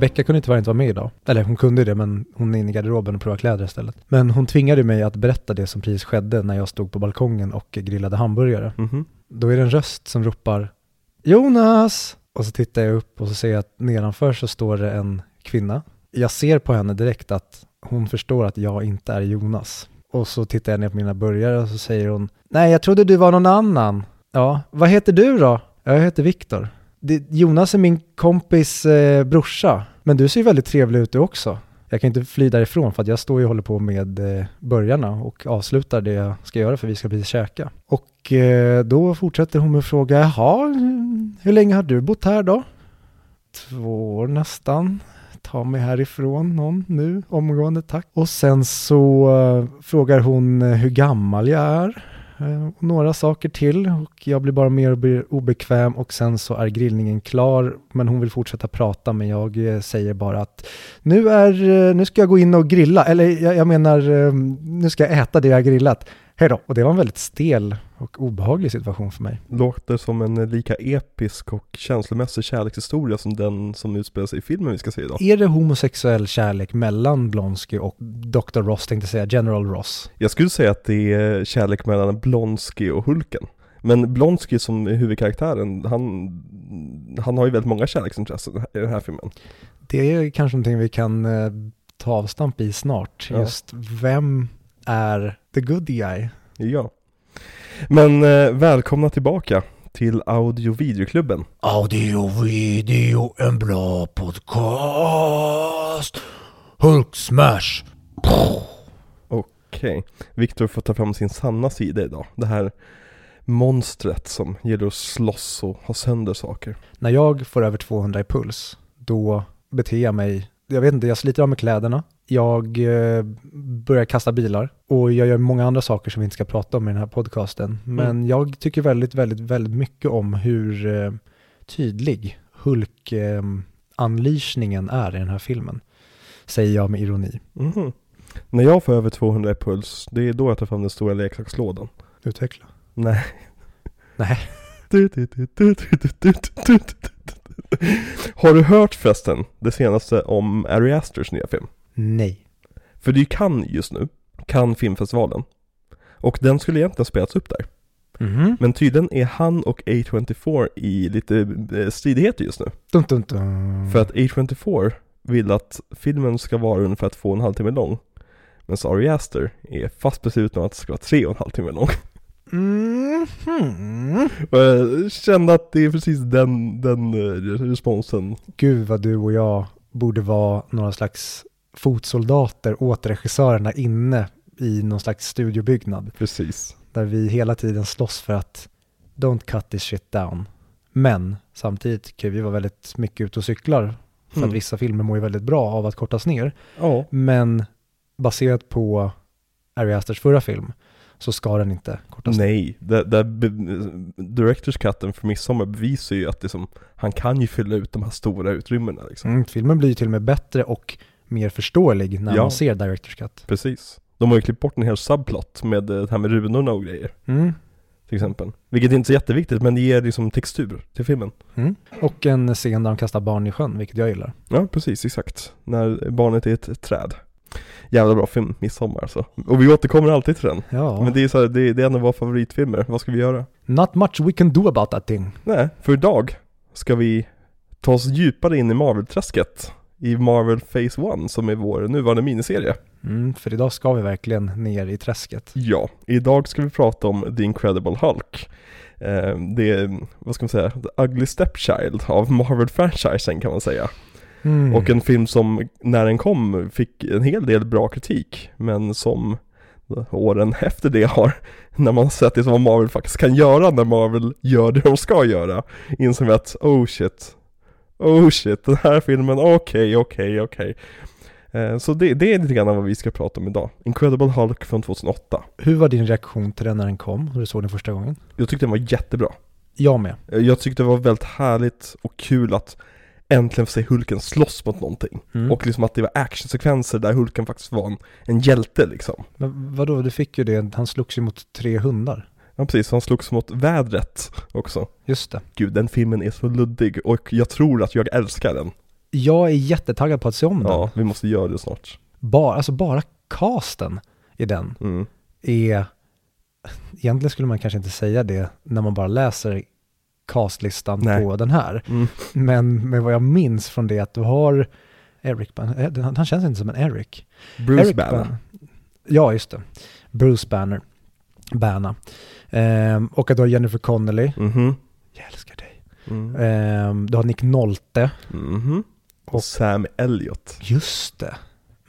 Becka kunde tyvärr inte vara med idag. Eller hon kunde det, men hon är inne i garderoben och provar kläder istället. Men hon tvingade mig att berätta det som precis skedde när jag stod på balkongen och grillade hamburgare. Mhm. Då är det en röst som ropar Jonas! Och så tittar jag upp och så ser jag att nedanför så står det en kvinna. Jag ser på henne direkt att hon förstår att jag inte är Jonas. Och så tittar jag ner på mina burgare och så säger hon Nej, jag trodde du var någon annan. Ja, vad heter du då? Jag heter Viktor. Det- Jonas är min kompis eh, brorsa. Men du ser ju väldigt trevlig ut du också. Jag kan inte fly därifrån för att jag står ju och håller på med eh, burgarna och avslutar det jag ska göra för vi ska precis käka. Och eh, då fortsätter hon med att fråga, jaha, hur länge har du bott här då? Två år nästan. Ta mig härifrån någon nu, omgående tack. Och sen så eh, frågar hon eh, hur gammal jag är eh, och några saker till och jag blir bara mer och mer obekväm och sen så är grillningen klar men hon vill fortsätta prata men jag eh, säger bara att nu, är, eh, nu ska jag gå in och grilla, eller jag, jag menar eh, nu ska jag äta det jag grillat. Hej då! Och det var en väldigt stel och obehaglig situation för mig. Låter som en lika episk och känslomässig kärlekshistoria som den som utspelar sig i filmen vi ska se idag. Är det homosexuell kärlek mellan Blonsky och Dr. Ross, tänkte säga, General Ross? Jag skulle säga att det är kärlek mellan Blonsky och Hulken. Men Blonsky som är huvudkaraktären, han, han har ju väldigt många kärleksintressen i den här filmen. Det är kanske någonting vi kan eh, ta avstamp i snart. Ja. Just vem är the good guy? Ja. Men eh, välkomna tillbaka till Audio Videoklubben. Audio, video, en bra podcast. Hulk smash. Okej, Viktor får ta fram sin sanna sida idag. Det här monstret som gillar att slåss och ha sönder saker. När jag får över 200 i puls, då beter jag mig, jag vet inte, jag sliter av mig kläderna, jag eh, börjar kasta bilar och jag gör många andra saker som vi inte ska prata om i den här podcasten. Men jag tycker väldigt, väldigt, väldigt mycket om hur eh, tydlig Hulk-unleashningen är i den här filmen. Säger jag med ironi. Mhm. När jag får över 200 i puls, det är då jag tar fram den stora leksakslådan. Utveckla. Nej. Nej. Har du hört förresten det senaste om Ari Asters nya film? Nej. För det är ju Cannes just nu, Cannes filmfestivalen. Och den skulle egentligen spelats upp där. Mhm. Men tydligen är han och A24 i lite eh, stridigheter just nu. Dun, dun, dun. För att A24 vill att filmen ska vara ungefär två och en halv timme lång. Men Ari Aster är fast besluten att det ska vara tre och en halv timme lång. Mhm. Och jag kände att det är precis den, den eh, responsen. Gud vad du och jag borde vara några slags fotsoldater åt regissörerna inne i någon slags studiobyggnad. Precis. Där vi hela tiden slåss för att don't cut this shit down. Men samtidigt kan vi vara väldigt mycket ute och cyklar. För Mm. att vissa filmer mår ju väldigt bra av att kortas ner. Ja. Men baserat på Ari Asters förra film så ska den inte kortas ner. Nej, det, det, be- Directors cutten för Midsommar bevisar ju att det som, han kan ju fylla ut de här stora utrymmena liksom. Mm, filmen blir ju till och med bättre och mer förståelig när Ja. man ser Directors Cut. Precis. De har ju klippt bort en hel subplot med eh, det här med runorna och grejer. Mm. Till exempel. Vilket är inte så jätteviktigt men det ger liksom textur till filmen. Mm. Och en scen där de kastar barn i sjön, vilket jag gillar. Ja, precis, exakt. När barnet är ett träd. Jävla bra film, Midsommar alltså. Och vi återkommer alltid till den. Ja. Men det är, så här, det, det är en av våra favoritfilmer. Vad ska vi göra? Not much we can do about that thing. Nej, för idag ska vi ta oss djupare in i Marvel-träsket. I Marvel Phase 1 som är vår nuvarande miniserie. Mm, för idag ska vi verkligen ner i träsket. Ja, idag ska vi prata om The Incredible Hulk. Eh, det är, vad ska man säga, The Ugly Stepchild av Marvel-franchisen kan man säga. Mm. Och en film som när den kom fick en hel del bra kritik, men som åren efter det har, när man sett det som Marvel faktiskt kan göra när Marvel gör det de ska göra, insåg vi att oh shit, oh shit, den här filmen, okej, okej, okej. Eh, Så det, det är lite grann vad vi ska prata om idag. Incredible Hulk från 2008. Hur var din reaktion till den när den kom, när du såg den första gången? Jag tyckte den var jättebra. Jag med. Eh, Jag tyckte det var väldigt härligt och kul att äntligen få se Hulken slåss mot någonting. Mm. Och liksom att det var actionsekvenser där Hulken faktiskt var en, en hjälte liksom. Men vadå, du fick ju det, han slogs ju mot tre hundar. Ja precis, han slogs mot vädret också. Just det. Gud, den filmen är så luddig och jag tror att jag älskar den. jag är jättetaggad på att se om den. Ja, vi måste göra det snart. Bara, alltså bara casten i den Mm. är, egentligen skulle man kanske inte säga det när man bara läser castlistan Nej. på den här. Mm. Men med vad jag minns från det att du har Eric, Ban- eh, han känns inte som en Eric. Bruce Eric Banner. Ban- Ja, just det. Bruce Banner. Banner. Ehm, och att du har Jennifer Connelly. Mhm. Jag älskar dig. Mm. Ehm, du har Nick Nolte. Mhm. Och Och- Sam Elliott. Just det.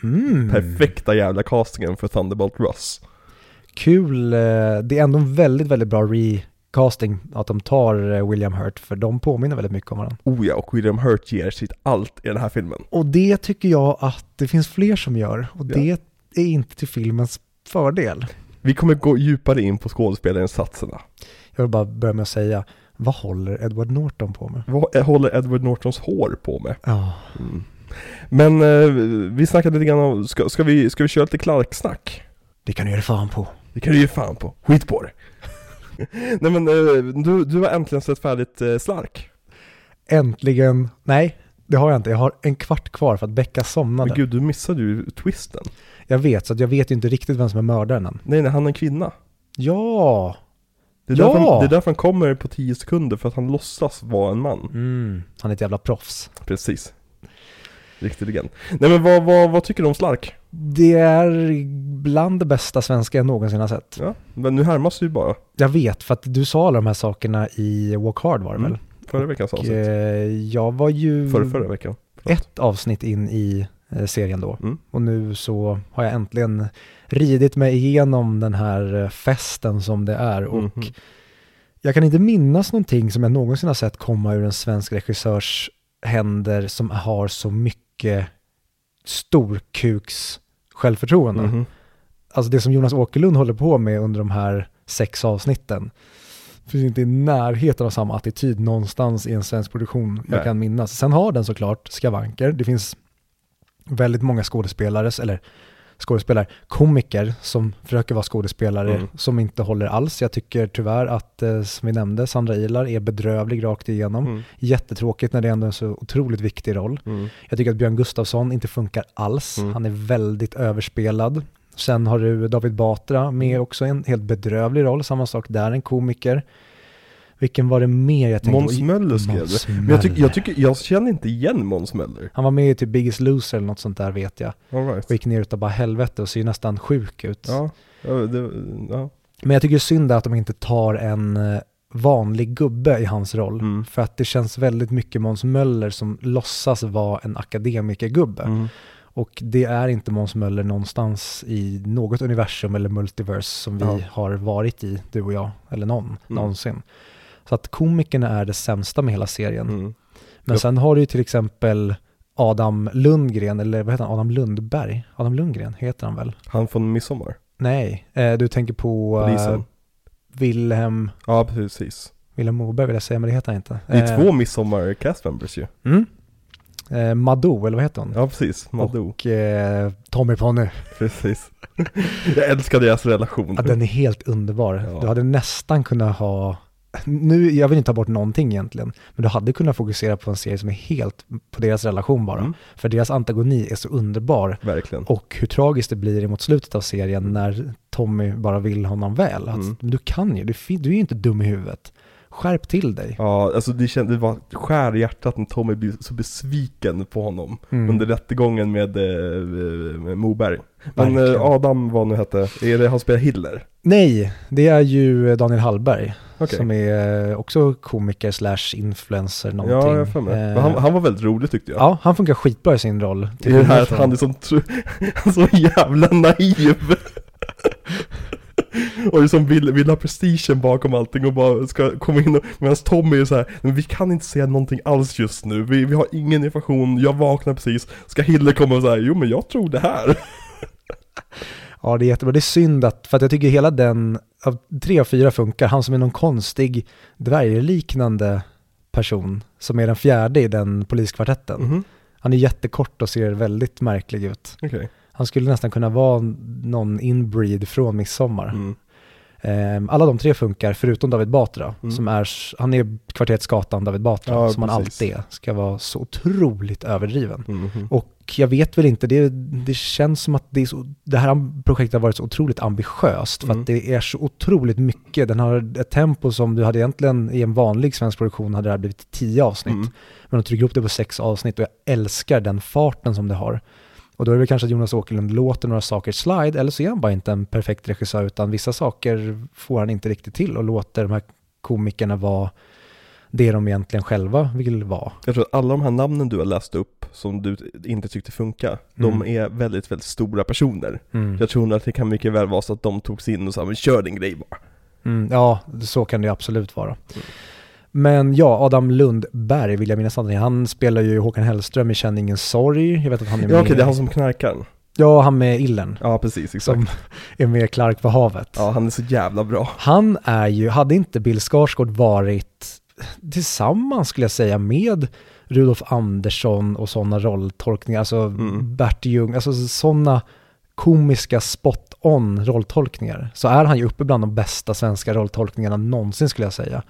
Mm. Perfekta jävla castingen för Thunderbolt Ross. Kul. eh, Det är ändå en väldigt, väldigt bra recasting att de tar eh, William Hurt, för de påminner väldigt mycket om varandra. Oh ja, och William Hurt ger sitt allt i den här filmen. Och det tycker jag att det finns fler som gör. Och Ja. det är inte till filmens fördel. Vi kommer gå djupare in på skådespelarinsatserna. Jag vill bara börja med att säga, vad håller Edward Norton på med? Vad håller Edward Nortons hår på med? Ja, Mm. Men eh, vi snackade lite grann om, ska, ska, vi, ska vi köra lite Clark-snack? det kan du göra fan på. Det kan du ge fan på, skit på det! Nej men eh, du, du har äntligen sett färdigt eh, Slark. Äntligen, nej, det har jag inte. Jag har en kvart kvar för att Becka somnade. Men gud, du missade ju twisten. Jag vet, så att jag vet inte riktigt vem som är mördaren än. Nej, nej, han är en kvinna. Ja! Det är, Ja! därför, han, det är därför han kommer på 10 sekunder, för att han låtsas vara en man. Mm, han är ett jävla proffs. Precis. Riktig legend. Nej men vad, vad, vad tycker du om Slark? Det är bland det bästa svenska jag någonsin har sett. Ja, men nu härmas du ju bara. Jag vet, för att du sa alla de här sakerna i Walk Hard var det Mm, väl? Förra veckans Och, avsnitt. eh, jag var ju Förra, förra veckan. Förlåt. ett avsnitt in i serien då. Mm. Och nu så har jag äntligen ridit mig igenom den här eh, festen som det är. Och Mhm. jag kan inte minnas någonting som jag någonsin har sett komma ur en svensk regissörs händer som har så mycket storkuks självförtroende. Mhm. Alltså det som Jonas Åkerlund håller på med under de här sex avsnitten finns inte i närheten av samma attityd någonstans i en svensk produktion jag Nej. kan minnas. Sen har den såklart skavanker. Det finns väldigt många skådespelare, eller skådespelare, komiker som försöker vara skådespelare Mm. som inte håller alls. Jag tycker tyvärr att, eh, som vi nämnde, Sandra Ilar är bedrövlig rakt igenom. Mm. Jättetråkigt när det ändå är en så otroligt viktig roll. Mm. Jag tycker att Björn Gustafsson inte funkar alls. Mm. Han är väldigt överspelad. Sen har du David Batra med Mm. också en helt bedrövlig roll. Samma sak där, en komiker. Vilken var det mer jag tänkte Måns Möller skrev Måns det. Men jag, tycker, jag, tycker, jag känner inte igen Måns Möller. Han var med i typ Biggest Loser eller något sånt där vet jag. All right. Och gick ner utav bara helvete och ser ju nästan sjuk ut. Ja, ja, det, ja. Men jag tycker det är synd att de inte tar en eh, vanlig gubbe i hans roll. Mm. För att det känns väldigt mycket Måns Möller som låtsas vara en akademikergubbe. Mm. Och det är inte Måns Möller någonstans i något universum eller multiverse som vi Ja. har varit i, du och jag, eller någon, Mm. någonsin. Så att komikerna är det sämsta med hela serien. Mm. Men sen har du ju till exempel Adam Lundgren, eller vad heter han, Adam Lundberg? Adam Lundgren heter han väl? Han från Midsommar. Nej, eh, du tänker på eh, Polisen. Wilhelm, Ja, precis. Wilhelm Moberg vill jag säga, men det heter han inte. Det är Eh, två Midsommar cast members ju. Mm. Eh, Madou, eller vad heter hon? Ja, precis. Madou. Och eh, Tommy Ponny. Precis. jag älskar deras relation. Ja, den är helt underbar. Ja. Du hade nästan kunnat ha, nu, jag vill inte ta bort någonting egentligen, men du hade kunnat fokusera på en serie som är helt på deras relation bara. Mm, För deras antagoni är så underbar. verkligen. Och hur tragiskt det blir emot slutet av serien när Tommy bara vill honom väl. Att, Mm. Du kan ju, du, du är ju inte dum i huvudet. Skärp till dig. Ja, alltså det kändes, det var skär i hjärtat när Tommy blev så besviken på honom Mm. under rättegången med, eh, med Moberg. Men Verkligen. eh, Adam, vad nu hette, är det han spelar Hitler? Nej, det är ju Daniel Hallberg. Okej. Som är också komiker slash influencer någonting. Ja, jag för mig. Eh, han, han var väldigt rolig tyckte jag. Ja, han funkar skitbra i sin roll. Det är det här att han är som tro, så jävla naiv. Och liksom vill, vill ha prestigen bakom allting och bara ska komma in och, medan Tommy är så här, men vi kan inte säga någonting alls just nu, vi, vi har ingen information, jag vaknar precis, ska Hille komma och säga, jo men jag tror det här. Ja, det är jättebra. Det är synd att, för att jag tycker hela den, av tre av fyra funkar, han som är någon konstig dvärgliknande person, som är den fjärde i den poliskvartetten. Mhm, Han är jättekort och ser väldigt märklig ut. Okej. Han skulle nästan kunna vara någon inbreed från midsommar. Mm. Ehm, alla de tre funkar förutom David Batra, Mm. som är, han är kvarteret Skatan David Batra, Ja, som han alltid är, ska vara så otroligt överdriven. Mhm. Och jag vet väl inte, det, det känns som att det, så, det här projektet har varit så otroligt ambitiöst för Mm. att det är så otroligt mycket. Den har ett tempo som du hade egentligen i en vanlig svensk produktion hade det här blivit tio avsnitt. Mm. Men de trycker upp det på sex avsnitt och jag älskar den farten som det har. Och då är det väl kanske att Jonas Åkerlund låter några saker slide eller så är han bara inte en perfekt regissör utan vissa saker får han inte riktigt till och låter de här komikerna vara det de egentligen själva vill vara. Jag tror att alla de här namnen du har läst upp som du inte tyckte funka, de Mm. är väldigt, väldigt stora personer. Mm. Jag tror att det kan mycket väl vara så att de togs in och sa men kör din grej bara. Mm, ja, så kan det absolut vara. Men ja, Adam Lundberg vill jag minnas att han spelar ju Håkan Hellström i Känn ingen sorg. Jag vet att han är med. Ja okej, det är han som knarkar. Ja, han med Illen. Ja precis, exakt. Som är med Clark på havet. Ja, han är så jävla bra. Han är ju, hade inte Bill Skarsgård varit tillsammans skulle jag säga med Rudolf Andersson och sådana rolltolkningar, alltså Mm. Bert Ljung, alltså sådana komiska spot-on rolltolkningar, så är han ju uppe bland de bästa svenska rolltolkningarna någonsin skulle jag säga.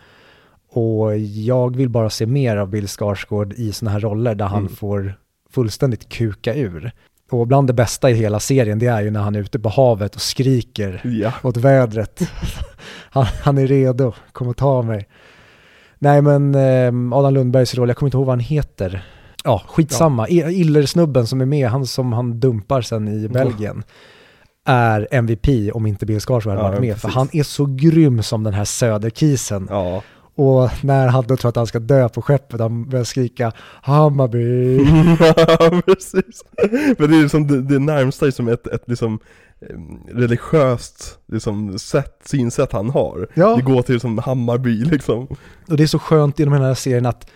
Och jag vill bara se mer av Bill Skarsgård i sådana här roller där han Mm. får fullständigt kuka ur. Och bland det bästa i hela serien, det är ju när han är ute på havet och skriker Ja. åt vädret. Han, han är redo, kom och ta mig. Nej men eh, Adam Lundbergs roll, jag kommer inte ihåg vad han heter. Ja, skitsamma. Ja. Illersnubben som är med, han som han dumpar sen i Belgien, är MVP om inte Bill Skarsgård hade Ja, varit med. precis. För han är så grym som den här söderkisen. Ja. Och när han då tror att han ska dö på skeppet, han börjar skrika Hammarby. ja, precis. Men det är liksom det, det närmsta som ett, ett liksom religiöst liksom, sätt, synsätt han har. Ja. Det går till som Hammarby liksom. Och det är så skönt hela den här serien att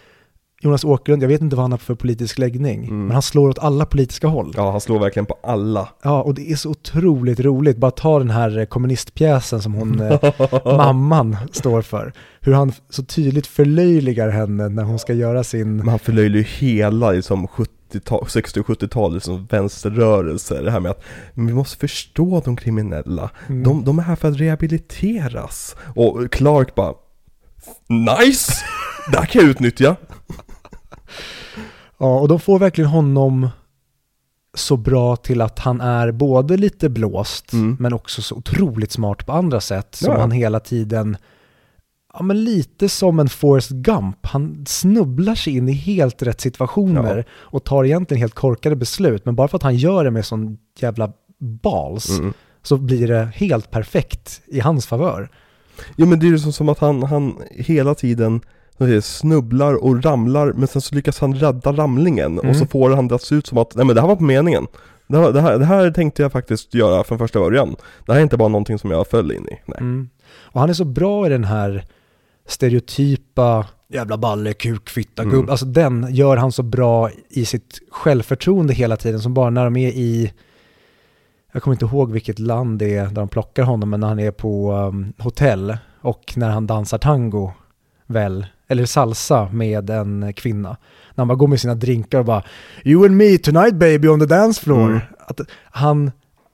Jonas Åkerlund, jag vet inte vad han har för politisk läggning, Mm. men han slår åt alla politiska håll. Ja, han slår verkligen på alla. Ja, och det är så otroligt roligt. Bara ta den här eh, kommunistpjäsen som hon, eh, mamman, står för. Hur han så tydligt förlöjligar henne när hon ska göra sin... Men han förlöjligar ju hela liksom 70-tal, 60 och 70-talet som vänsterrörelse. Det här med att vi måste förstå de kriminella. Mm. De, de är här för att rehabiliteras. Och Clark bara Nice! Det här kan jag utnyttja. Ja, och de får verkligen honom så bra till att han är både lite blåst, Mm. men också så otroligt smart på andra sätt. Som Ja. han hela tiden, ja men lite som en Forrest Gump. Han snubblar sig in i helt rätt situationer Ja. och tar egentligen helt korkade beslut. Men bara för att han gör det med sån jävla balls Mm. så blir det helt perfekt i hans favör. Jo men det är ju som, att han, han hela tiden snubblar och ramlar men sen så lyckas han rädda ramlingen Mm. och så får han det att se ut som att nej men det här var på meningen. Det här, det, här, det här tänkte jag faktiskt göra från första början. Det här är inte bara någonting som jag föll in i. Nej. Mm. Och han är så bra i den här stereotypa jävla balle, kuk, fitta, Mm. gubb. Alltså den gör han så bra i sitt självförtroende hela tiden som bara när de är i jag kommer inte ihåg vilket land det är där de plockar honom, men när han är på um, hotell och när han dansar tango, väl, eller salsa med en kvinna. När han bara går med sina drinkar och bara You and me tonight baby on the dance floor. Mm. Att han,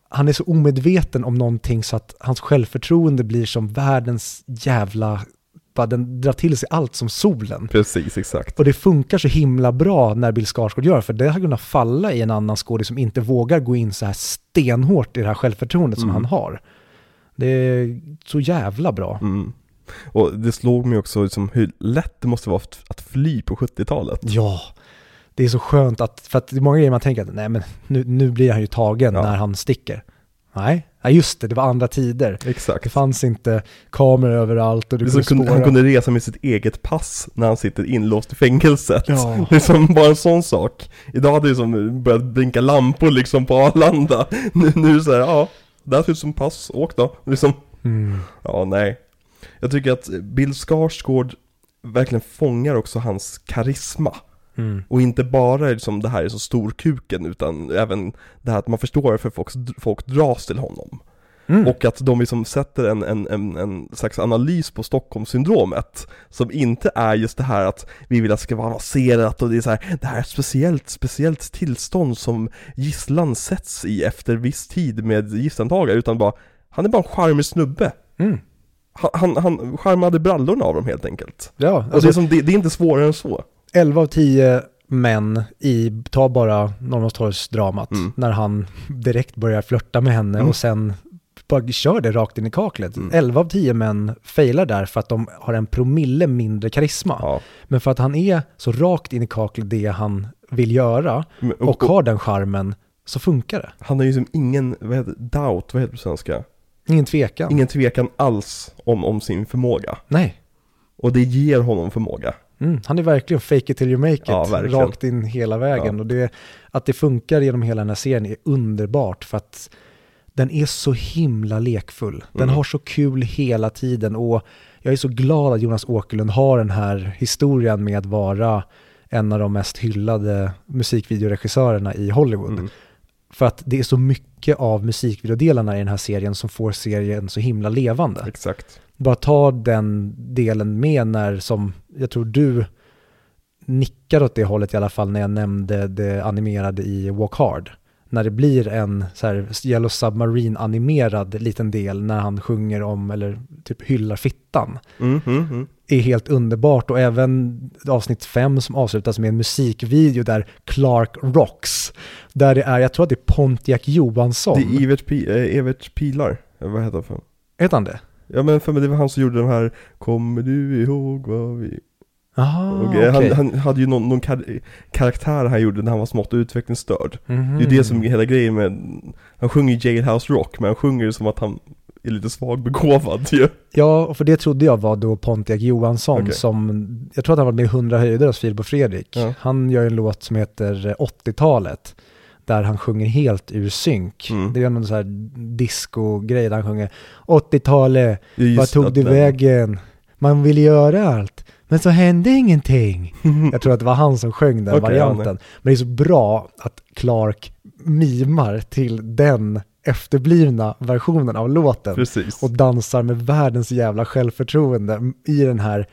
han är så omedveten om någonting så att hans självförtroende blir som världens jävla, bara den drar till sig allt som solen. Precis, exakt. Och det funkar så himla bra när Bill Skarsgård gör, för det har kunnat falla i en annan skådis som inte vågar gå in så här stenhårt i det här självförtroendet som Mm. han har. Det är så jävla bra. Mm. Och det slog mig också liksom hur lätt det måste vara att- att fly på 70-talet. Ja, det är så skönt att, för att det är många grejer man tänker att nej men nu, nu blir han ju tagen Ja. när han sticker. Nej, ja, just det, det var andra tider. Exakt. Det fanns inte kameror överallt och du kunde kunde, han kunde resa med sitt eget pass när han sitter inlåst i fängelset. Ja. Det är som bara en sån sak. Idag hade det som börjat blinka lampor liksom på Arlanda. Nu, nu är det så här, ja, det här ser ut som pass, åk då. Liksom, Mm. ja nej. Jag tycker att Bill Skarsgård verkligen fångar också hans karisma. Mm. Och inte bara liksom det här är så storkuken utan även det här att man förstår varför folk, folk dras till honom. Mm. Och att de liksom sätter en, en, en, en slags analys på Stockholmssyndromet Som inte är just det här att vi vill att det ska vara avancerat och det är så här, det här är ett speciellt, speciellt tillstånd som gisslan sätts i efter viss tid med gisslantagare utan bara Han är bara en charmig snubbe Mm. Han, han, han charmade brallorna av dem helt enkelt. Ja, Och det, är alltså som, det, det är inte svårare än så. 11 av 10 män i, ta bara Norrmalmstorgsdramat, Mm. när han direkt börjar flörta med henne Mm. och sen bara kör det rakt in i kaklet. Mm. 11 av 10 män failar där för att de har en promille mindre karisma. Ja. Men för att han är så rakt in i kaklet det han vill göra Men- och, har den charmen så funkar det. Han har ju som ingen, vad heter doubt, vad heter det på svenska? Ingen tvekan. Ingen tvekan alls om, om sin förmåga. Nej. Och det ger honom förmåga. Mm, han är verkligen fake it till you make it, Ja, rakt in hela vägen. Och det, att det funkar genom hela den här serien är underbart för att den är så himla lekfull. Den Mm. har så kul hela tiden och jag är så glad att Jonas Åkerlund har den här historien med att vara en av de mest hyllade musikvideoregissörerna i Hollywood. Mm. För att det är så mycket av musikvideodelarna i den här serien som får serien så himla levande Exakt. Bara ta den delen med när, som jag tror du nickar åt det hållet i alla fall när jag nämnde det animerade i Walk Hard. När det blir en så här Yellow Submarine animerad liten del när han sjunger om eller typ hyllar fittan. Mm, mm, mm. är helt underbart och även avsnitt fem som avslutas med en musikvideo där Clark rocks. Där det är, jag tror att det är Pontiac Johansson. Det är Evert, Pi, eh, Evert Pilar, vad heter han? Heter han det? Ja men för mig det var han som gjorde den här Kommer du ihåg vad vi... Jaha, och, okej. eh, han, han hade ju någon, någon kar karaktär han gjorde när han var smått utvecklingsstörd. Mhm. Det är det som är hela grejen med, han sjunger Jailhouse Rock men han sjunger ju som att han är lite svagbegåvad ju. Ja, för det trodde jag var då Pontiac Johansson Okej. som, jag tror att han var med i 100 höjder hos Filip och Fredrik. Ja. Han gör en låt som heter eh, 80-talet, där han sjunger helt ur synk. Mm. Det är någon sån här disco-grej där han sjunger 80-talet, Det är vad tog du vägen? Man ville göra allt, men så hände ingenting. Jag tror att det var han som sjöng den Okej, varianten. ja, Men det är så bra att Clark mimar till den efterblivna versionen av låten Precis. och dansar med världens jävla självförtroende i den här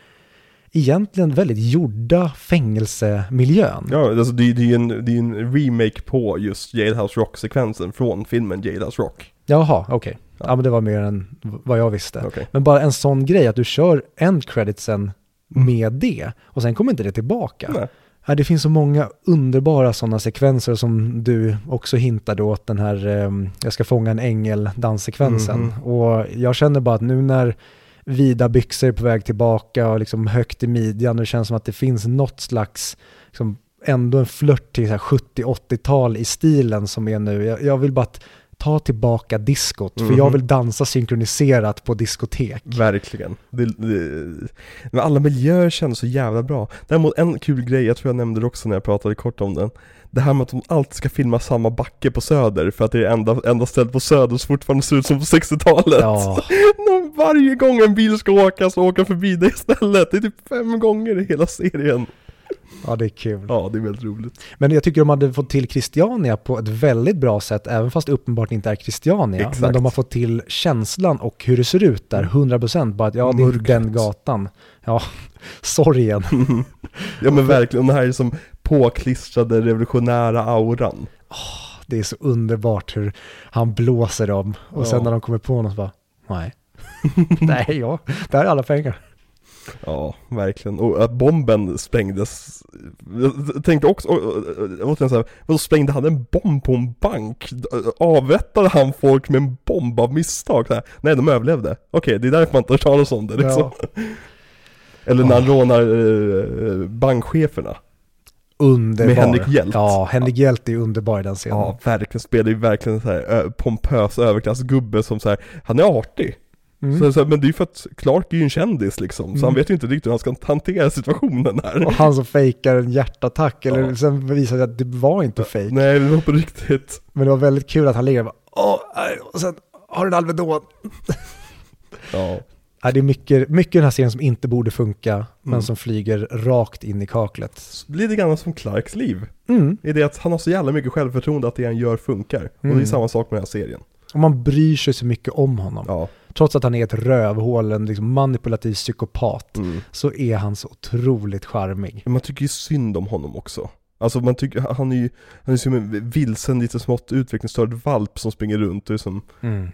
egentligen väldigt gjorda fängelsemiljön. Ja, alltså det, det är ju en, det är en remake på just Jailhouse Rock-sekvensen från filmen Jailhouse Rock. Jaha, okej. Ja. men det var mer än vad jag visste. Okej. Men bara en sån grej att du kör end creditsen Mm. med det och sen kommer inte det tillbaka. Nej. Ja, det finns så många underbara sådana sekvenser som du också hintade åt den här ehm, Jag ska fånga en ängel danssekvensen. Mhm. Och jag känner bara att nu när vida byxor på väg tillbaka och liksom högt i midjan och det känns som att det finns något slags liksom, ändå en flört till så här 70-80-tal i stilen som är nu. Jag, jag vill bara att ta tillbaka diskot, för Mhm. jag vill dansa synkroniserat på diskotek. Verkligen. Det, det, men alla miljöer känns så jävla bra. Däremot en kul grej, jag tror jag nämnde det också när jag pratade kort om den. Det här med att de alltid ska filma samma backe på Söder för att det är enda, enda stället på Söder som fortfarande ser ut som på 60-talet. Ja, varje gång en bil ska åka så åker förbi det istället. Det är typ fem gånger i hela serien. ja, det är kul. Ja, det är väldigt roligt. Men jag tycker de hade fått till Christiania på ett väldigt bra sätt, även fast det uppenbart inte är Christiania. Exakt. Men de har fått till känslan och hur det ser ut där, 100% bara att ja, det är den gatan. Ja, sorgen. Ja men verkligen, det här är som påklistrade revolutionära auran. Det är så underbart hur han blåser dem och sen Ja. när de kommer på något så bara, nej. nej, ja, där är alla pengar. Ja, verkligen. Och att bomben sprängdes. Jag tänkte också, återigen såhär, vadå sprängde han en bomb på en bank? Avrättade han folk med en bomb av misstag? Här, Nej, de överlevde. Okej, det är därför man inte hör talas om det liksom. Eller när han rånar eh, bankcheferna. Underbar. Med Henrik Hjelt. Ja, Henrik Hjelt är underbar i den scenen. Ja, verkligen. Spelar ju verkligen så här pompös överklassgubbe som så här, han är artig. Mm. Så, så, här, men det är ju för att Clark är ju en kändis liksom, så Mm. han vet ju inte riktigt hur han ska hantera situationen här. Och han som fejkar en hjärtattack, eller Ja. sen visar det att det var inte fake. Nej, det var på riktigt. Men det var väldigt kul att han ligger och bara, åh, nej", och sen har du en Alvedon. Ja. Ja, det är mycket, mycket i den här serien som inte borde funka, men Mm. som flyger rakt in i kaklet. Lite grann som Clarks liv. Mm. I det att han har så jävla mycket självförtroende att det han gör funkar. Och det Mm. är samma sak med den här serien. Och man bryr sig så mycket om honom. Ja. Trots att han är ett rövhål, en liksom manipulativ psykopat, Mm. så är han så otroligt charmig. Men man tycker ju synd om honom också. Alltså man tycker, han är ju, han är som en vilsen, lite smått utvecklingsstörd valp som springer runt och är som,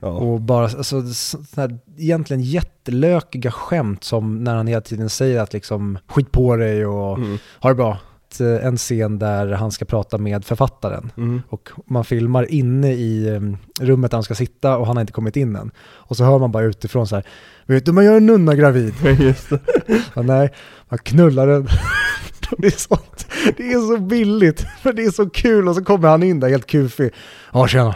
ja. Och bara, alltså, sådana här egentligen jättelökiga skämt som när han hela tiden säger att liksom skit på dig och Mm. ha det bra. Eh, En scen där han ska prata med författaren Mm. och man filmar inne i em, rummet där han ska sitta och han har inte kommit in än. Och så hör man bara utifrån så här, vet du man gör en nunna gravid? Just det. Ja, nej, man knullar den. Det är, sånt. det är så billigt, men det är så kul och så kommer han in där helt kufig. Ja, tjena.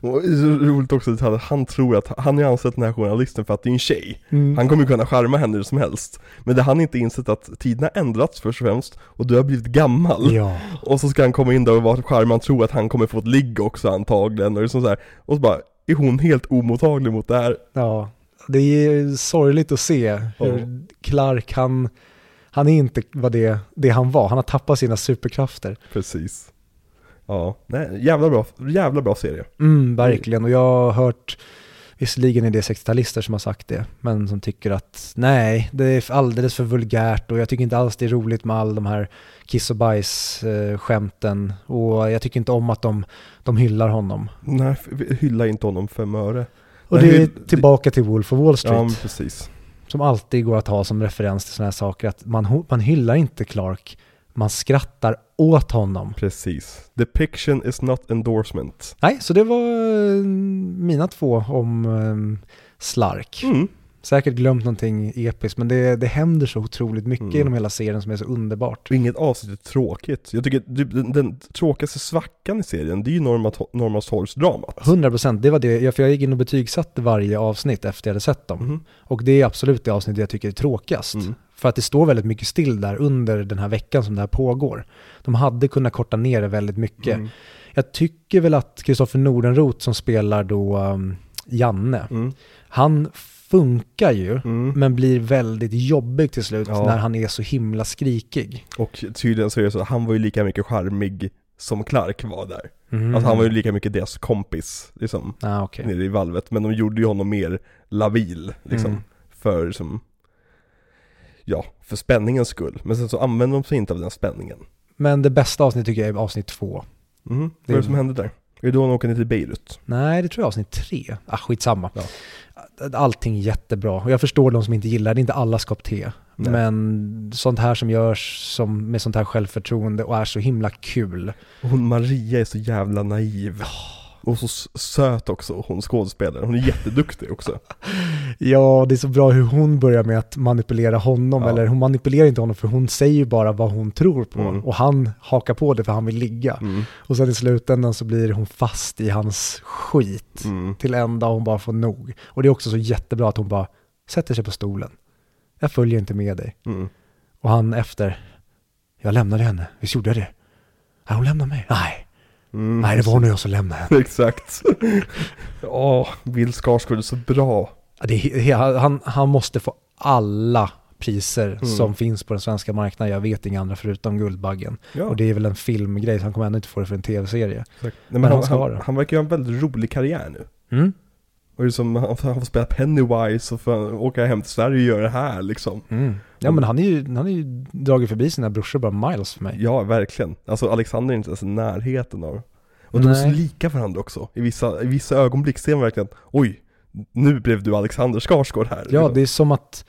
Och det är roligt också att han tror att, han har ansett den här journalisten för att det är en tjej. Mm. Han kommer ju kunna charma henne hur som helst. Men det han inte insett att tiden har ändrats först och främst, och du har blivit gammal. Ja. Och så ska han komma in där och vara charmig, han tror att han kommer få ett ligg också antagligen, och liksom så här. Och så bara, är hon helt omottaglig mot det här? Ja, det är sorgligt att se hur. Clark, han, han är inte vad det, det han var. Han har tappat sina superkrafter. Precis. Ja, nej, jävla bra, jävla bra serie. Mm, verkligen. Och jag har hört, visserligen är det 60-talister som har sagt det, men som tycker att nej, det är alldeles för vulgärt och jag tycker inte alls det är roligt med all de här kiss och bajs eh, skämten och jag tycker inte om att de, de hyllar honom. Nej, hylla inte honom fem öre. Och det är tillbaka till Wolf of Wall Street. Ja, precis. Som alltid går att ha som referens till sådana här saker, att man, man hyllar inte Clark, man skrattar åt honom. Precis. Depiction is not endorsement. Nej, så det var eh, mina två om eh, Slark. Mm. Säkert glömt någonting episkt, men det, det händer så otroligt mycket Mm. genom hela serien som är så underbart. Och inget avsnitt är tråkigt. Jag tycker den, den tråkigaste svackan i serien, det är ju Norma- Norrmalmstorgsdramat. 100% det var det, jag- för jag gick in och betygsatte varje avsnitt efter jag hade sett dem. Mhm. Och det är absolut det avsnitt jag tycker är tråkigast. Mm. För att det står väldigt mycket still där under den här veckan som det här pågår. De hade kunnat korta ner det väldigt mycket. Mm. Jag tycker väl att Kristoffer Nordenroth som spelar då um, Janne, Mm. han funkar ju, Mm. men blir väldigt jobbig till slut Ja. när han är så himla skrikig. Och tydligen så är det så, han var ju lika mycket charmig som Clark var där. Mm. Alltså han var ju lika mycket deras kompis, liksom, ah, okej. nere i valvet. Men de gjorde ju honom mer labil, liksom, Mm. för som, ja, för spänningens skull. Men sen så använder de sig inte av den spänningen. Men det bästa avsnittet tycker jag är avsnitt två. Mm. Vad är det som hände där? Är det då han åker ner till Beirut? Nej, det tror jag är avsnitt tre. Ah, skitsamma. Ja. Allting är jättebra. Och jag förstår de som inte gillar det. är inte alla skap te. Nej. Men sånt här som görs som, med sånt här självförtroende och är så himla kul. Hon Maria är så jävla naiv. Och så söt också, hon skådespelaren. Hon är jätteduktig också. Ja, det är så bra hur hon börjar med att manipulera honom. Ja. Eller hon manipulerar inte honom för hon säger ju bara vad hon tror på. Mm. Och han hakar på det för han vill ligga. Mm. Och sen i slutändan så blir hon fast i hans skit. Mm. Till en dag hon bara får nog. Och det är också så jättebra att hon bara sätter sig på stolen. Jag följer inte med dig. Mm. Och han efter, jag lämnade henne, visst gjorde jag det? Nej, hon lämnade mig. Nej, Mm. nej det var nog jag som lämnade henne. Exakt. Ja, Bill Skarsgård är så bra. Ja, Det han, han måste få alla priser Mm. som finns på den svenska marknaden. Jag vet inga andra förutom Guldbaggen. Ja, Och det är väl en filmgrej, så han kommer ändå inte få det för en tv-serie. Nej, men men han han, han verkar ju ha en väldigt rolig karriär nu. Mm. Och det är som, han, han får spela Pennywise och får åka hem till Sverige och göra det här liksom. Mm. Ja men han är ju, han är ju dragit förbi sina brorsor bara miles för mig. Ja, verkligen. Alltså Alexander är inte ens i närheten av Och de är så lika varandra också. I vissa, i vissa ögonblick ser man verkligen, oj, nu blev du Alexander Skarsgård här. Ja, det är som att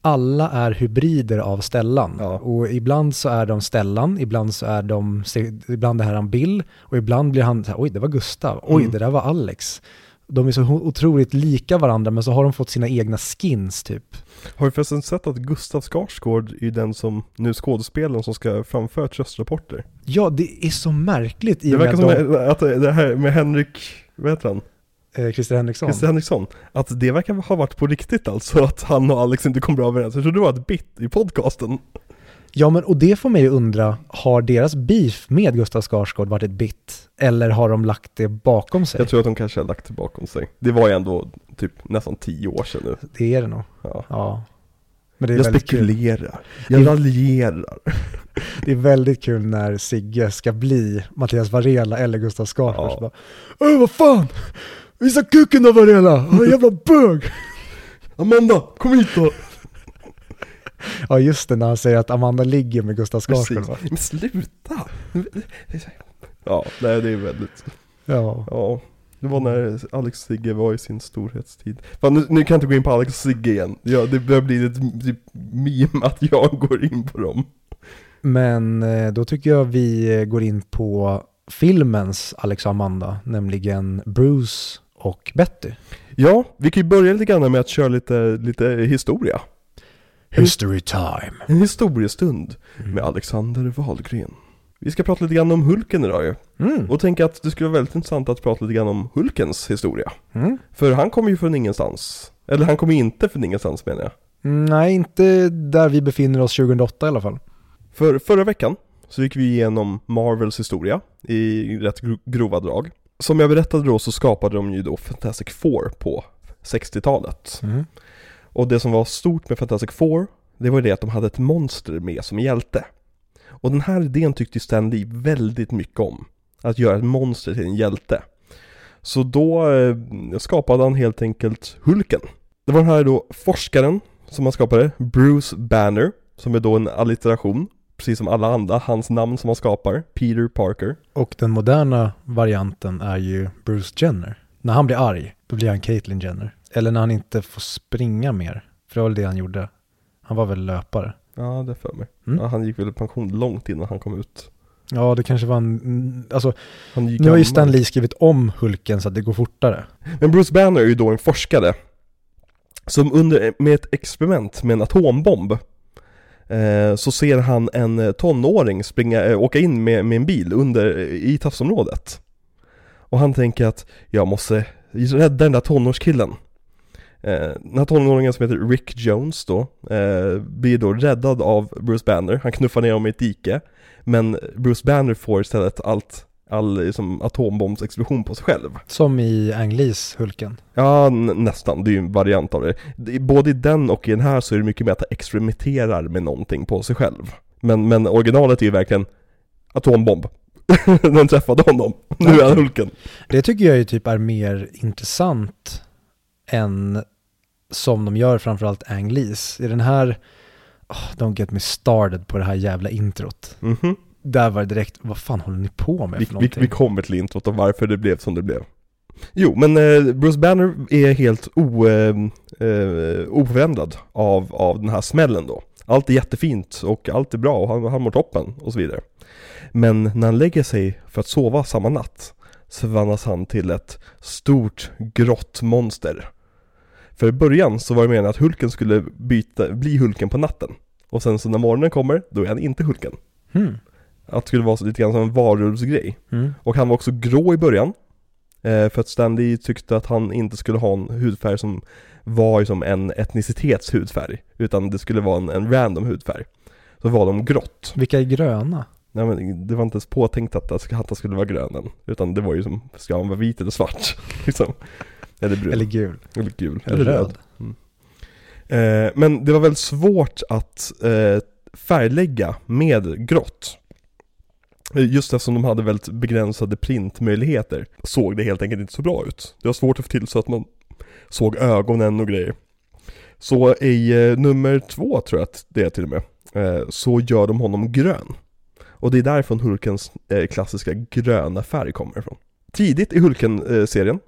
alla är hybrider av Stellan. Ja. Och ibland så är de Stellan, ibland så är de, ibland är han Bill och ibland blir han oj det var Gustav, oj Mm. det där var Alex. De är så otroligt lika varandra men så har de fått sina egna skins typ. Har du förresten sett att Gustav Skarsgård är den som, nu skådespelaren som ska framföra tröstrapporter? Ja, det är så märkligt i Det verkar som de, att det här med Henrik, vad heter han? eh, Christer Henriksson. Christer Henriksson. Att det verkar ha varit på riktigt alltså, att han och Alex inte kom bra överens. Jag trodde det var ett bit i podcasten. Ja, men och det får mig att undra, har deras beef med Gustav Skarsgård varit ett bit? Eller har de lagt det bakom sig? Jag tror att de kanske har lagt det bakom sig. Det var ju ändå typ nästan tio år sedan nu. Det är det nog. Ja. Ja. Men det är, Jag väldigt kul. spekulerar, jag raljerar. det är väldigt kul när Sigge ska bli Mattias Varela eller Gustav Skarsgård. Ja. Bara, Öh, vad fan! Visa kuken då Varela! Han är jävla bög! Amanda, kom hit då! Ja just det, när han säger att Amanda ligger med Gustav Skarsgård va? Men sluta! Ja, nej det är väldigt, Ja. ja. Det var när Alex Sigge var i sin storhetstid. Fan, nu, nu kan jag inte gå in på Alex Sigge igen. Ja, det börjar bli ett typ meme att jag går in på dem. Men eh, då tycker jag vi eh, går in på filmens Alex och Amanda, nämligen Bruce och Betty. Ja, vi kan ju börja lite grann med att köra lite, lite historia. History time. En historiestund med Alexander Wahlgren. Vi ska prata lite grann om Hulken idag ju. Mm. Och tänker att det skulle vara väldigt intressant att prata lite grann om Hulkens historia. Mm. För han kommer ju från ingenstans. Eller han kommer inte från ingenstans menar jag. Mm, Nej, inte där vi befinner oss 2008 i alla fall. För förra veckan så gick vi igenom Marvels historia i rätt gro- grova drag. Som jag berättade då så skapade de ju då Fantastic Four på 60-talet. Mm. Och det som var stort med Fantastic Four, det var ju det att de hade ett monster med som hjälte. Och den här idén tyckte Stan Lee väldigt mycket om. Att göra ett monster till en hjälte. Så då eh, skapade han helt enkelt Hulken. Det var den här då forskaren som han skapade, Bruce Banner, som är då en allitteration, precis som alla andra, hans namn som han skapar, Peter Parker. Och den moderna varianten är ju Bruce Jenner. När han blir arg, då blir han Caitlyn Jenner. Eller när han inte får springa mer. För det var väl det han gjorde. Han var väl löpare. Ja, det för mig. Mm. Ja, han gick väl i pension långt innan han kom ut. Ja, det kanske var en... Alltså, nu har ju. Stan Lee skrivit om Hulken så att det går fortare. Men Bruce Banner är ju då en forskare som under, med ett experiment med en atombomb eh, så ser han en tonåring springa, eh, åka in med, med en bil under, i tafsområdet. Och han tänker att jag måste rädda den där tonårskillen. Eh, den här tonåringen som heter Rick Jones då, eh, blir då räddad av Bruce Banner. Han knuffar ner honom i ett dike. Men Bruce Banner får istället allt, all liksom, atombombsexplosion på sig själv. Som i Ang Lees Hulken. Ja, nästan. Det är ju en variant av det. Både i den och i den här så är det mycket mer att han experimenterar med någonting på sig själv. Men, men originalet är ju verkligen atombomb. den träffade honom. Nu är han Hulken. Det tycker jag ju typ är mer intressant än som de gör framförallt Ang Lees. I den här, oh, don't get me started på det här jävla introt. Mhm. Där var det direkt, vad fan håller ni på med Vi, för vi, någonting? vi kommer till introt och varför det blev som det blev. Jo, men eh, Bruce Banner är helt o, eh, eh, av, av den här smällen då. Allt är jättefint och allt är bra och han, han mår toppen och så vidare. Men när han lägger sig för att sova samma natt så förvandlas han till ett stort grått monster. För i början så var det meningen att Hulken skulle byta, bli Hulken på natten. Och sen så när morgonen kommer, då är han inte Hulken. Hmm. Att det skulle vara så lite grann som en varulvsgrej. Mm. Och han var också grå i början. Eh, för att Stanley tyckte att han inte skulle ha en hudfärg som var som en etnicitets hudfärg. Utan det skulle vara en, en random hudfärg. Så var de grått. Vilka är gröna? Nej men det var inte ens påtänkt att, han skulle vara grön än. Utan det var ju som, ska han vara vit eller svart? liksom. Eller brun. Eller gul? Eller gul. Eller röd? Eh, men det var väldigt svårt att eh, färglägga med grått. Eh, Just eftersom de hade väldigt begränsade printmöjligheter såg det helt enkelt inte så bra ut. Det var svårt att få till så att man såg ögonen och grejer. Så i eh, nummer två tror jag att det är till och med, eh, så gör de honom grön. Och det är därifrån Hulkens eh, klassiska gröna färg kommer ifrån. Tidigt i Hulken-serien,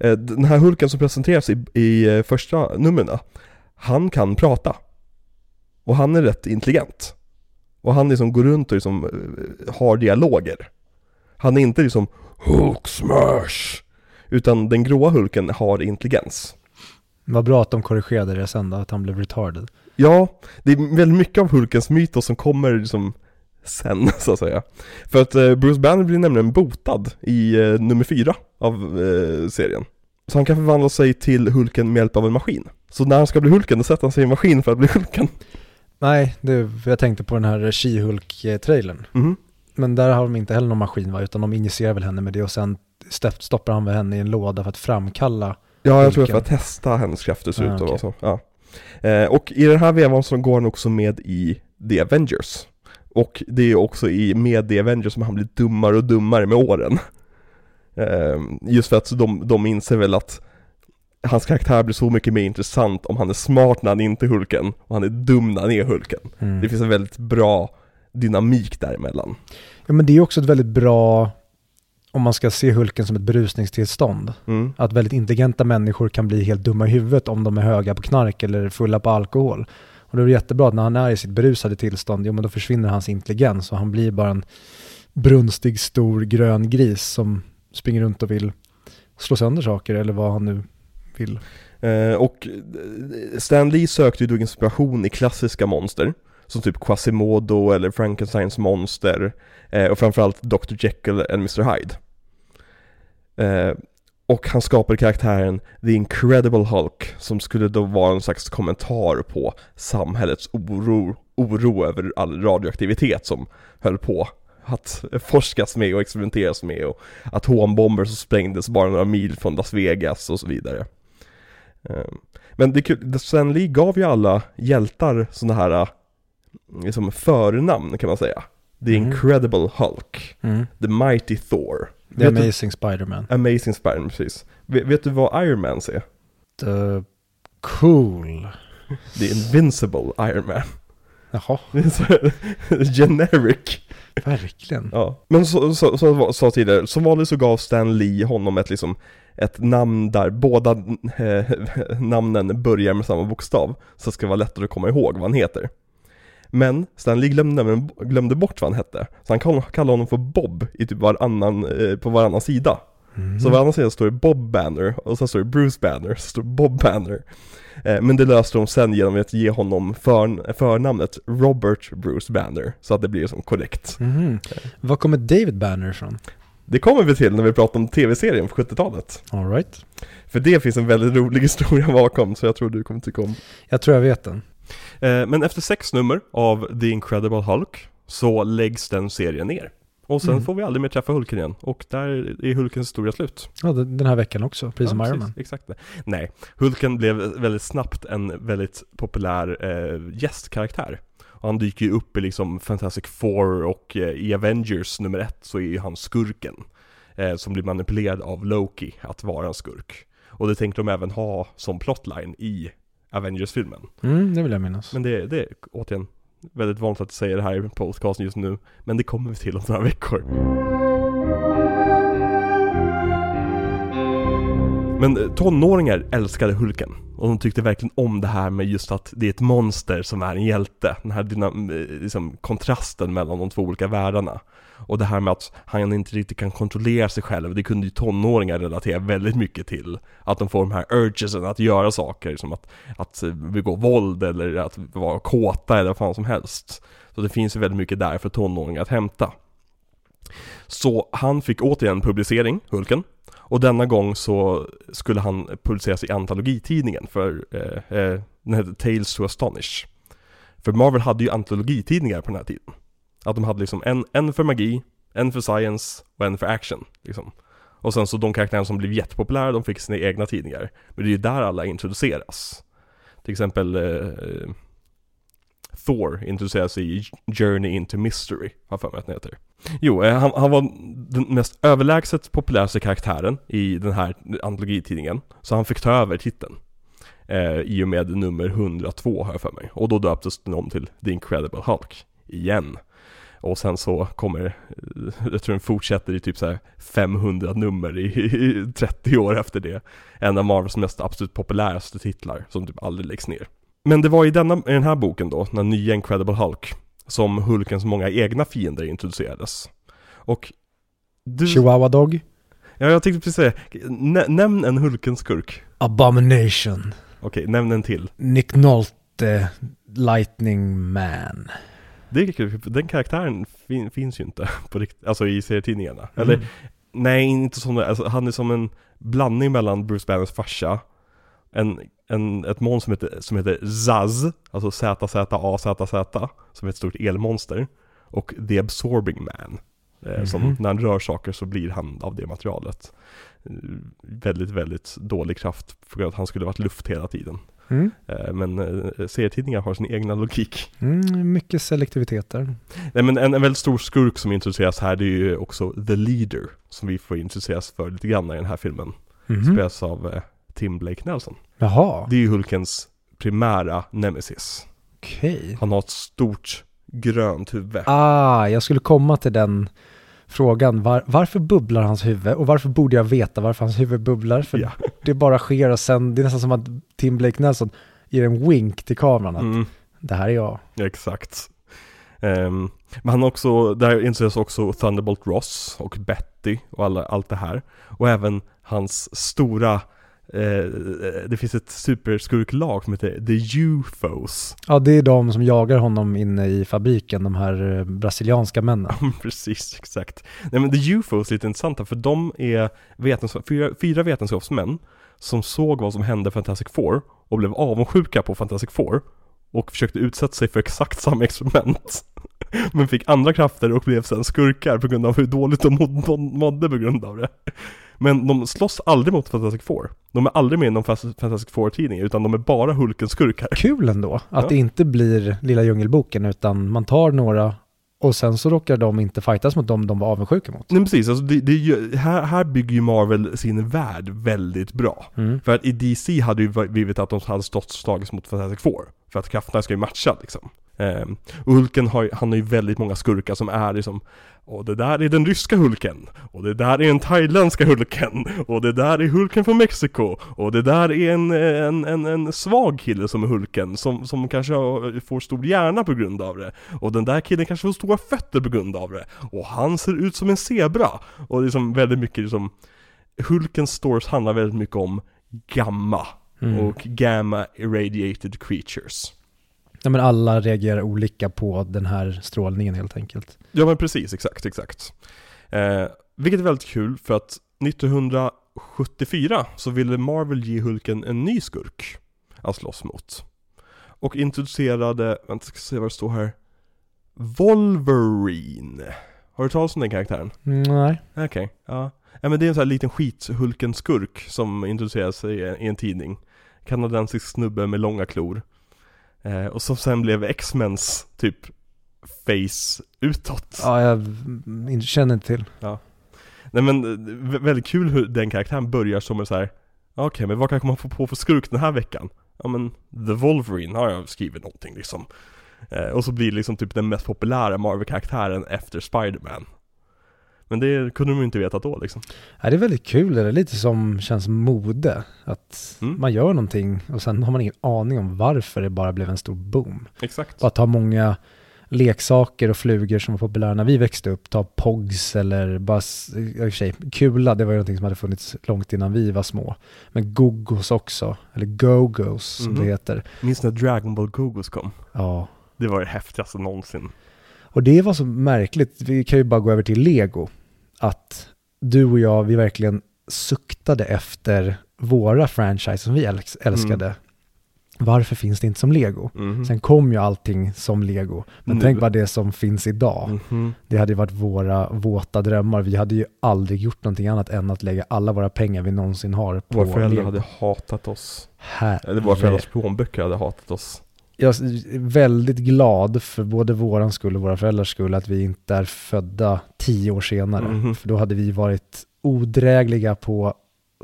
eh, den här Hulken som presenteras i, i eh, första numren, han kan prata. Och han är rätt intelligent. Och han liksom går runt och liksom har dialoger. Han är inte liksom Hulk smash! Utan den gråa Hulken har intelligens. Vad bra att de korrigerade det sen då, att han blev retarded. Ja, det är väldigt mycket av Hulkens mytos som kommer liksom sen så att säga. För att eh, Bruce Banner blir nämligen botad i eh, nummer fyra av eh, serien. Så han kan förvandla sig till Hulken med hjälp av en maskin. Så när han ska bli Hulken, då sätter han sig i en maskin för att bli Hulken. Nej, det, jag tänkte på den här She-Hulk-trailern. Mhm. Men där har de inte heller någon maskin va, utan de injicerar väl henne med det och sen st- stoppar han väl henne i en låda för att framkalla. Ja, jag tror det Hulken. för att testa hennes krafter ser Ah, ut att vara okej. så. Ja. Eh, och i den här vevan så går han också med i The Avengers. Och det är också i, med The Avengers som han blir dummare och dummare med åren. Eh, just för att de, de inser väl att hans karaktär blir så mycket mer intressant om han är smart när han inte är Hulken och han är dum när han är Hulken. Mm. Det finns en väldigt bra dynamik däremellan. Ja men det är också ett väldigt bra, om man ska se Hulken som ett berusningstillstånd. Mm. Att väldigt intelligenta människor kan bli helt dumma i huvudet om de är höga på knark eller fulla på alkohol. Och då är det jättebra att när han är i sitt berusade tillstånd, jo men då försvinner hans intelligens och han blir bara en brunstig stor grön gris som springer runt och vill slå sönder saker eller vad han nu vill. Eh, och eh, Stan Lee sökte ju då inspiration i klassiska monster Som typ Quasimodo eller Frankensteins monster eh, Och framförallt Dr. Jekyll och Mr. Hyde eh, och han skapade karaktären The Incredible Hulk Som skulle då vara en slags kommentar på samhällets oro, oro över all radioaktivitet som höll på att forskas med och experimenteras med och atombomber som sprängdes bara några mil från Las Vegas och så vidare. Ehm, men det är kul, Stan Lee gav ju alla hjältar sådana här eh, liksom förnamn kan man säga. The Mm. Incredible Hulk, The Mighty Thor, The Vet Amazing Spider-Man. Amazing Spider-Man precis. Vet, vet du vad Iron Man är? The cool. The Invincible Iron Man. Jaha, generic. verkligen. Ja, men så, så, som jag sa tidigare, som vanligt så gav Stan Lee honom ett liksom ett namn där båda eh, namnen börjar med samma bokstav, så det ska vara lättare att komma ihåg vad han heter. Men Stan Lee glömde, glömde bort vad han hette, så han kall- kallade honom för Bob i typ varannan, eh, på varannan sida. Mm. Så varannan sida står det Bob Banner, och sen står det Bruce Banner, så står det Bob Banner. Eh, men det löste de sen genom att ge honom för, förnamnet Robert Bruce Banner, så att det blir som korrekt. Mhm. Var kommer David Banner ifrån? Det kommer vi till när vi pratar om tv-serien på 70-talet. All right. För det finns en väldigt rolig historia bakom, så jag tror du kommer tycka om. Jag tror jag vet den. Eh, men efter sex nummer av The Incredible Hulk så läggs den serien ner. Och sen Mm. får vi aldrig mer träffa Hulken igen. Och där är Hulkens historia slut. Ja, den här veckan också, precis som Ja, Iron Man. Exakt det. Nej, Hulken blev väldigt snabbt en väldigt populär eh, gästkaraktär. Och han dyker ju upp i liksom Fantastic Four och eh, i Avengers nummer ett så är ju han skurken. Eh, som blir manipulerad av Loki att vara en skurk. Och det tänkte de även ha som plotline i Avengers-filmen. Mm, det vill jag minnas. Men det, det är återigen väldigt vanligt att säga det här i podcasten just nu. Men det kommer vi till om några veckor. Men eh, tonåringar älskade Hulken. Och de tyckte verkligen om det här med just att det är ett monster som är en hjälte. Den här eh, liksom, kontrasten mellan de två olika världarna. Och det här med att han inte riktigt kan kontrollera sig själv, det kunde ju tonåringar relatera väldigt mycket till. Att de får de här urgesen att göra saker, som att, att begå våld eller att vara kåta eller vad fan som helst. Så det finns ju väldigt mycket där för tonåringar att hämta. Så han fick återigen publicering, Hulken. Och denna gång så skulle han publiceras i antologitidningen för, eh, eh, den hette Tales to Astonish. För Marvel hade ju antologitidningar på den här tiden. Att de hade liksom en, en för magi, en för science och en för action. Liksom. Och sen så de karaktärerna som blev jättepopulära, de fick sina egna tidningar. Men det är ju där alla introduceras. Till exempel eh, eh Thor introduceras i Journey into Mystery, har jag för mig att den heter. Jo, eh, han, han var den mest överlägset populäraste karaktären i den här antologitidningen. Så han fick ta över titeln. Eh, I och med nummer 102 har jag för mig. Och då döptes den om till The Incredible Hulk. Igen. Och sen så kommer, eh, jag tror den fortsätter i typ så här 500 nummer i, i 30 år efter det. En av Marvels mest absolut populäraste titlar som typ aldrig läggs ner. Men det var i, denna, i den här boken då, den nya Incredible Hulk, som Hulkens många egna fiender introducerades. Och du, Chihuahua Dog. ja jag tänkte precis säga, nä, nämn en Hulken-skurk. Abomination. Okej, nämn en till. Nick Nolte. Lightning Man. Det är kul, för den karaktären fin, finns ju inte på rikt, alltså i serietidningarna. Mm. Eller, nej inte som alltså, han är som en blandning mellan Bruce Banners farsa, en, en, ett monster som heter, som heter Zaz, alltså Z-Z-A-Z-Z, som är ett stort elmonster, och The Absorbing Man. Eh, Som när han rör saker så blir han av det materialet. Eh, Väldigt, väldigt dålig kraft för att han skulle varit luft hela tiden. Mm. Eh, Men eh, serietidningar har sin egna logik. Mm, mycket selektivitet där. Nej men en, en väldigt stor skurk som introduceras här det är ju också The Leader Som vi får introduceras för lite grann i den här filmen Mhm. Spelas av eh, Tim Blake Nelson. Jaha, Det är ju Hulkens primära nemesis. okej. Han har ett stort grönt huvud. Ah, jag skulle komma till den frågan. Var, varför bubblar hans huvud? Och varför borde jag veta varför hans huvud bubblar? För Ja. det bara sker och sen, det är nästan som att Tim Blake Nelson ger en wink till kameran att Mm, det här är jag. exakt. Ehm, men han också, där introduceras också Thunderbolt Ross och Betty och alla, allt det här. Och även hans stora, det finns ett superskurklag som heter The UFOs. Ja, det är de som jagar honom inne i fabriken, de här eh, brasilianska männen. Precis, exakt. Nej men The UFOs är lite intressanta för de är vetenskap, fyra, fyra vetenskapsmän som såg vad som hände Fantastic Four och blev avundsjuka på Fantastic Four och försökte utsätta sig för exakt samma experiment. Men fick andra krafter och blev sen skurkar på grund av hur dåligt de mådde, mådde på grund av det. Men de slåss aldrig mot Fantastic Four. De är aldrig med i någon Fantastic Four-tidning utan de är bara Hulkens skurkar. Kul ändå att Ja. det inte blir Lilla Djungelboken utan man tar några och sen så råkar de inte fightas mot dem de var avundsjuka mot. Nej precis, alltså det, det, ju- här, här bygger ju Marvel sin värld väldigt bra. Mm. För att i DC hade ju blivit att de hade stått slagits mot Fantastic Four. För att krafterna ska ju matcha liksom. Eh, och Hulken har ju, han har ju väldigt många skurkar som är liksom Och det där är den ryska Hulken. Och det där är den thailändska Hulken. Och det där är Hulken från Mexiko. Och det där är en, en, en, en svag kille som är Hulken. Som, som kanske får stor hjärna på grund av det. Och den där killen kanske får stora fötter på grund av det. Och han ser ut som en zebra. Och liksom väldigt mycket liksom Hulkens stories handlar väldigt mycket om gamma Mm. och gamma irradiated creatures. Ja, men alla reagerar olika på den här strålningen helt enkelt. Ja men precis, exakt, exakt. Eh, vilket är väldigt kul för att 1974 så ville Marvel ge Hulken en ny skurk att slåss mot. Och introducerade, vänta ska se vad det står här. Wolverine. Har du talat om den karaktären? Nej. Okej, ja. ja. men det är en sån här liten skit Hulken-skurk som introduceras i, i en tidning. Kanadensisk snubbe med långa klor. Eh, och som sen blev X-Mens typ face utåt. Ja, jag känner inte till. Nej men eh, vä- väldigt kul hur den karaktären börjar som en så här. Okej, men vad kan man få på för skurk den här veckan? Ja men, The Wolverine har jag skrivit någonting liksom. Eh, och så blir det liksom typ den mest populära Marvel-karaktären efter Spider-Man. Men det kunde de ju inte veta då liksom. Ja, det är väldigt kul, det är lite som känns mode. Att Mm. man gör någonting och sen har man ingen aning om varför det bara blev en stor boom. Exakt. Bara ta många leksaker och flugor som var populära när vi växte upp. Ta Pogs eller bara, i och sig, Kula, det var ju någonting som hade funnits långt innan vi var små. Men Gogos också, eller Go-Go's som Mhm. det heter. Minns när Dragon Ball Gogos kom? Ja. Det var det häftigaste någonsin. Och det var så märkligt, vi kan ju bara gå över till Lego. Att du och jag, vi verkligen suktade efter våra franchise som vi älsk- älskade. Varför finns det inte som Lego? Mhm. Sen kom ju allting som Lego. Men Nu. tänk bara det som finns idag. Mhm. Det hade ju varit våra våta drömmar. Vi hade ju aldrig gjort någonting annat än att lägga alla våra pengar vi någonsin har på Våra föräldrar Lego. hade hatat oss. Herre. Eller våra föräldrars plånböcker hade hatat oss. Jag är väldigt glad för både våran skull och våra föräldrars skull att vi inte är födda tio år senare. Mhm. För då hade vi varit odrägliga på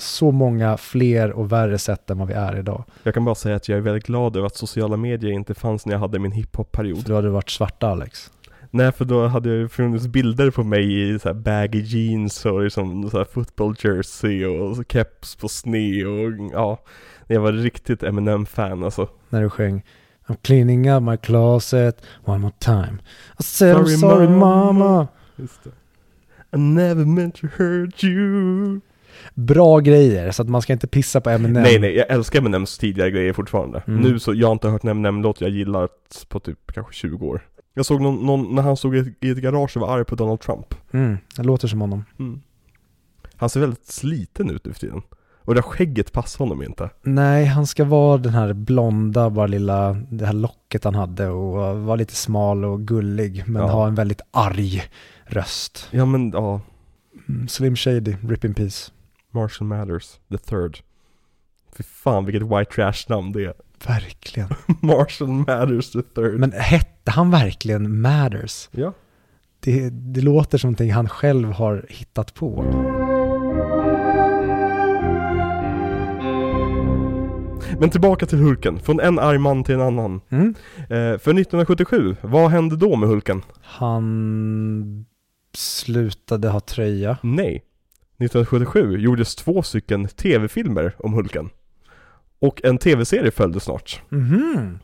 så många fler och värre sätt än vad vi är idag. Jag kan bara säga att jag är väldigt glad över att sociala medier inte fanns när jag hade min hiphop-period. För då hade du varit svarta Alex. Nej för då hade det funnits bilder på mig i så baggy jeans och liksom så här football jersey och keps på sne och ja Jag var riktigt Eminem-fan alltså När du sjöng I'm cleaning up my closet one more time. I said I'm Sorry, sorry mama." mama. I never meant to hurt you Bra grejer, så att man ska inte pissa på Eminem. Nej nej, jag älskar Eminems tidigare grejer fortfarande Mm. Nu så, jag har inte hört en Eminem-låt jag gillat på typ kanske 20 år Jag såg någon, någon när han stod i ett, i ett garage och var arg på Donald Trump Mm, det låter som honom. mm. Han ser väldigt sliten ut nu för tiden Och det där skägget passar honom inte Nej, han ska vara den här blonda, bara lilla, det här locket han hade och vara lite smal och gullig, men Ja. ha en väldigt arg röst. Ja men ja, Mm, Slim Shady, Rip in Peace. Marshall Matters, the third Fy fan vilket white trash namn det är Verkligen. Marshall Matters the third Men hette han verkligen Matters? Ja Det, det låter som någonting han själv har hittat på. Men tillbaka till Hulken, från en arg man till en annan. Mm. Eh, för 1977, vad hände då med Hulken? Han slutade ha tröja. Nej. 1977 gjordes två stycken tv-filmer om Hulken. Och en tv-serie följde snart. Mhm.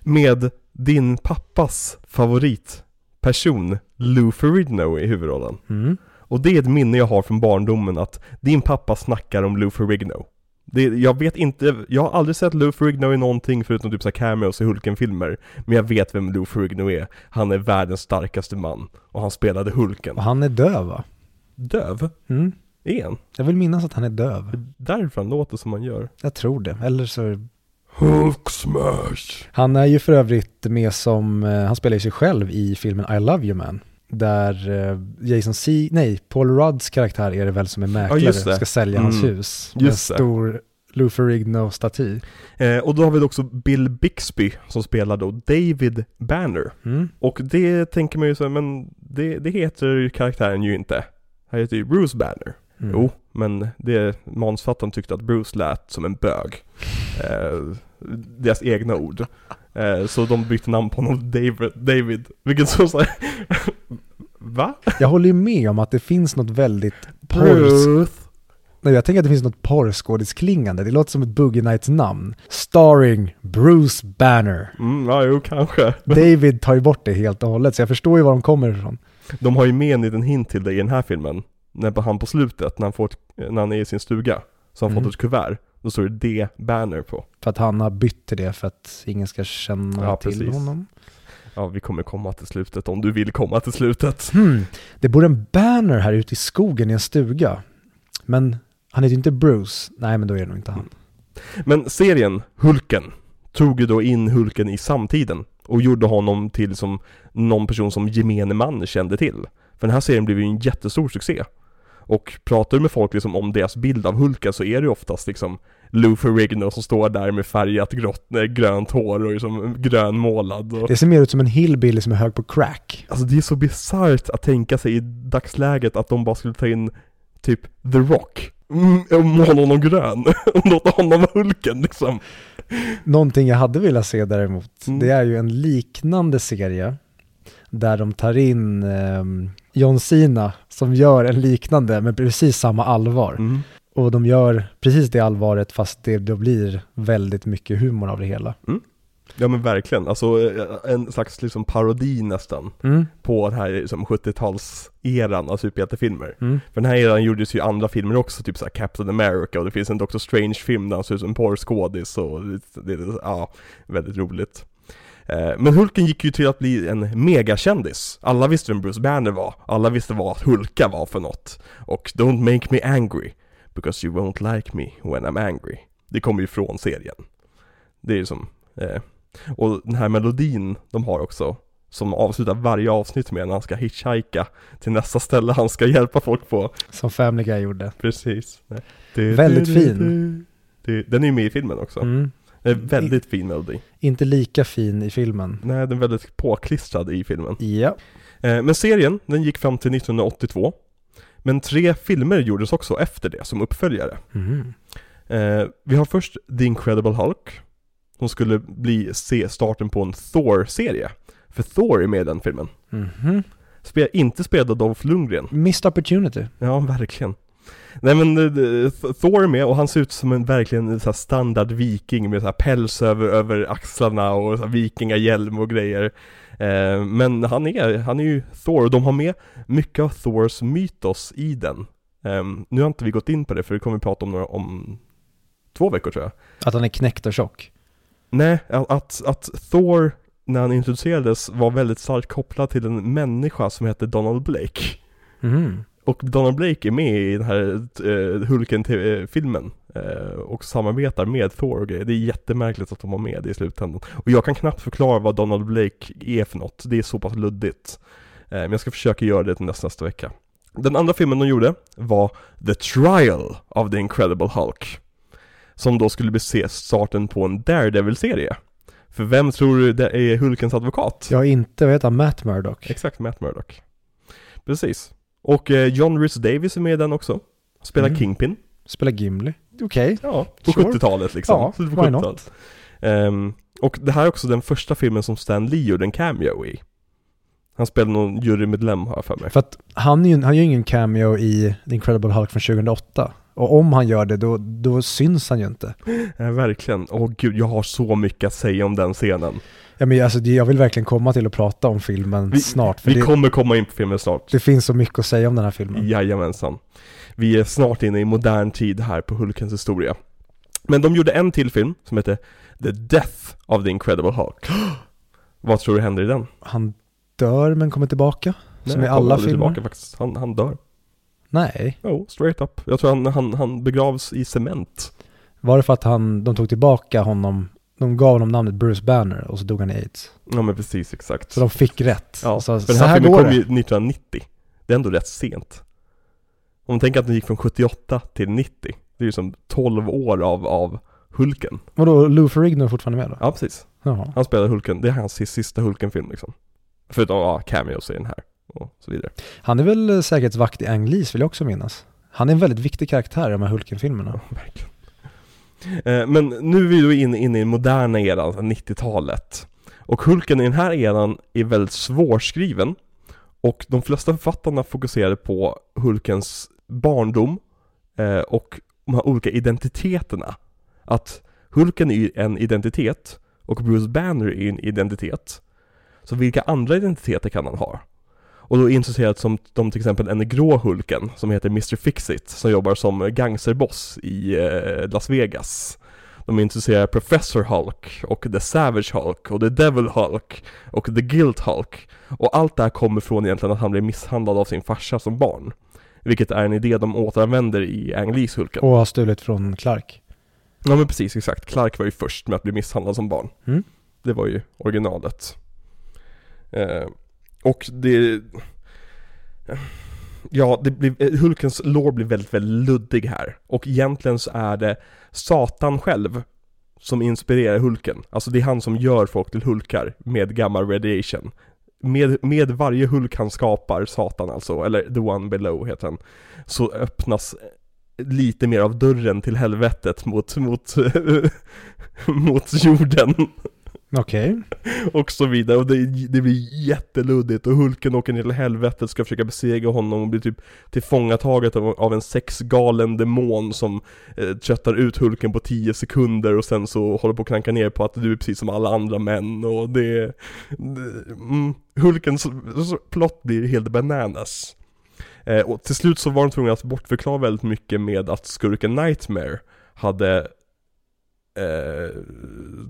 Med din pappas favoritperson, Lou Ferrigno i huvudrollen. Mm. Och det är ett minne jag har från barndomen att din pappa snackar om Lou Ferrigno. Det, jag vet inte, jag har aldrig sett Lou Ferrigno i någonting förutom typ så här cameos i Hulken-filmer. Men jag vet vem Lou Ferrigno är. Han är världens starkaste man. Och han spelade Hulken. Och han är döv va? Döv? Mm. Är han? Jag vill minnas att han är döv. Därför han låter som han gör. Jag tror det. Eller så... Hulk smash! Han är ju för övrigt med som, eh, han spelar ju sig själv i filmen I Love You Man. Där eh, Jason C, nej, Paul Rudds karaktär är det väl som är mäklare, just det. ska sälja hans Mm. hus. Med en Just stor Lou Ferrigno-staty. Eh, och då har vi också Bill Bixby som spelar då David Banner. Mm. Och det tänker man ju så här, men det, det heter karaktären ju inte. Han heter ju Bruce Banner. Mm. Jo, men det, manusförfattaren tyckte att Bruce lät som en bög. Eh, deras egna ord. Eh, så de bytte namn på honom David, David vilket så såhär, Va? Jag håller ju med om att det finns något väldigt porr... Nej, jag tänker att det finns något porrskådisklingande. Det låter som ett Boogie Nights namn. Starring Bruce Banner. Mm, ja, jo kanske. David tar ju bort det helt och hållet, så jag förstår ju var de kommer ifrån. De har ju med en liten hint till det i den här filmen. När han på slutet, när han, får ett, när han är i sin stuga, så har han Mm. fått ett kuvert. Då står det D-banner på. För att han har bytt till det för att ingen ska känna Ja, till precis. honom. Ja, vi kommer komma till slutet om du vill komma till slutet. Hmm. Det bor en Banner här ute i skogen i en stuga. Men han heter ju inte Bruce. Nej, men då är det nog inte han. Men serien, Hulken, tog ju då in Hulken i samtiden och gjorde honom till som någon person som gemene man kände till. För den här serien blev ju en jättestor succé. Och pratar du med folk liksom om deras bild av Hulken så är det ju oftast liksom Lou Ferrigno som står där med färgat grått, nej, grönt hår och liksom grönmålad och... Det ser mer ut som en hillbilly som är hög på crack. Alltså det är så bisarrt att tänka sig i dagsläget att de bara skulle ta in typ The Rock mm, och måla honom grön och låta honom vara Hulken liksom. Någonting jag hade velat se däremot, Mm. det är ju en liknande serie där de tar in ehm, John Cena som gör en liknande med precis samma allvar. Mm. Och de gör precis det allvaret fast det då blir väldigt mycket humor av det hela. Ja men verkligen, alltså eh, en slags liksom parodi nästan Mm. på den här liksom 70-talseran av superhjältefilmer. Mm. För den här eran gjordes ju andra filmer också, typ såhär Captain America och det finns en Doctor Strange-film där han ser ut som en porrskådis och det, det, det, ja, väldigt roligt. Eh, Men Hulken gick ju till att bli en megakändis. Alla visste vem Bruce Banner var, alla visste vad Hulka var för något. Och Don't make me angry, because you won't like me when I'm angry. Det kommer ju från serien. Det är ju som, eh, och den här melodin de har också, som avslutar varje avsnitt med när han ska hitchhika till nästa ställe han ska hjälpa folk på. Som Family Guy gjorde. Precis. Du, Väldigt du, fin. du. Den är ju med i filmen också. Mm. Det är väldigt fin melodi. Inte lika fin i filmen. Nej, den är väldigt påklistrad i filmen. Ja. Eh, Men serien, den gick fram till 1982. Men tre filmer gjordes också efter det som uppföljare. Mm. Eh, vi har först The Incredible Hulk. Som skulle bli se starten på en Thor-serie. För Thor är med i den filmen. Mhm. Spel, inte spelad av Dolph Lundgren. Missed opportunity. Ja, verkligen. Nej men eh, Th- Thor är med och han ser ut som en verkligen så här standard viking med så här päls över, över axlarna och så här vikingahjälm och grejer. Eh, men han är, han är ju Thor och de har med mycket av Thors mytos i den. Eh, nu har inte vi gått in på det för det kommer vi prata om några, om två veckor tror jag. Att han är knäckt och tjock. Nej, att, att, Thor när han introducerades var väldigt starkt kopplad till en människa som heter Donald Blake. Mhm. Och Donald Blake är med i den här uh, Hulken-filmen eh, och samarbetar med Thor och grejer. Det är jättemärkligt att de var med i slutändan. Och jag kan knappt förklara vad Donald Blake är för något. Det är så pass luddigt. Eh, men jag ska försöka göra det till nästa, nästa vecka. Den andra filmen de gjorde var The Trial of the Incredible Hulk. Som då skulle bli starten på en Daredevil-serie. För vem tror du det är Hulkens advokat? Jag har inte, vad heter Matt Murdock? Exakt, Matt Murdock. Precis. Och eh, John Rhys Davis är med i den också. Spelar Mm. Kingpin. Spelar Gimli. okej. Ja, på Sure. 70-talet liksom. Ja, Slutet på why 70-talet. Ehm, och det här är också den första filmen som Stan Lee gjorde en cameo i. Han spelade någon jurymedlem har jag för mig. För att han, han gör ju ingen cameo i The Incredible Hulk från 2008. Och om han gör det, då, då syns han ju inte. Eh, verkligen. Åh gud, jag har så mycket att säga om den scenen. Ja, men alltså, jag vill verkligen komma till att prata om filmen Vi- snart. Vi det, kommer komma in på filmen snart. det finns så mycket att säga om den här filmen. Jajamensan. Vi är snart inne i modern tid här på Hulkens historia. Men de gjorde en till film som heter The Death of the Incredible Hulk. Vad tror du händer i den? Han dör men kommer tillbaka. som i alla filmer. Tillbaka, faktiskt. Han, han dör. Nej. Jo, straight up. Jag tror han, han, han begravs i cement. Var det för att han, de tog tillbaka honom, de gav honom namnet Bruce Banner och så dog han i aids. Ja men precis, exakt. Så de fick rätt. ja, så, för den här, här filmen kom ju 1990. Det är ändå rätt sent. Om man tänker att den gick från 78 till 90. Det är ju som 12 år av, av Hulken. Vadå, Lou Ferrigno är fortfarande med då? Ja, precis. Jaha. Han spelade Hulken, det är hans sis- sista Hulken-film liksom. Förutom, ja, cameos i den här och så vidare. Han är väl eh, säkerhetsvakt i Ang Lees vill jag också minnas. Han är en väldigt viktig karaktär i de här Hulken-filmerna. Ja, verkligen. Eh, Men nu är vi då inne, inne i den moderna eran, alltså 90-talet. Och Hulken i den här eran är väldigt svårskriven. Och de flesta författarna fokuserade på Hulkens barndom eh, och de här olika identiteterna. Att Hulken är en identitet och Bruce Banner är en identitet. Så vilka andra identiteter kan han ha? Och då intresserat som de till exempel en grå Hulken som heter Mr Fixit som jobbar som gangsterboss i eh, Las Vegas. De är intresserade av Professor Hulk och The Savage Hulk och The Devil Hulk och The Guilt Hulk. Och allt det här kommer från egentligen att han blev misshandlad av sin farsa som barn. Vilket är en idé de återanvänder i Ang Lees Hulken. Och har stulit från Clark. Ja men precis, exakt. Clark var ju först med att bli misshandlad som barn. Mm. Det var ju originalet. Eh, och det... Ja, det blir, Hulkens lår blir väldigt, väldigt luddig här. Och egentligen så är det Satan själv som inspirerar Hulken. Alltså det är han som gör folk till Hulkar med gamma radiation. Med, med varje Hulk han skapar, Satan alltså, eller The One Below heter han, så öppnas lite mer av dörren till helvetet mot, mot, mot jorden Okej. och så vidare och det, det blir jätteluddigt och Hulken åker ner till helvetet ska försöka besegra honom och blir typ tillfångataget av, av en sexgalen demon som eh, tröttar ut Hulken på 10 sekunder och sen så håller på att klanka ner på att du är precis som alla andra män och det, det mm, Hulkens plott blir helt bananas. Eh, och till slut så var de tvungna att bortförklara väldigt mycket med att skurken Nightmare hade eh,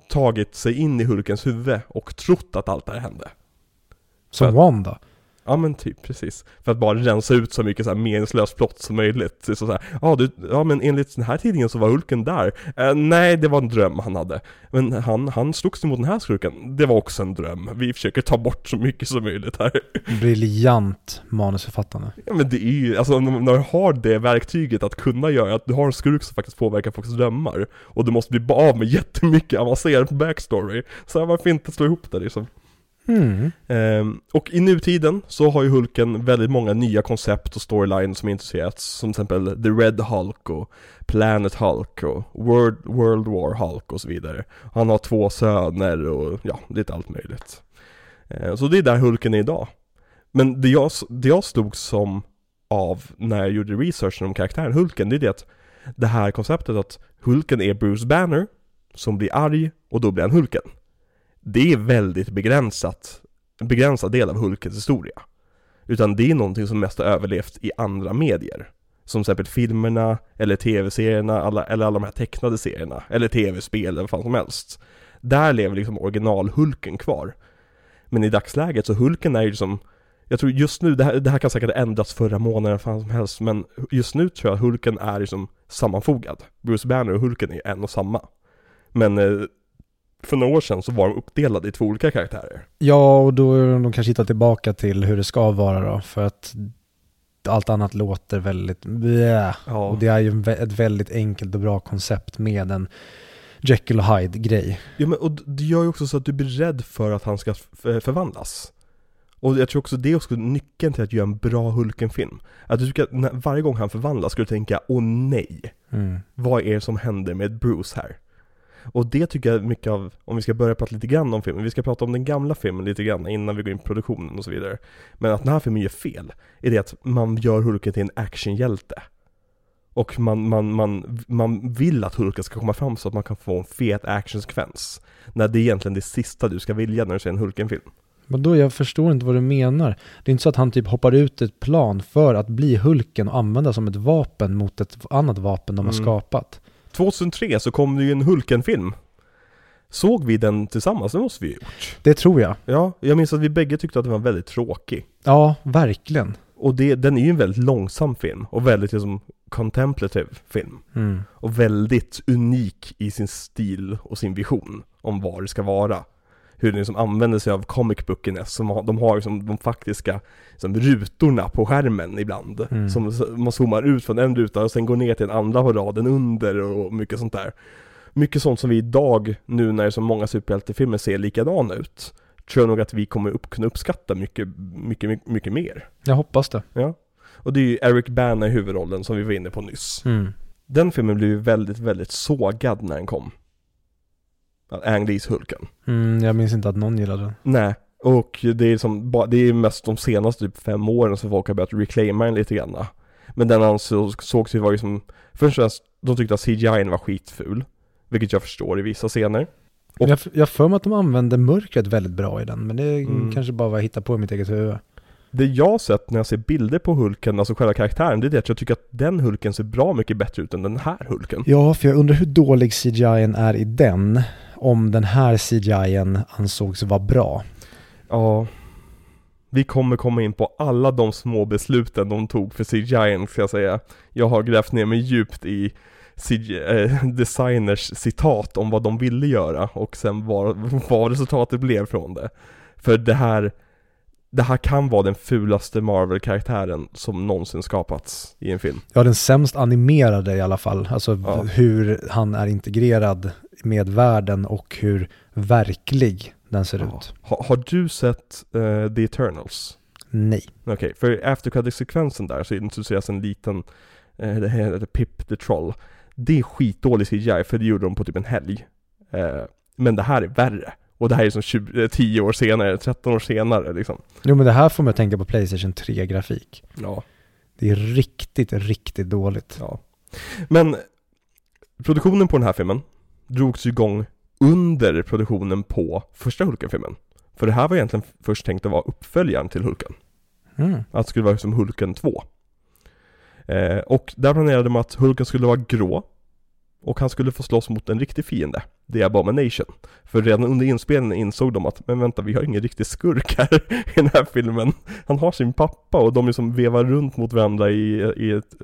tagit sig in i Hulkens huvud och trott att allt det här hände. Som Wanda. Ja men typ, precis. För att bara rensa ut så mycket så här meningslös plott som möjligt. Så så här, ja, du, ja men enligt den här tidningen så var Hulken där. Eh, nej, det var en dröm han hade. Men han, han slogs mot den här skurken. Det var också en dröm. Vi försöker ta bort så mycket som möjligt här. Briljant manusförfattande. Ja men det är ju, alltså när du har det verktyget att kunna göra, att du har en skurk som faktiskt påverkar folks drömmar. Och du måste bli av med jättemycket avancerad backstory. Så här, varför inte slå ihop det liksom? Mm. Ehm, och i nutiden så har ju Hulken väldigt många nya koncept och storylines som intresserats Som till exempel The Red Hulk och Planet Hulk och World, World War Hulk och så vidare. Han har två söner och ja, lite allt möjligt. Ehm, Så det är där Hulken är idag. Men det jag, det jag slog som av när jag gjorde researchen om karaktären Hulken, det är det att Det här konceptet att Hulken är Bruce Banner Som blir arg och då blir han Hulken det är väldigt begränsat, en begränsad del av Hulkens historia. Utan det är någonting som mest har överlevt i andra medier. Som till exempel filmerna, eller tv-serierna, alla, eller alla de här tecknade serierna, eller tv-spel, eller vad fan som helst. Där lever liksom original-Hulken kvar. Men i dagsläget så Hulken är ju som jag tror just nu, det här, det här kan säkert ändras förra månaden, vad fan som helst, men just nu tror jag Hulken är liksom sammanfogad. Bruce Banner och Hulken är en och samma. Men eh, för några år sedan så var de uppdelade i två olika karaktärer. Ja, och då är de kanske hittar tillbaka till hur det ska vara då, för att allt annat låter väldigt blä. Ja. Och det är ju ett väldigt enkelt och bra koncept med en Jekyll och Hyde-grej. Ja men och det gör ju också så att du blir rädd för att han ska förvandlas. Och jag tror också det är också nyckeln till att göra en bra Hulken-film. Att du tycker att när, varje gång han förvandlas ska du tänka åh nej. Mm. Vad är det som händer med Bruce här? Och det tycker jag mycket av, om vi ska börja prata lite grann om filmen, vi ska prata om den gamla filmen lite grann innan vi går in på produktionen och så vidare. Men att den här filmen gör fel, är det att man gör Hulken till en actionhjälte. Och man, man, man, man vill att Hulken ska komma fram så att man kan få en fet actionsekvens. När det är egentligen det sista du ska vilja när du ser en Hulken-film. Men då, jag förstår inte vad du menar. Det är inte så att han typ hoppar ut ett plan för att bli Hulken och använda som ett vapen mot ett annat vapen de har Mm. skapat. 2003 så kom det ju en Hulken-film. Såg vi den tillsammans? Det måste vi ju gjort. Det tror jag. Ja, jag minns att vi bägge tyckte att den var väldigt tråkig. Ja, verkligen. Och det, den är ju en väldigt långsam film och väldigt liksom contemplative film. Mm. Och väldigt unik i sin stil och sin vision om vad det ska vara. Hur den liksom använder sig av comic bookiness, som har, de har liksom de faktiska liksom, rutorna på skärmen ibland. Mm. Som man zoomar ut från en ruta och sen går ner till en andra på raden under och mycket sånt där. Mycket sånt som vi idag, nu när så många superhjältefilmer ser likadana ut, tror jag nog att vi kommer upp, kunna uppskatta mycket, mycket, mycket, mycket mer. Jag hoppas det. Ja. Och det är ju Eric Bana i huvudrollen som vi var inne på nyss. Mm. Den filmen blev ju väldigt, väldigt sågad när den kom. Ang Lees Hulken. Mm, jag minns inte att någon gillade den. Nej, och det är som, det är mest de senaste typ fem åren som folk har börjat reclaima den lite grann. Men den ansågs sågs ju var ju som, först och främst, de tyckte att CGI var skitful. Vilket jag förstår i vissa scener. Och- Jag har för mig att de använde mörkret väldigt bra i den, men det Mm. kanske bara var hitta på i mitt eget huvud. Det jag sett när jag ser bilder på Hulken, alltså själva karaktären, det är det att jag tycker att den Hulken ser bra mycket bättre ut än den här Hulken. Ja, för jag undrar hur dålig CGI är i den, om den här CGI ansågs vara bra. Ja, vi kommer komma in på alla de små besluten de tog för CGI ska jag säga. Jag har grävt ner mig djupt i CGI, eh, designers citat om vad de ville göra och sen vad, vad resultatet blev från det. För det här, det här kan vara den fulaste Marvel-karaktären som någonsin skapats i en film. Ja, den sämst animerade i alla fall. Alltså Ja. hur han är integrerad med världen och hur verklig den ser Ja. ut. Ha, har du sett eh, The Eternals? Nej. Okej, för after credit-sekvensen där så introduceras en liten, eh, det heter Pip the Troll. Det är skitdålig CGI för det gjorde de på typ en helg. Eh, men det här är värre. Och det här är som 20, eh, 10 år senare, 13 år senare liksom. Jo, men det här får mig att tänka på Playstation 3-grafik. Ja, Det är riktigt, riktigt dåligt. ja. Men produktionen på den här filmen drogs ju igång under produktionen på första Hulken-filmen. För det här var egentligen först tänkt att vara uppföljaren till Hulken. Mm. Att det skulle vara som Hulken 2. Eh, och där planerade man att Hulken skulle vara grå. Och han skulle få slåss mot en riktig fiende. The Abomination. För redan under inspelningen insåg de att, men vänta vi har ingen riktig skurk här i den här filmen. Han har sin pappa och de liksom vevar runt mot varandra i, i ett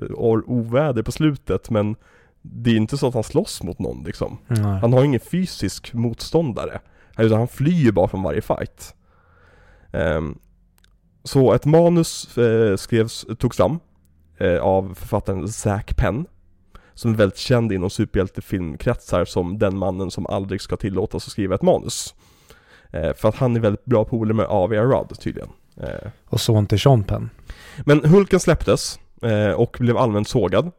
oväder på slutet men det är inte så att han slåss mot någon liksom. Nej. Han har ingen fysisk motståndare. Utan han flyr bara från varje fight. Ehm, så ett manus eh, skrevs, togs fram eh, av författaren Zack Penn. Som är väldigt känd inom superhjältefilmkretsar som den mannen som aldrig ska tillåtas att skriva ett manus. Eh, för att han är väldigt bra polare med A.V. Arad tydligen. Eh, Och son till Sean Penn. men Hulken släpptes eh, och blev allmänt sågad.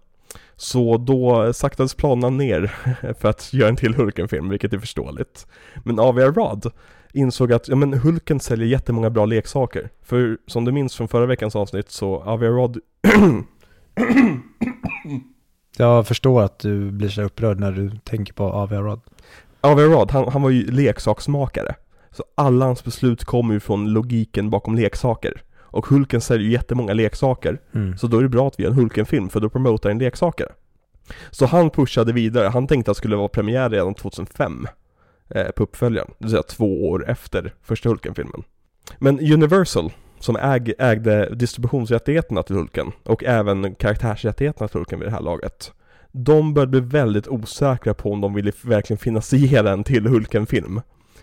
Så då saktades planerna ner för att göra en till Hulken-film, vilket är förståeligt. Men A.V. Arad insåg att, ja men Hulken säljer jättemånga bra leksaker. För som du minns från förra veckans avsnitt så A.V. Arad Jag förstår att du blir så upprörd när du tänker på A.V. Rod. A.V. Arad, han, han var ju leksaksmakare. Så alla hans beslut kommer ju från logiken bakom leksaker. Och Hulken säljer ju jättemånga leksaker. Mm. Så då är det bra att vi gör en Hulken-film för då promotar en leksaker. Så han pushade vidare, han tänkte att det skulle vara premiär redan 2005 eh, på uppföljaren, det vill säga två år efter första Hulken-filmen. Men Universal, som äg, ägde distributionsrättigheterna till Hulken och även karaktärsrättigheterna till Hulken vid det här laget. De började bli väldigt osäkra på om de ville verkligen finansiera en till Hulken-film.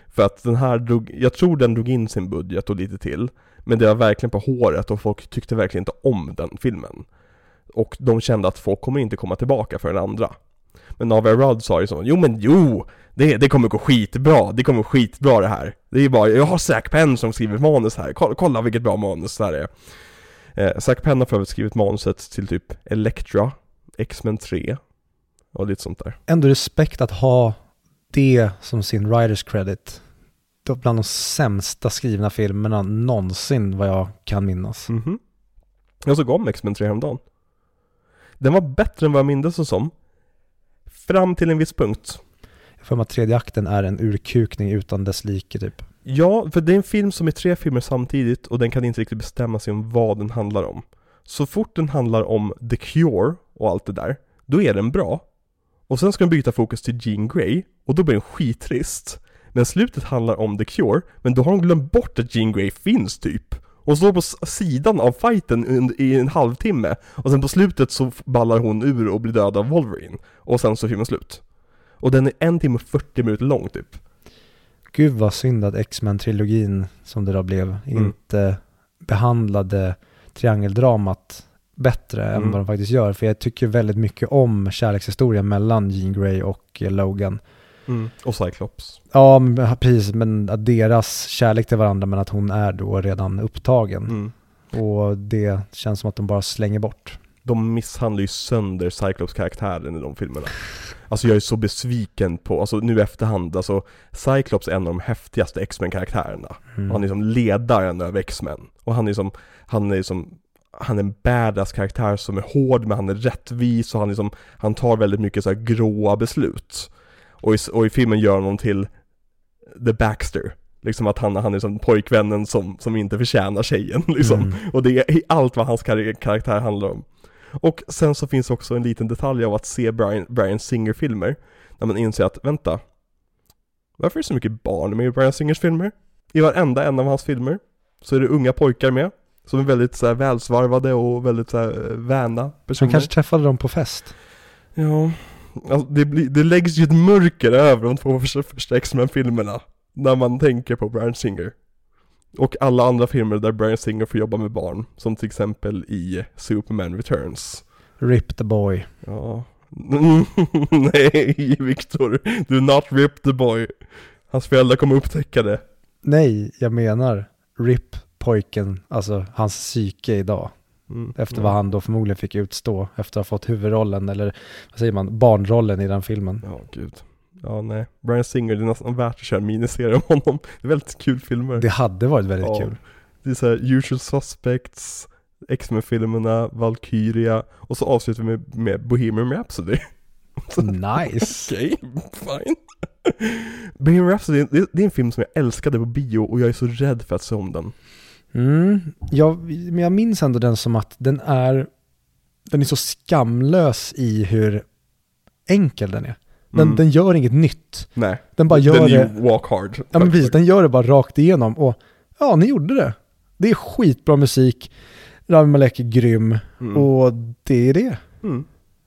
För att den här drog, jag tror den drog in sin budget och lite till. Men det var verkligen på håret och folk tyckte verkligen inte om den filmen. Och de kände att folk kommer inte komma tillbaka för den andra. Men Navia Rudd sa ju så, jo men jo! Det, det kommer gå skitbra, det kommer gå skitbra det här. Det är bara, jag har Zack Penn som skriver manus här, kolla, kolla vilket bra manus det här är. Eh, Zack Penn har för övrigt skrivit manuset till typ Elektra, X-Men 3, och lite sånt där. Ändå respekt att ha det som sin writers credit. Det var bland de sämsta skrivna filmerna någonsin vad jag kan minnas. Mhm. Jag såg om X-Men 3 häromdagen. Den var bättre än vad jag minns det som. Fram till en viss punkt. För mig att tredje akten är en urkukning utan dess like typ. Ja, för det är en film som är tre filmer samtidigt och den kan inte riktigt bestämma sig om vad den handlar om. Så fort den handlar om The Cure och allt det där, då är den bra. Och sen ska den byta fokus till Jean Grey, och då blir den skittrist. Men slutet handlar om The Cure, men då har de glömt bort att Jean Grey finns typ. Och står på sidan av fighten i en halvtimme, och sen på slutet så ballar hon ur och blir död av Wolverine. Och sen så är filmen slut. Och den är en timme och 40 minuter lång typ. Gud vad synd att X-Men-trilogin, som det då blev, Mm. inte behandlade triangeldramat bättre än Mm. vad de faktiskt gör. För jag tycker väldigt mycket om kärlekshistorien mellan Jean Grey och Logan. Och Cyclops. Ja, men, precis, men att deras kärlek till varandra, men att hon är då redan upptagen. Mm. Och det känns som att de bara slänger bort. De misshandlar ju sönder Cyclops-karaktären i de filmerna. Alltså jag är så besviken på, alltså nu i efterhand, alltså Cyclops är en av de häftigaste X-Men-karaktärerna. Mm. Han är som ledaren över X-Men. Och han är som, han är som, han är en badass karaktär som är hård men han är rättvis och han är som, han tar väldigt mycket så här gråa beslut. Och i, och i filmen gör honom till The Baxter. Liksom att han, han är som pojkvännen som, som inte förtjänar tjejen liksom. Mm. Och det är allt vad hans kar- karaktär handlar om. Och sen så finns också en liten detalj av att se Brian, Brian Singer-filmer, när man inser att, vänta, varför är det så mycket barn med i Brian Singers filmer? I varenda en av hans filmer så är det unga pojkar med, som är väldigt så här, välsvarvade och väldigt så här, eh, väna personer. de kanske träffade dem på fest. Ja, alltså, det, blir, det läggs ju ett mörker över de två första, första X-Men-filmerna, när man tänker på Brian Singer. Och alla andra filmer där Brian Singer får jobba med barn, som till exempel i Superman Returns. Rip the boy. Ja. Nej, Viktor. Do not rip the boy. Hans föräldrar kommer upptäcka det. Nej, jag menar Rip pojken, alltså hans psyke idag. Mm. Efter ja. vad han då förmodligen fick utstå efter att ha fått huvudrollen, eller vad säger man, barnrollen i den filmen. Ja, gud. Ja, nej. Brian Singer, det är nästan värt att köra en miniserie om honom. Det är väldigt kul filmer. Det hade varit väldigt Ja. kul. Det är såhär Usual Suspects, X-Men-filmerna, Valkyria och så avslutar vi med, med Bohemian Rhapsody. Nice. Okej, fine. Bohemian Rhapsody, det, det är en film som jag älskade på bio och jag är så rädd för att se om den. Mm, jag, men jag minns ändå den som att den är, den är så skamlös i hur enkel den är. Den, Mm. den gör inget nytt. Nej, Den bara gör den det, walk hard. ja men precis, den gör det bara rakt igenom och ja, ni gjorde det. Det är skitbra musik, Rami Malek är grym Mm. och det är det. Mm.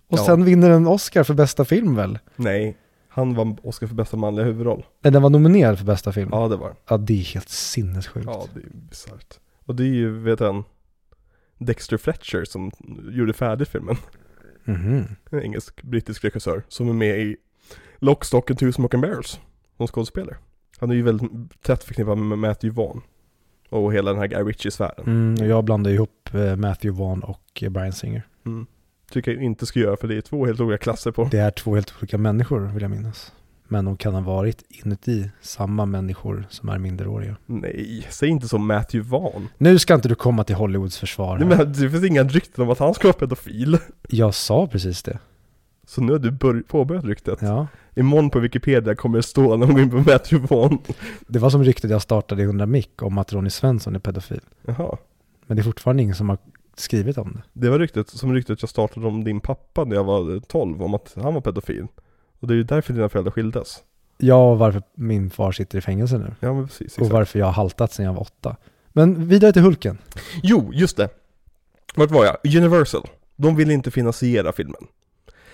Och Ja. sen vinner den Oscar för bästa film väl? Nej, han vann Oscar för bästa manliga huvudroll. Nej, den var nominerad för bästa film. Ja, det var Ja, det är helt sinnessjukt. Ja, det är bisarrt. Och det är ju, vet han, Dexter Fletcher som gjorde färdigt filmen. Mhm. En engelsk-brittisk regissör som är med i Lock, Stock and Two Smoking Barrels som skådespelare. Han är ju väldigt tätt förknippad med Matthew Vaughn och hela den här Guy Ritchie-sfären. Mm, jag blandar ihop eh, Matthew Vaughn och eh, Bryan Singer. Mm. Tycker jag inte ska göra för det är två helt olika klasser på. Det är två helt olika människor vill jag minnas. Men de kan ha varit inuti samma människor som är minderåriga. Nej, säg inte som Matthew Vaughn. Nu ska inte du komma till Hollywoods försvar. Nej, men det finns inga rykten om att han ska vara pedofil. Jag sa precis det. Så nu har du bör- påbörjat ryktet. Ja. Imorgon på Wikipedia kommer det stå när man går in på Matthew Vaughn. Det var som ryktet jag startade i 100 mick om att Ronny Svensson är pedofil. Jaha. Men det är fortfarande ingen som har skrivit om det. Det var ryktet, som ryktet jag startade om din pappa när jag var 12, om att han var pedofil. Och det är ju därför dina föräldrar skildes. Ja, och varför min far sitter i fängelse nu. Ja men precis, Och exakt. varför jag har haltat sedan jag var åtta. Men vidare till Hulken. Jo, just det. Vart var jag? Universal. De ville inte finansiera filmen.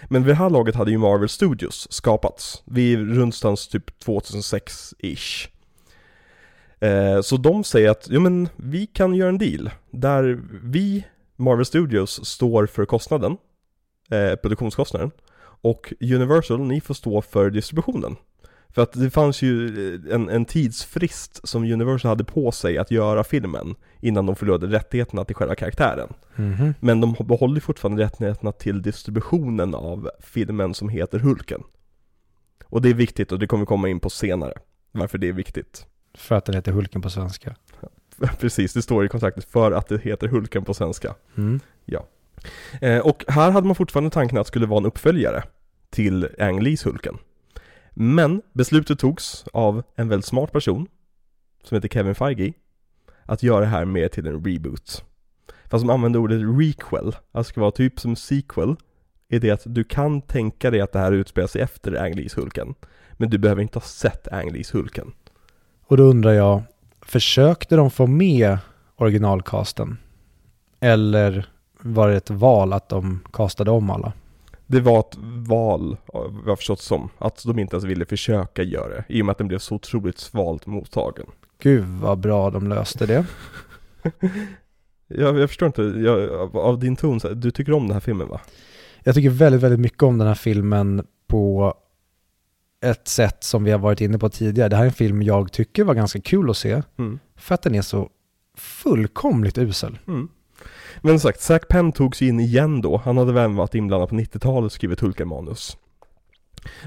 Men vid det här laget hade ju Marvel Studios skapats. Vid rundstans typ 2006-ish. Eh, så de säger att, ja men vi kan göra en deal. Där vi, Marvel Studios, står för kostnaden. Eh, produktionskostnaden. Och Universal, ni får stå för distributionen. För att det fanns ju en, en tidsfrist som Universal hade på sig att göra filmen innan de förlorade rättigheterna till själva karaktären. Mhm. Men de behåller fortfarande rättigheterna till distributionen av filmen som heter Hulken. Och det är viktigt och det kommer vi komma in på senare. Varför det är viktigt. För att den heter Hulken på svenska. Precis, det står i kontraktet för att det heter Hulken på svenska. Mm. Eh, och här hade man fortfarande tanken att det skulle vara en uppföljare till Ang Lees Hulken. Men beslutet togs av en väldigt smart person som heter Kevin Feige att göra det här mer till en reboot. Fast de använde ordet requel, alltså det ska vara typ som sequel, är det att du kan tänka dig att det här utspelar sig efter Ang Lees Hulken. Men du behöver inte ha sett Ang Lees Hulken. Och då undrar jag, försökte de få med originalkasten? Eller var det ett val att de castade om alla? Det var ett val, vad jag förstått som, att de inte ens ville försöka göra det, i och med att den blev så otroligt svalt mottagen. Gud vad bra de löste det. Jag, jag förstår inte, jag, av, din ton, du tycker om den här filmen va? Jag tycker väldigt, väldigt mycket om den här filmen på ett sätt som vi har varit inne på tidigare. Det här är en film jag tycker var ganska kul att se, Mm. för att den är så fullkomligt usel. Mm. Men som sagt, Zack Penn togs in igen då. Han hade väl varit inblandad på 90-talet och skrivit Hulken-manus.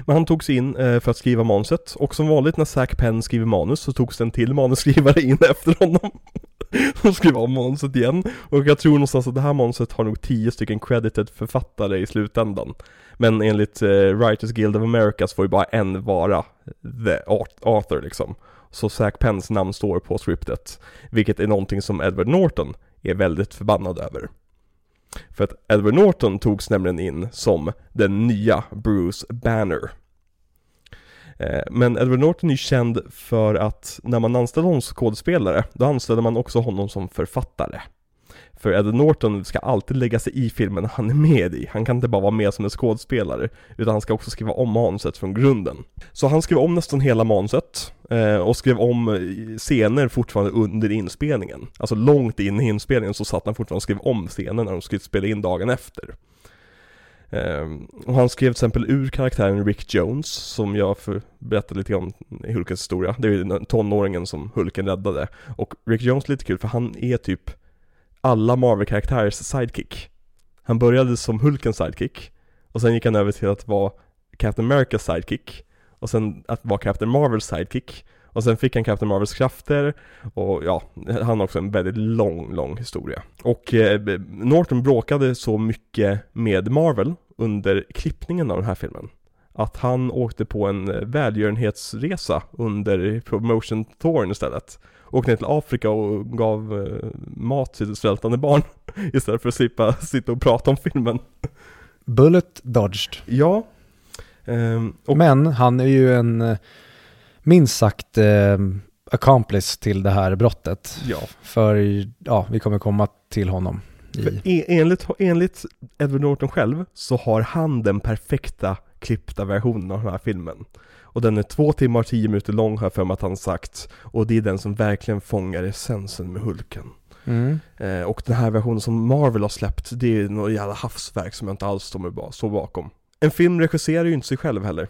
Men han togs in eh, för att skriva manuset och som vanligt när Zack Penn skriver manus så togs en till manusskrivare in efter honom. Som skrev om manuset igen. Och jag tror någonstans att det här manuset har nog tio stycken credited författare i slutändan. Men enligt eh, Writers Guild of America så får ju bara en vara the author liksom. Så Zack Penns namn står på scriptet. Vilket är någonting som Edward Norton är väldigt förbannad över. För att Edward Norton togs nämligen in som den nya Bruce Banner. Eh, men Edward Norton är ju känd för att när man anställde honom som skådespelare, då anställde man också honom som författare. För Edward Norton ska alltid lägga sig i filmen han är med i. Han kan inte bara vara med som en skådespelare, utan han ska också skriva om manuset från grunden. Så han skrev om nästan hela manuset, eh, och skrev om eh, scener fortfarande under inspelningen. Alltså långt in i inspelningen så satt han fortfarande och skrev om scener när de skulle spela in dagen efter. Ehm, och han skrev till exempel ur karaktären Rick Jones, som jag för, berättade lite om i Hulkens historia. Det är ju tonåringen som Hulken räddade. Och Rick Jones är lite kul för han är typ alla Marvel-karaktärers sidekick. Han började som Hulkens sidekick, och sen gick han över till att vara Captain Americas sidekick, och sen att vara Captain Marvels sidekick, och sen fick han Captain Marvels krafter, och ja, han har också en väldigt lång, lång historia. Och eh, Norton bråkade så mycket med Marvel under klippningen av den här filmen. Att han åkte på en eh, välgörenhetsresa under promotion touren istället. Åkte ner till Afrika och gav eh, mat till svältande barn istället för att slippa sitta och prata om filmen. Bullet dodged. Ja. Ehm, och Men han är ju en eh, minst sagt eh, accomplice till det här brottet. ja, För ja, vi kommer komma till honom. I, e- enligt, enligt Edward Norton själv så har han den perfekta klippta versionen av den här filmen. Och den är två timmar och tio minuter lång har jag för mig att han sagt. Och det är den som verkligen fångar essensen med Hulken. mm. Eh, och den här versionen som Marvel har släppt, det är något jävla havsverk som jag inte alls står, bakom. En film regisserar ju inte sig själv heller.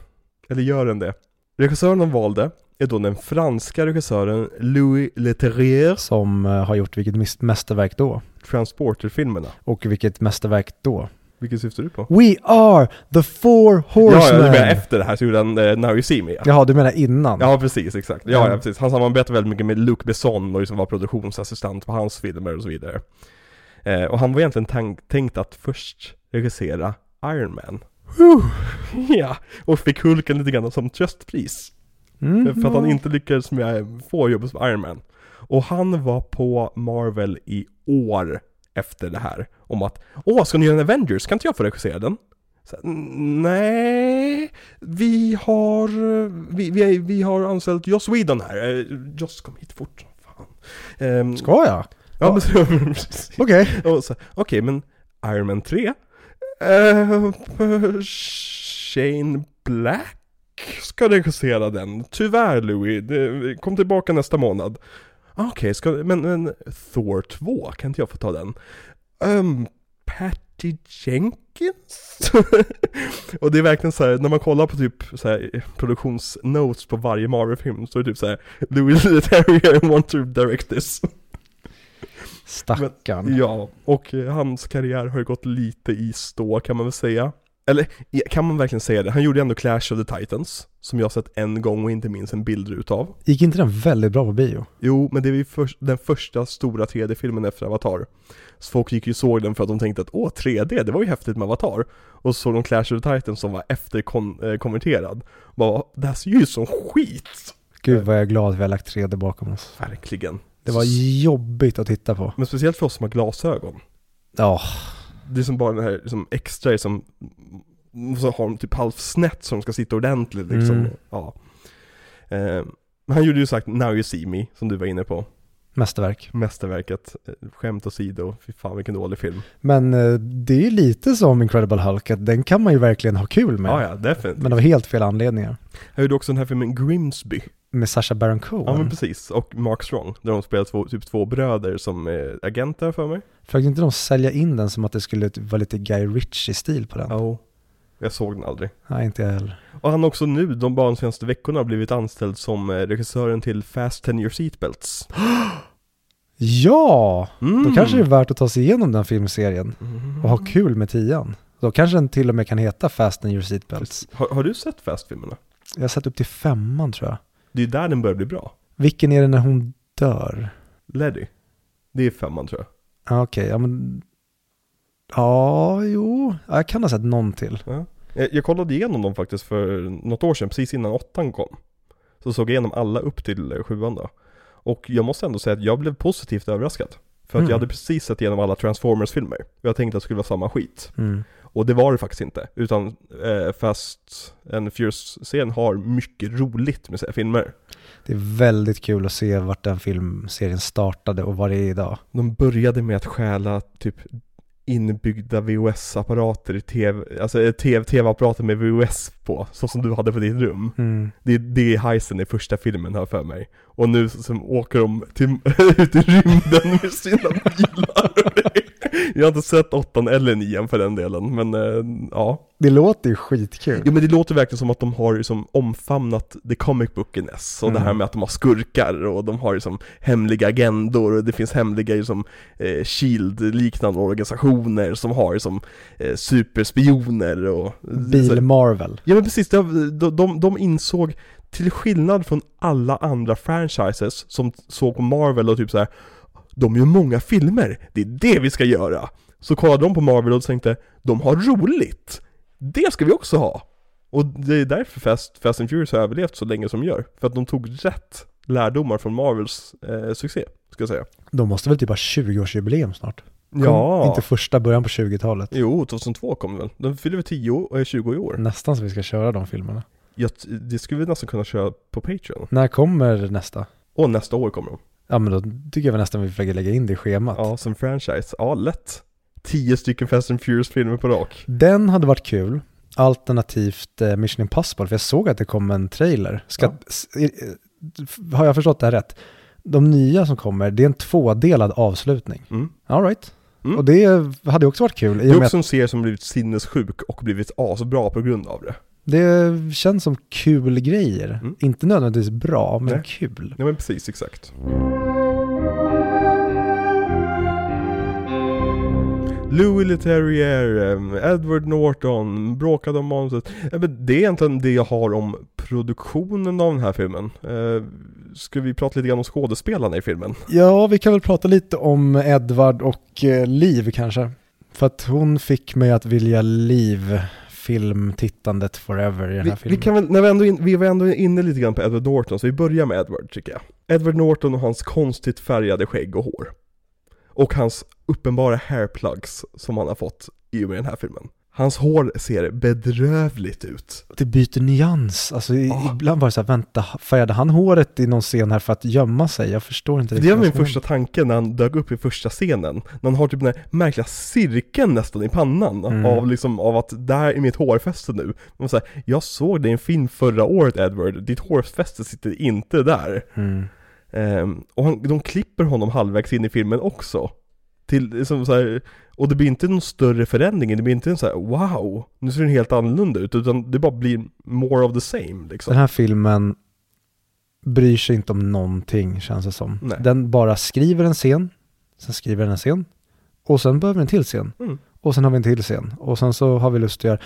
Eller gör den det? Regissören de valde är då den franska regissören Louis Leterrier, Som eh, har gjort vilket mästerverk då? Transporter-filmerna. Och vilket mästerverk då? Vilket syftar du på? We are the four Ja, horsemen! ja, du menar efter det här så gjorde han eh, Now You See Me ja. Jaha, du menar innan? Ja precis, exakt. Ja, ja Mm. precis. Han samarbetade väldigt mycket med Luc Besson och liksom var produktionsassistent på hans filmer och så vidare. Eh, och han var egentligen tänkt att först regissera Iron Man. ja, och fick Hulken lite grann som tröstpris. Mm. För att han inte lyckades med få jobbet som Iron Man. Och han var på Marvel i år efter det här. Om att, åh, ska ni göra en Avengers? Kan inte jag få regissera den? Så, "Mm, nej, vi har, vi, vi, vi har anställt Joss Whedon här. Eh, Joss, kom hit fort fan. Ehm, Ska jag? Ja, så- Okej. Okej, men Iron Man 3? Eh, Shane Black ska regissera den. Tyvärr Louis, det, kom tillbaka nästa månad. Ah, Okej, ska, men, men Thor 2, kan inte jag få ta den? Um, Patty Jenkins? och det är verkligen så här, när man kollar på typ så här, produktionsnotes på varje Marvel-film så är det typ så här Louis Leterrier want to direct this. Stackarn. Ja, och eh, hans karriär har ju gått lite i stå kan man väl säga. Eller kan man verkligen säga det? Han gjorde ju ändå Clash of the Titans, som jag sett en gång och inte minns en bild utav. Gick inte den väldigt bra på bio? Jo, men det är ju för, den första stora 3D-filmen efter Avatar. Så folk gick ju och såg den för att de tänkte att åh, 3D, det var ju häftigt med Avatar. Och så såg de Clash of the Titans som var efterkonverterad. Eh, Bara, det här ser ju ut som skit! Gud vad jag är glad att vi har lagt 3D bakom oss. Verkligen. Det var jobbigt att titta på. Men speciellt för oss som har glasögon. Ja, Det är som bara den här liksom, extra som så har de typ halvt snett som ska sitta ordentligt liksom. Mm. Ja. Eh, han gjorde ju sagt Now You See Me, som du var inne på. Mästerverk. Mästerverket. Skämt åsido, fy fan vilken dålig film. Men eh, det är ju lite som Incredible Hulk, att den kan man ju verkligen ha kul med. Ja, ja, definitivt. Men av helt fel anledningar. Han gjorde också den här filmen Grimsby. Med Sacha Baron Cohen. Ja men precis, och Mark Strong. Där de spelar två, typ två bröder som är agenter för mig. Försökte inte de sälja in den som att det skulle vara lite Guy Ritchie-stil på den? Ja. Jag såg den aldrig. Nej, inte jag heller. Och han har också nu, de bara de senaste veckorna, blivit anställd som eh, regissören till Fast 10 Your Seatbelts. Ja! Mm. Då kanske det är värt att ta sig igenom den filmserien och ha kul med tian. Då kanske den till och med kan heta Fast and your seatbelts. Har, har du sett Fast-filmerna? Jag har sett upp till femman tror jag. Det är där den börjar bli bra. Vilken är det när hon dör? Letty. Det är femman tror jag. Ja, Okej, ja men... Ja, jo. Ja, Jag kan ha sett någon till. Ja. Jag, jag kollade igenom dem faktiskt för något år sedan, precis innan åttan kom. Så såg jag igenom alla upp till eh, sjuan då. Och jag måste ändå säga att jag blev positivt överraskad. För att Mm. jag hade precis sett igenom alla Transformers-filmer. Och jag tänkte att det skulle vara samma skit. Mm. Och det var det faktiskt inte. Utan eh, Fast and Furious-serien har mycket roligt med sina filmer. Det är väldigt kul att se vart den filmserien startade och vad det är idag. De började med att stjäla typ inbyggda VHS-apparater i tv, alltså eh, TV, tv-apparater med VHS på, så som du hade på ditt rum. Mm. Det, det är heisen i första filmen här för mig. Och nu så åker de till, ut i rymden med sina bilar. Jag har inte sett åttan eller nian för den delen, men eh, ja. Det låter ju skitkul. Jo men det låter verkligen som att de har liksom omfamnat the comic bookness och det här Mm. med att de har skurkar och de har liksom hemliga agendor och det finns hemliga liksom eh, Shield-liknande organisationer som har liksom eh, superspioner och Bil Marvel. Ja men precis, de, de, de insåg till skillnad från alla andra franchises som såg på Marvel och typ så här. De gör många filmer, det är det vi ska göra. Så kollade de på Marvel och tänkte, de har roligt. Det ska vi också ha. Och det är därför Fast, Fast and Furious har överlevt så länge som de gör. För att de tog rätt lärdomar från Marvels eh, succé, ska jag säga. De måste väl typ ha 20-årsjubileum snart? Kom Ja. Inte första början på 20-talet. Jo, 2002 kom väl. De fyller väl 10 och är 20 i år. Nästan så vi ska köra de filmerna. Jag, det skulle vi nästan kunna köra på Patreon. När kommer nästa? Och nästa år kommer de. Ja men då tycker jag nästan vi försöker lägga in det i schemat. Ja, som franchise. Ja, lätt. Tio stycken Fast and Furious-filmer på rak. Den hade varit kul. Alternativt eh, Mission Impossible, för jag såg att det kom en trailer. Ska, Ja. eh, har jag förstått det här rätt? De nya som kommer, det är en tvådelad avslutning. Mm. All right. Mm. Och det hade också varit kul. Det är också en serie som blivit sinnessjuk och blivit asbra på grund av det. Det känns som kul grejer. Mm. Inte nödvändigtvis bra, men Nej. kul. Ja men precis, exakt. Louis Leterrier, eh, Edward Norton, bråkade om manuset. Det är egentligen det jag har om produktionen av den här filmen. Eh, ska vi prata lite grann om skådespelarna i filmen? Ja, vi kan väl prata lite om Edvard och eh, Liv kanske. För att hon fick mig att vilja Liv filmtittandet forever i den Vi, här vi filmen. kan väl, när vi, ändå in, vi var ändå inne lite grann på Edward Norton, så vi börjar med Edward tycker jag. Edward Norton och hans konstigt färgade skägg och hår. Och hans uppenbara hairplugs som han har fått i och med den här filmen. Hans hår ser bedrövligt ut. Det byter nyans. Alltså Ja. ibland var det så här, vänta, färgade han håret i någon scen här för att gömma sig? Jag förstår inte Det var min första tanke när han dök upp i första scenen. När han har typ den här märkliga cirkeln nästan i pannan. Mm. Av liksom, av att där är mitt hårfäste nu. Man säger, jag såg dig i en film förra året Edward, ditt hårfäste sitter inte där. Mm. Ehm, och han, de klipper honom halvvägs in i filmen också. Till, som så här, och det blir inte någon större förändring, det blir inte en så här wow, nu ser den helt annorlunda ut, utan det bara blir more of the same liksom. Den här filmen bryr sig inte om någonting känns det som. Nej. Den bara skriver en scen, sen skriver den en scen och sen behöver en till scen. Mm. Och sen har vi en till scen. Och sen så har vi lust att göra,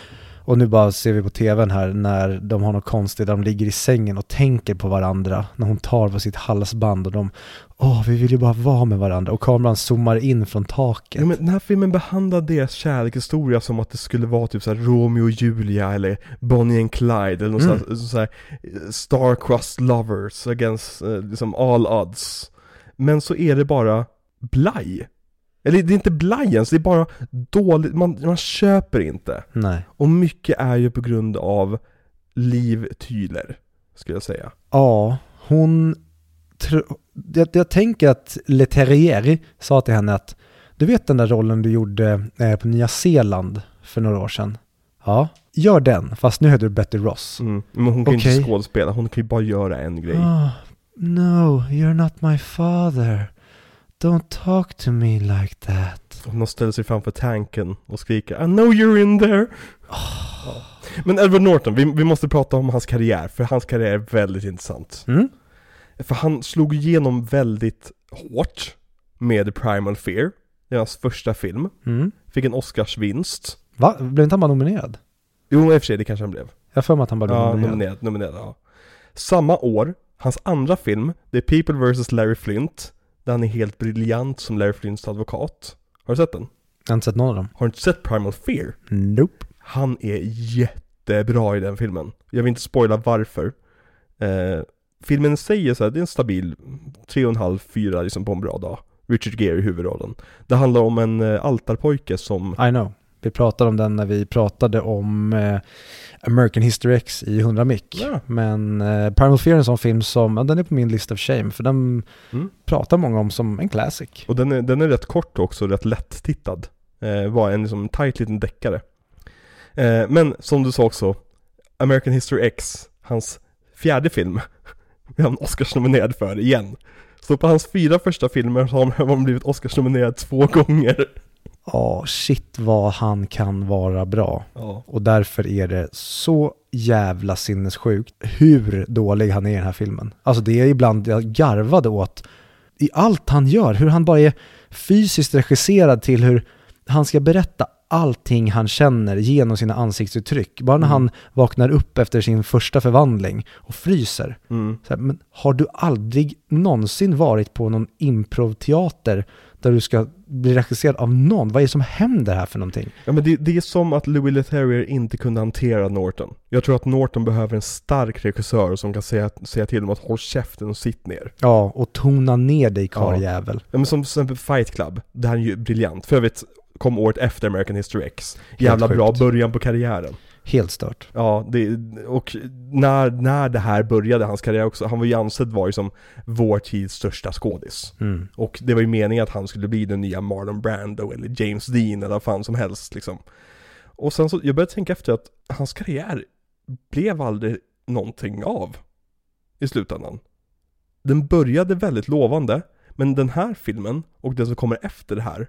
och nu bara ser vi på tvn här när de har något konstigt, där de ligger i sängen och tänker på varandra. När hon tar på sitt halsband och de, åh vi vill ju bara vara med varandra. Och kameran zoomar in från taket. Ja, men den här filmen behandlar deras kärlekshistoria som att det skulle vara typ så här Romeo och Julia eller Bonnie and Clyde eller något Mm. sånt här, så här Star-crossed lovers against eh, liksom all odds. Men så är det bara blaj. Eller det är inte blaj ens, det är bara dåligt, man, man köper inte. Nej. Och mycket är ju på grund av Liv Tyler, skulle jag säga. Ja, hon... Jag, jag tänker att Leterrier sa till henne att du vet den där rollen du gjorde eh, på Nya Zeeland för några år sedan? Ja, gör den, fast nu heter du Betty Ross. Mm. Men hon kan ju Okej. inte skådespela, hon kan ju bara göra en grej. Oh, no, you're not my father. Don't talk to me like that. Hon ställer sig framför tanken och skriker I know you're in there. Ja. Men Edward Norton, vi, vi måste prata om hans karriär, för hans karriär är väldigt intressant. Mm? För han slog igenom väldigt hårt med Primal Fear, det är hans första film. Mm. Fick en Oscarsvinst. Va? Blev inte han bara nominerad? Jo, i och för sig, det kanske han blev. Jag för mig att han bara blev Ja, nominerad. nominerad, nominerad, ja. Samma år, hans andra film, The People vs. Larry Flint, där han är helt briljant som Larry Flints advokat. Har du sett den? Jag har inte sett någon av dem. Har du inte sett Primal Fear? Nope. Han är jättebra i den filmen. Jag vill inte spoila varför. Eh, filmen säger så här, det är en stabil 3,5-4 liksom på en bra dag. Richard Gere i huvudrollen. Det handlar om en eh, altarpojke som, I know. Vi pratade om den när vi pratade om eh, American History X i 100 mick. Ja. Men eh, Primal Fear är en sån film som, ja, den är på min list of shame, för den Mm. pratar många om som en classic. och den är, den är rätt kort också, rätt lätt tittad. Eh, var en liksom tight liten deckare. Eh, men som du sa också, American History X, hans fjärde film, är han Oscarsnominerad för igen. Så på hans fyra första filmer så har han blivit Oscarsnominerad två gånger. Ja, shit vad han kan vara bra. Ja. Och därför är det så jävla sinnessjukt hur dålig han är i den här filmen. Alltså det är ibland jag garvade åt i allt han gör, hur han bara är fysiskt regisserad till hur han ska berätta allting han känner genom sina ansiktsuttryck. Bara när Mm. han vaknar upp efter sin första förvandling och fryser. Mm. Här, men har du aldrig någonsin varit på någon improvteater där du ska bli regisserad av någon? Vad är det som händer här för någonting? Ja men det, det är som att Louis Leterrier inte kunde hantera Norton. Jag tror att Norton behöver en stark regissör som kan säga, säga till dem att håll käften och sitt ner. Ja, och tona ner dig karljävel. Ja, men som till exempel Fight Club, där han är ju briljant. För övrigt kom året efter American History X. Jävla bra början på karriären. Helt stört. Ja, det, och när, när det här började, hans karriär också, han var ju ansedd vara som vår tids största skådis. Mm. Och det var ju meningen att han skulle bli den nya Marlon Brando eller James Dean eller vad fan som helst liksom. Och sen så, jag började tänka efter att hans karriär blev aldrig någonting av i slutändan. Den började väldigt lovande, men den här filmen och den som kommer efter det här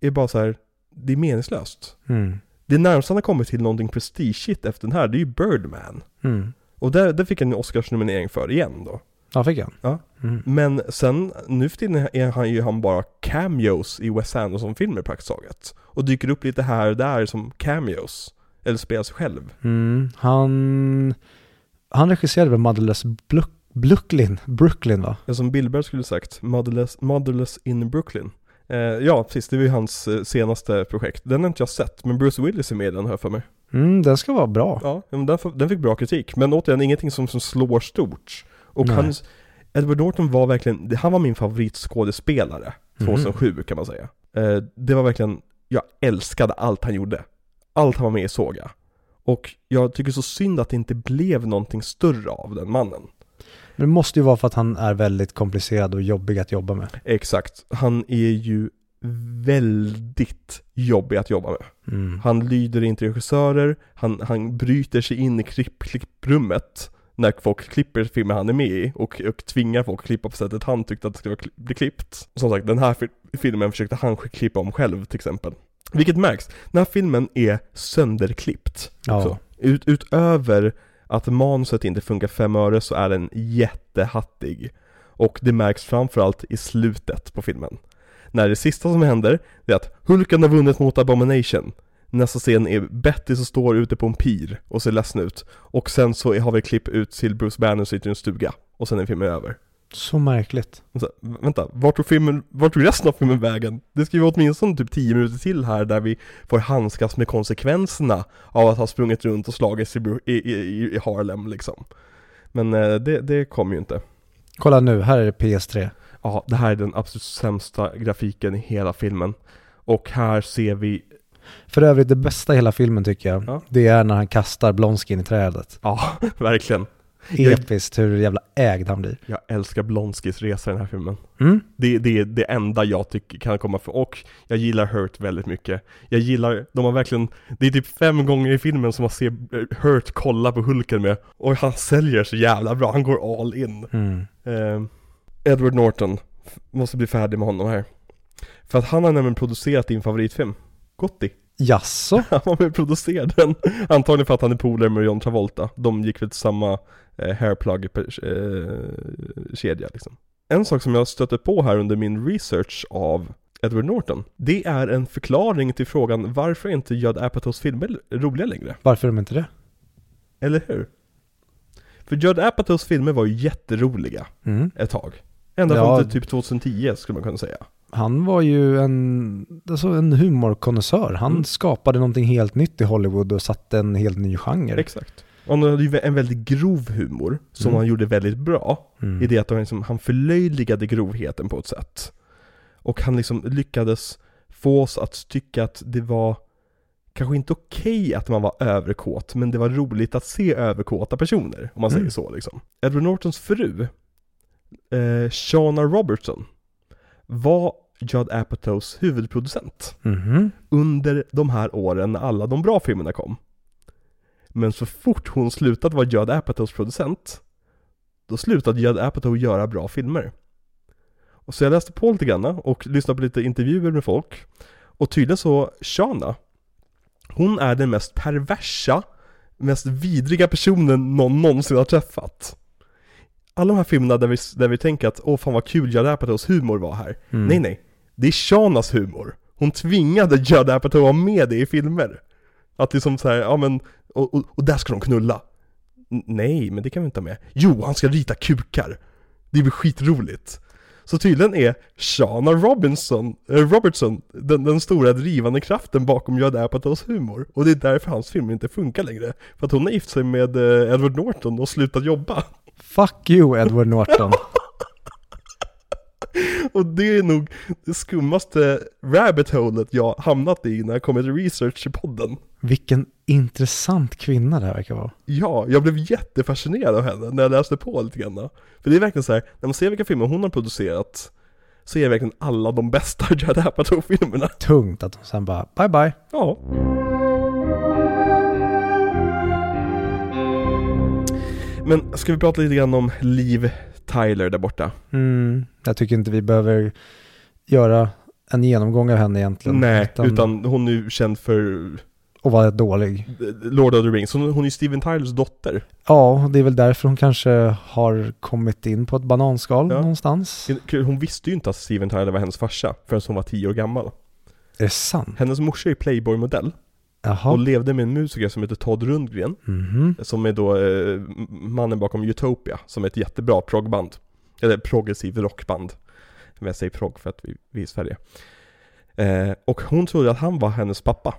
är bara så här, det är meningslöst. Mm. Det närmaste han har kommit till någonting prestigeigt efter den här, det är ju Birdman. Mm. Och där, där fick han en Oscarsnominering för igen då. Ja, fick han? Ja. Mm. Men sen, nu för tiden är han ju han bara cameos i Wes Anderson-filmer praktiskt taget. Och dyker upp lite här och där som cameos. Eller spelar sig själv. Mm. Han, han regisserade väl Motherless Brooklyn, Brooklyn va? Ja, som Billberg skulle sagt, Motherless, Motherless in Brooklyn. Eh, ja, precis, det var ju hans eh, senaste projekt. Den har inte jag sett, men Bruce Willis är med i den här för mig. Mm, den ska vara bra. Ja, men den, den fick bra kritik. Men återigen, ingenting som, som slår stort. Och Nej. han, Edward Norton var verkligen, han var min favoritskådespelare Mhm. 2007 kan man säga. Eh, det var verkligen, jag älskade allt han gjorde. Allt han var med i såg jag. Och jag tycker så synd att det inte blev någonting större av den mannen. Men det måste ju vara för att han är väldigt komplicerad och jobbig att jobba med. Exakt. Han är ju väldigt jobbig att jobba med. Mm. Han lyder inte regissörer, han, han bryter sig in i klipp, klipprummet när folk klipper filmer han är med i och, och tvingar folk att klippa på sättet han tyckte att det skulle bli klippt. Som sagt, den här filmen försökte han klippa om själv till exempel. Vilket märks, den här filmen är sönderklippt. Ja. Ut, utöver att manuset inte funkar fem öre så är den jättehattig. Och det märks framförallt i slutet på filmen. När det sista som händer, det är att Hulken har vunnit mot Abomination. Nästa scen är Betty som står ute på en pir och ser ledsen ut. Och sen så har vi klipp ut till Bruce Banner som sitter i en stuga. Och sen är filmen över. Så märkligt. Så, vänta, vart tog, filmen, vart tog resten av filmen vägen? Det ska ju vara åtminstone typ 10 minuter till här där vi får handskas med konsekvenserna av att ha sprungit runt och slagits i, i, i, i Harlem liksom. Men eh, det, det kommer ju inte. Kolla nu, här är det PS3. Ja, det här är den absolut sämsta grafiken i hela filmen. Och här ser vi För övrigt, det bästa i hela filmen tycker jag, Ja. det är när han kastar Blonskin i trädet. Ja, verkligen. Episkt hur jävla ägd han blir. Jag älskar Blonskis resa i den här filmen. Mm? Det, det är det enda jag tycker kan komma för och jag gillar Hurt väldigt mycket. Jag gillar, de har verkligen, det är typ fem gånger i filmen som man ser Hurt kolla på Hulken med och han säljer så jävla bra, han går all in. Mm. Eh, Edward Norton, måste bli färdig med honom här. För att han har nämligen producerat din favoritfilm, Gotti. Jaså? Han var med och producerade den. Antagligen för att han är polare med John Travolta. De gick väl till samma eh, hairplug-kedja liksom. En sak som jag stötte på här under min research av Edward Norton, det är en förklaring till frågan varför inte Judd Apatows filmer roliga längre? Varför är de inte det? Eller hur? För Judd Apatows filmer var ju jätteroliga Mm. ett tag. Ända Ja. fram till typ 2010 skulle man kunna säga. Han var ju en, alltså en humorkonnässör. Han Mm. skapade någonting helt nytt i Hollywood och satte en helt ny genre. Exakt. Och han hade ju en väldigt grov humor, som Mm. han gjorde väldigt bra. Mm. I det att han, liksom, han förlöjligade grovheten på ett sätt. Och han liksom lyckades få oss att tycka att det var kanske inte okej att man var överkåt, men det var roligt att se överkåta personer, om man Mm. säger så liksom. Edward Nortons fru, eh, Shauna Robertson, var Judd Apatows huvudproducent Mhm. under de här åren när alla de bra filmerna kom. Men så fort hon slutade vara Judd Apatows producent, då slutade Judd Apatow göra bra filmer. Och så jag läste på lite grann och lyssnade på lite intervjuer med folk. Och tydligen så, Shana, hon är den mest perversa, mest vidriga personen någon någonsin har träffat. Alla de här filmerna där vi, där vi tänker att åh fan vad kul Judd Apatows humor var här. Mm. Nej nej, det är Shanas humor. Hon tvingade Judd Apatow att vara med det i filmer. Att det är som så här, ja men, och, och, och där ska de knulla. N- nej, men det kan vi inte ha med. Jo, han ska rita kukar. Det blir skitroligt. Så tydligen är Shana Robinson, eh, Robertson den, den stora drivande kraften bakom Judd Apatows humor. Och det är därför hans film inte funkar längre. För att hon har gift sig med eh, Edward Norton och slutat jobba. Fuck you Edward Norton. Och det är nog det skummaste rabbit holet jag hamnat i när jag kommer till research i podden. Vilken intressant kvinna det här verkar vara. Ja, jag blev jättefascinerad av henne när jag läste på lite grann. För det är verkligen så här, när man ser vilka filmer hon har producerat så är verkligen alla de bästa Judd Apatow-filmerna. Tungt att hon sen bara bye bye. Ja. Men ska vi prata lite grann om Liv Tyler där borta? Mm, jag tycker inte vi behöver göra en genomgång av henne egentligen. Nej, utan hon är ju känd för Och vara dålig. Lord of the Rings. Hon, hon är ju Steven Tylers dotter. Ja, det är väl därför hon kanske har kommit in på ett bananskal Ja. någonstans. Hon visste ju inte att Steven Tyler var hennes farsa förrän hon var tio år gammal. Är det sant? Hennes morsa är Playboy-modell och Jaha. levde med en musiker som heter Todd Rundgren. Mhm. Som är då eh, mannen bakom Utopia, som är ett jättebra proggband. Eller progressiv rockband. Men jag säger progg för att vi, vi är i Sverige. Eh, och hon trodde att han var hennes pappa.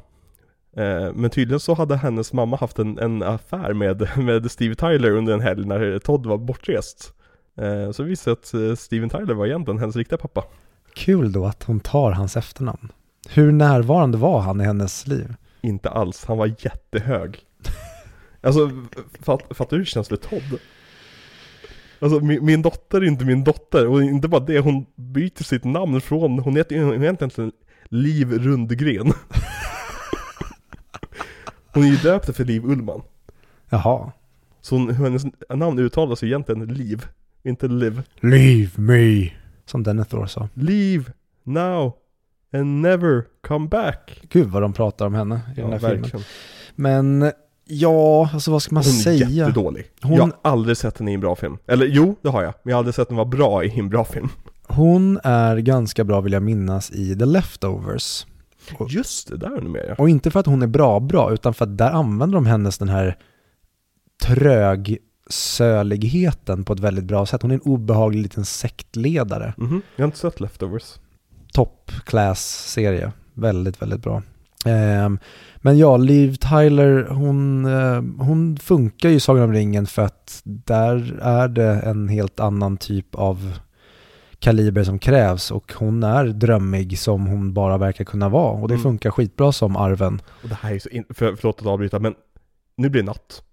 Eh, men tydligen så hade hennes mamma haft en, en affär med, med Steve Tyler under en helg när Todd var bortrest. Eh, så visade det sig att eh, Steven Tyler var egentligen hennes riktiga pappa. Kul då att hon tar hans efternamn. Hur närvarande var han i hennes liv? Inte alls, han var jättehög. Alltså, fatt, fattar du hur det känns för Todd? Alltså min, min dotter är inte min dotter, och inte bara det, hon byter sitt namn från, hon heter egentligen Liv Rundgren. hon är ju döpt efter Liv Ullman. Jaha. Så hon, hennes namn uttalas ju egentligen Liv, inte Liv. Leave me. Som Denethor sa. Leave now and never come back. Gud vad de pratar om henne i den här filmen. verkligen. Men ja, alltså vad ska man Hon är säga? jättedålig. Hon- Jag har aldrig sett henne i en bra film. Eller jo, det har jag. Men jag har aldrig sett henne vara bra i en bra film. Hon är ganska bra vill jag minnas i The Leftovers. Och- Just det, där är hon med ja. Och inte för att hon är bra bra, utan för att där använder de hennes den här trögsöligheten på ett väldigt bra sätt. Hon är en obehaglig liten sektledare. Mhm, Jag har inte sett Leftovers. Top class-serie. Väldigt, väldigt bra. Ehm, men ja, Liv Tyler, hon, eh, hon funkar ju i Sagan om ringen för att där är det en helt annan typ av kaliber som krävs och hon är drömmig som hon bara verkar kunna vara och det Mm. funkar skitbra som arven. Och det här är så, in- för, förlåt att avbryta, men nu blir det natt.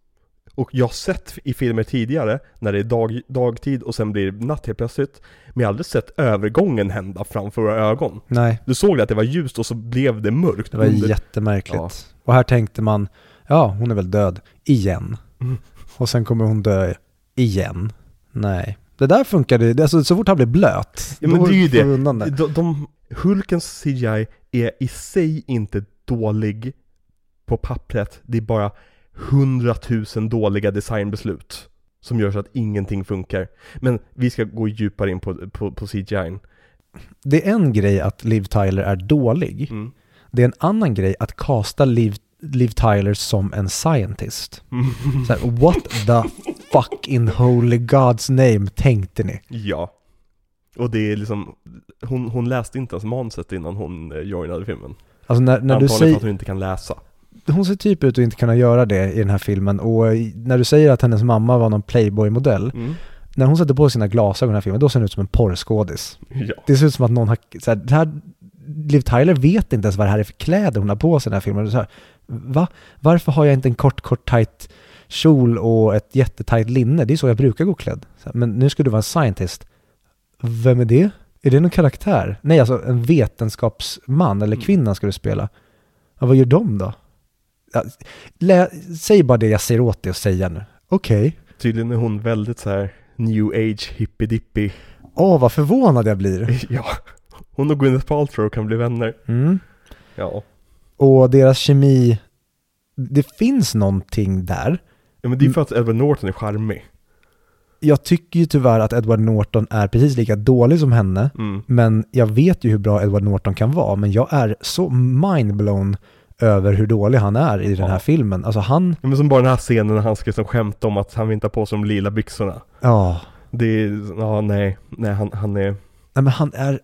Och jag har sett i filmer tidigare, när det är dag, dagtid och sen blir det natt helt plötsligt. Men jag har aldrig sett övergången hända framför våra ögon. Nej, Du såg att det var ljust och så blev det mörkt. det var under- jättemärkligt. Ja. Och här tänkte man, ja hon är väl död, igen. Mm. Och sen kommer hon dö igen. Nej. Det där funkade, det- alltså så fort han blev blöt, Ja, men det är ju det. det. De, de, Hulkens CGI är i sig inte dålig på pappret. Det är bara hundratusen dåliga designbeslut som gör så att ingenting funkar. Men vi ska gå djupare in på, på, på CGI. Det är en grej att Liv Tyler är dålig. Mm. Det är en annan grej att kasta Liv, Liv Tyler som en scientist. Så här, what the fuck in holy God's name tänkte ni? Ja. Och det är liksom, hon, hon läste inte ens manuset innan hon eh, joinade filmen. Alltså när, när du Antagligen för säger, att hon inte kan läsa. Hon ser typ ut att inte kunna göra det i den här filmen och när du säger att hennes mamma var någon playboy-modell, Mm. när hon sätter på sina glasögon i den här filmen, då ser hon ut som en porrskådis. Ja. Det ser ut som att någon har, så här, här, Liv Tyler vet inte ens vad det här är för kläder hon har på sig i den här filmen. Är Så här, va? Varför har jag inte en kort, kort, tight kjol och ett jättetajt linne? Det är så jag brukar gå klädd. Här, men nu ska du vara en scientist. Vem är det? Är det någon karaktär? Nej, alltså en vetenskapsman eller Mm. kvinna ska du spela. Ja, vad gör de då? Lä, säg bara det jag ser åt dig att säga nu. Okej. Tydligen är hon väldigt så här new age hippie-dippie. Åh, vad förvånad jag blir. Ja. Hon och Gwyneth Paltrow kan bli vänner. Mm. Ja. Och deras kemi, det finns någonting där. Ja men det är för att Edward Norton är charmig. Jag tycker ju tyvärr att Edward Norton är precis lika dålig som henne, Mm. men jag vet ju hur bra Edward Norton kan vara, men jag är så mindblown över hur dålig han är i den här filmen. Alltså han, men som bara den här scenen när han ska liksom skämta om att han vill inte ha på sig de lila byxorna. ja, Det är, ja nej, nej han, han är, nej men han är,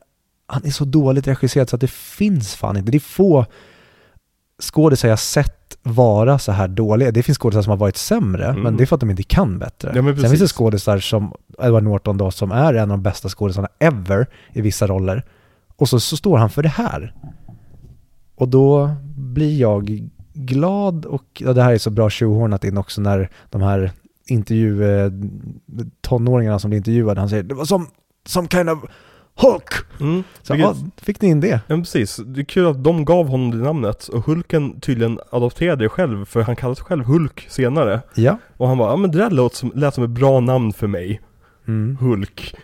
han är så dåligt regisserad så att det finns fan inte. Det är få skådisar jag sett vara så här dåliga. Det finns skådisar som har varit sämre, Mm. men det är för att de inte kan bättre. Ja, Sen finns det skådisar som Edward Norton då, som är en av de bästa skådisarna ever i vissa roller. Och så, så står han för det här. Och då blir jag glad och ja, det här är så bra tjohornat in också när de här intervju, eh, tonåringarna som blir intervjuade, han säger det var som, some kind of Hulk! mm, Så, vilket- ja, fick ni in det? Ja precis, det är kul att de gav honom det namnet och Hulken tydligen adopterade det själv för han kallade sig själv Hulk senare. Ja. Och han bara, ja men det där låt som, lät som ett bra namn för mig, Mm. Hulk.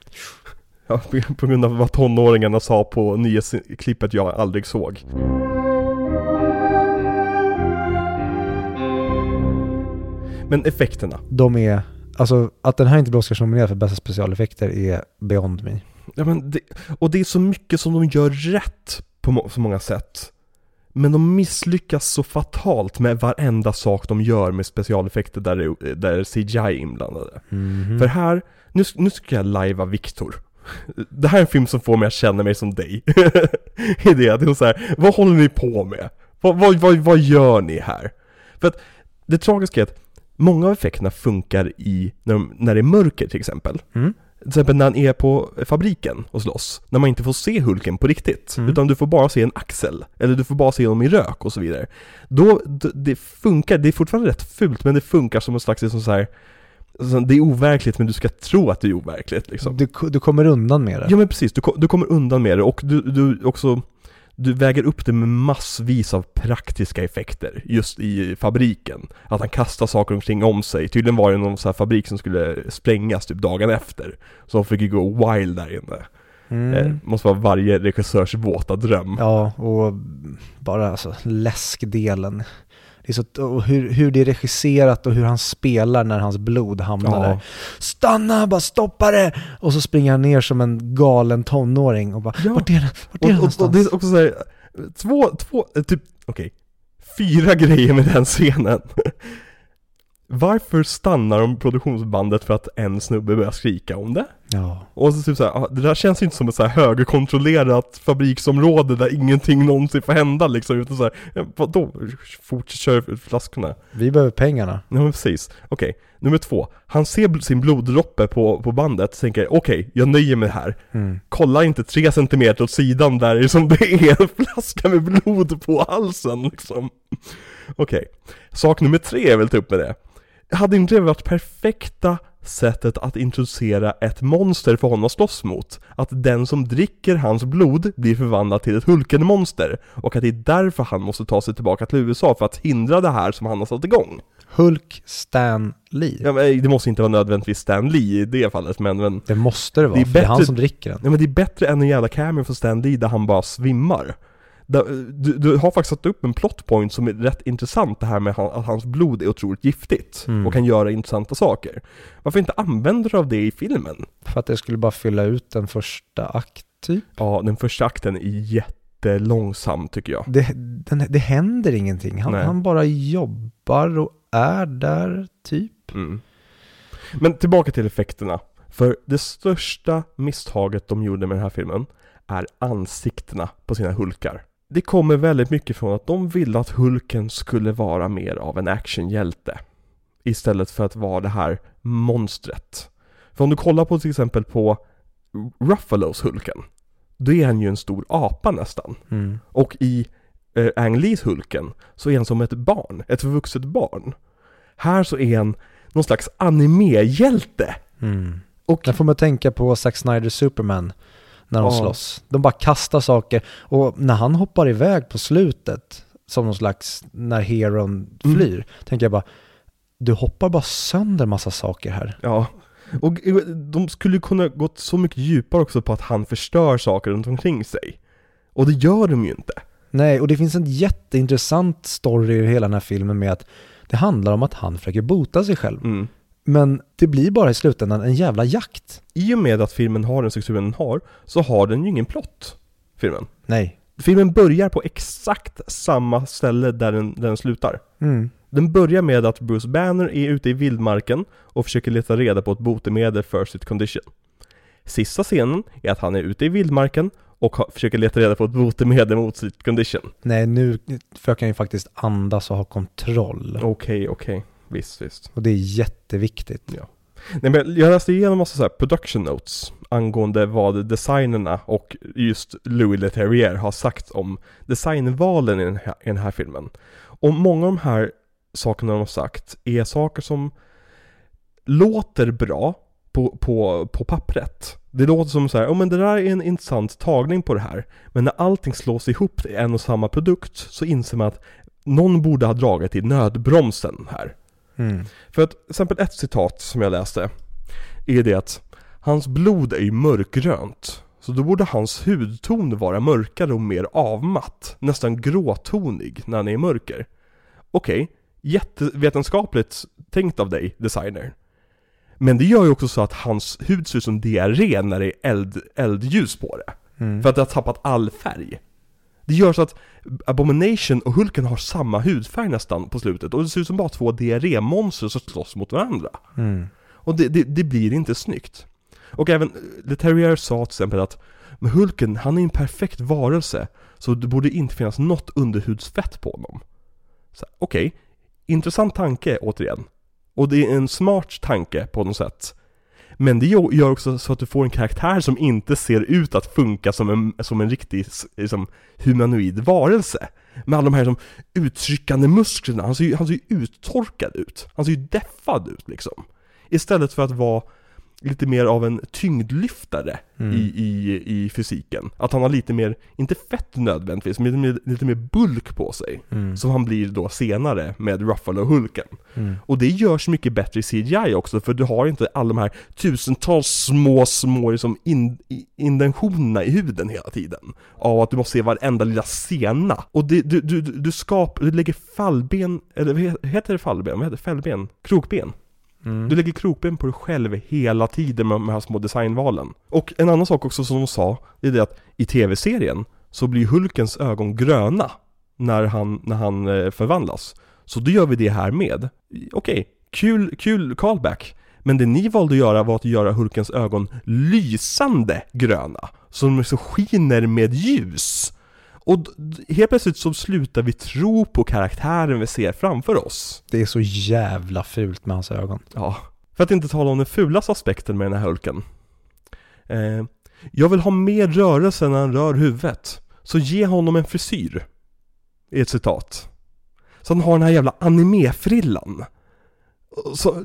Ja, på- på grund av vad tonåringarna sa på nyhetsklippet jag aldrig såg. Men effekterna. De är, alltså att den här inte blir Oscarsnominerad för bästa specialeffekter är beyond me. Ja, men det, och det är så mycket som de gör rätt på må, så många sätt. Men de misslyckas så fatalt med varenda sak de gör med specialeffekter där, det, där CGI är inblandade. Mhm. För här, nu, nu ska jag lajva Viktor. Det här är en film som får mig att känna mig som dig. I det, det är så här, vad håller ni på med? Vad, vad, vad, vad gör ni här? För att det tragiska är att många av effekterna funkar i, när, de, när det är mörker till exempel. Mm. Till exempel när han är på fabriken och slåss, när man inte får se Hulken på riktigt, Mm. utan du får bara se en axel, eller du får bara se honom i rök och så vidare. Då, det funkar, det är fortfarande rätt fult, men det funkar som en slags liksom så här, alltså, det är overkligt men du ska tro att det är overkligt liksom. Du, du kommer undan med det. Ja men precis, du, du kommer undan med det och du, du också du väger upp det med massvis av praktiska effekter just i fabriken. Att han kastar saker omkring om sig. Tydligen var det någon sån här fabrik som skulle sprängas typ dagen efter. Så de fick ju gå wild där inne. Mm. Eh, måste vara varje regissörs våta dröm. Ja, och bara alltså läskdelen. Är så, och hur, hur det är regisserat och hur han spelar när hans blod hamnar Ja. där. Stanna, bara stoppa det! Och så springer han ner som en galen tonåring och bara Ja. Vart är den? Vart är den Och, och, och någonstans? det är också såhär, två, två, eh, typ, okej, fyra grejer med den scenen. Varför stannar de produktionsbandet för att en snubbe börjar skrika om det? Ja. Och så typ såhär, ah, det där känns inte som ett så här högerkontrollerat fabriksområde där ingenting någonsin får hända liksom, utan såhär, ja, vadå? Fortsätt köra flaskorna. Vi behöver pengarna. Ja men precis. Okej, nummer två. Han ser sin bloddroppe på, på bandet, så tänker okej, jag nöjer mig här. Mm. Kolla inte tre centimeter åt sidan där som det är en flaska med blod på halsen liksom. Okej, sak nummer tre jag vill ta upp med det. Hade inte det varit perfekta sättet att introducera ett monster för honom att slåss mot? Att den som dricker hans blod blir förvandlad till ett Hulken-monster och att det är därför han måste ta sig tillbaka till USA för att hindra det här som han har satt igång. Hulk Stan Lee. Ja, men det måste inte vara nödvändigtvis Stan Lee i det fallet men, men Det måste det vara, Det är för det är han bättre- som dricker den. Ja men det är bättre än en jävla cameo från Stan Lee där han bara svimmar. Du, du har faktiskt satt upp en plot point som är rätt intressant det här med att hans blod är otroligt giftigt Mm. och kan göra intressanta saker. Varför inte använder du av det i filmen? För att det skulle bara fylla ut den första akt, typ. Ja, den första akten är jättelångsam tycker jag. Det, den, det händer ingenting. Han, han bara jobbar och är där, typ. Mm. Men tillbaka till effekterna. För det största misstaget de gjorde med den här filmen är ansiktena på sina hulkar. Det kommer väldigt mycket från att de ville att Hulken skulle vara mer av en actionhjälte. Istället för att vara det här monstret. För om du kollar på till exempel på Ruffalos Hulken. Då är han ju en stor apa nästan. Mm. Och i eh, Ang Lees Hulken så är han som ett barn, ett vuxet barn. Här så är han någon slags animehjälte. Mm. Och Där får man tänka på Zack Snyder Superman när de Ja. slåss. De bara kastar saker och när han hoppar iväg på slutet som någon slags, när heron Mm. flyr, tänker jag bara, du hoppar bara sönder massa saker här. ja, och eh, de skulle kunna gått så mycket djupare också på att han förstör saker runt omkring sig. Och det gör de ju inte. Nej, och det finns en jätteintressant story i hela den här filmen med att det handlar om att han försöker bota sig själv. Mm. Men det blir bara i slutändan en jävla jakt. I och med att filmen har den strukturen den har, så har den ju ingen plott. Filmen. Nej. Filmen börjar på exakt samma ställe där den, där den slutar. Mm. Den börjar med att Bruce Banner är ute i vildmarken och försöker leta reda på ett botemedel för sitt condition. Sista scenen är att han är ute i vildmarken och försöker leta reda på ett botemedel mot sitt condition. Nej, nu försöker han ju faktiskt andas och ha kontroll. Okej, okej. Visst, visst. Och det är jätteviktigt. Nej, men jag läste igenom massa så här production notes angående vad designerna och just Louis Leterrier har sagt om designvalen i den här, i den här filmen. Och många av de här sakerna de har sagt är saker som låter bra på, på, på pappret. Det låter som så här, oh, men det där är en intressant tagning på det här. Men när allting slås ihop i en och samma produkt så inser man att någon borde ha dragit i nödbromsen här. Mm. För att, till exempel ett citat som jag läste är det att hans blod är ju mörkgrönt. Så då borde hans hudton vara mörkare och mer avmatt, nästan gråtonig när han är i mörker. Okej, jättevetenskapligt tänkt av dig, designer. Men det gör ju också så att hans hud ser ut som diarré när det är eld, eldljus på det. Mm. För att det har tappat all färg. Det gör så att Abomination och Hulken har samma hudfärg nästan på slutet och det ser ut som bara två diarrémonster som slåss mot varandra. Mm. Och det, det, det blir inte snyggt. Och även Le Terrier sa till exempel att Men Hulken, han är en perfekt varelse Så det borde inte finnas något underhudsfett på honom Okej, intressant tanke återigen Och det är en smart tanke på något sätt men det gör också så att du får en karaktär som inte ser ut att funka som en, som en riktig liksom, humanoid varelse. Med alla de här som uttryckande musklerna, han ser ju, han ser ju uttorkad ut. Han ser ju deffad ut liksom. Istället för att vara lite mer av en tyngdlyftare Mm. i, i, i fysiken. Att han har lite mer, inte fett nödvändigtvis, men lite mer, lite mer bulk på sig. Mm. Som han blir då senare med Ruffalo-Hulken. Mm. Och det görs mycket bättre i CGI också, för du har inte alla de här tusentals små, små liksom in, i- indentionerna i huden hela tiden. Av att du måste se varenda lilla sena. Och det, du, du, du, du skapar, du lägger fallben, eller vad he- heter det fallben? Vad heter det? Fällben? Krokben? Mm. Du lägger krokben på dig själv hela tiden med de här små designvalen. Och en annan sak också som de sa, det är det att i tv-serien så blir Hulkens ögon gröna när han, när han eh, förvandlas. Så då gör vi det här med. Okej, kul, kul callback. Men det ni valde att göra var att göra Hulkens ögon lysande gröna. Så de så skiner med ljus. Och helt plötsligt så slutar vi tro på karaktären vi ser framför oss. Det är så jävla fult med hans ögon. Ja, för att inte tala om den fulaste aspekten med den här Hulken. Eh, jag vill ha mer rörelse när han rör huvudet. Så ge honom en frisyr. I ett citat. Så han har den här jävla animefrillan. Så,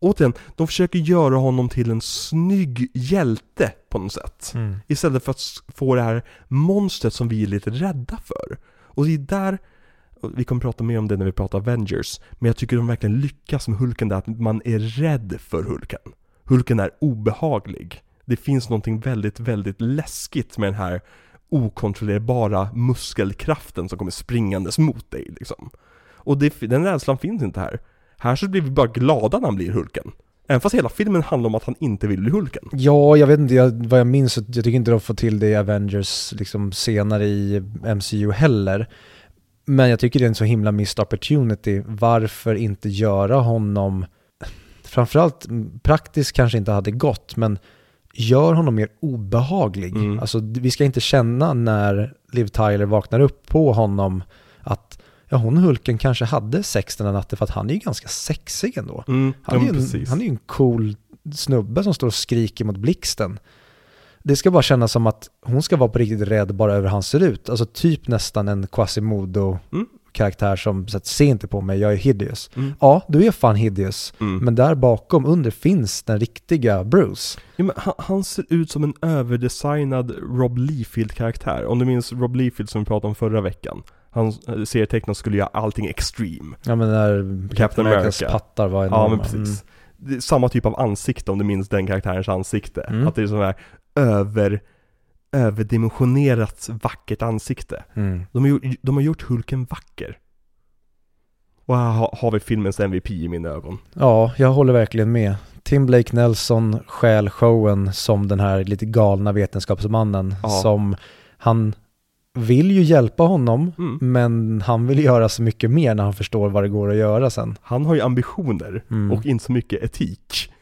återigen, de försöker göra honom till en snygg hjälte på något sätt. Istället för att få det här monstret som vi är lite rädda för. Och det är där, vi kommer prata mer om det när vi pratar Avengers, men jag tycker de verkligen lyckas med Hulken där, att man är rädd för Hulken. Hulken är obehaglig. Det finns någonting väldigt, väldigt läskigt med den här okontrollerbara muskelkraften som kommer springandes mot dig liksom. Och det, den rädslan finns inte här. Här så blir vi bara glada när han blir Hulken. Även fast hela filmen handlar om att han inte vill bli Hulken. Ja, jag vet inte, jag, vad jag minns, jag tycker inte de får till det i Avengers liksom senare i MCU heller. Men jag tycker det är en så himla missed opportunity. Varför inte göra honom, framförallt praktiskt kanske inte hade gått, men gör honom mer obehaglig. Mm. Alltså vi ska inte känna när Liv Tyler vaknar upp på honom att ja, hon Hulken kanske hade sex den här natten för att han är ju ganska sexig ändå. Mm, Han ja, är, en, han är ju en cool snubbe som står och skriker mot blixten. Det ska bara kännas som att hon ska vara på riktigt rädd bara över hur han ser ut. Alltså typ nästan en Quasimodo-karaktär som så att, se inte på mig, jag är hideous. Mm. Ja, du är fan hideous. Mm. Men där bakom, under, finns den riktiga Bruce. Ja, han, han ser ut som en överdesignad Rob Liefeld-karaktär. Om du minns Rob Liefeld som vi pratade om förra veckan. Han eh, serietecknaren skulle göra allting extreme. Ja men när Captain Americas America. pattar var Ja enorma. men precis. Är samma typ av ansikte om du minns den karaktärens ansikte. Mm. Att det är sån här över, överdimensionerat vackert ansikte. Mm. Mm. De har, gjort, de har gjort Hulken vacker. Och här har, har vi filmens MVP i mina ögon. Ja, jag håller verkligen med. Tim Blake Nelson stjäl showen som den här lite galna vetenskapsmannen Ja. som han vill ju hjälpa honom Mm. men han vill göra så mycket mer när han förstår vad det går att göra sen. Han har ju ambitioner Mm. och inte så mycket etik.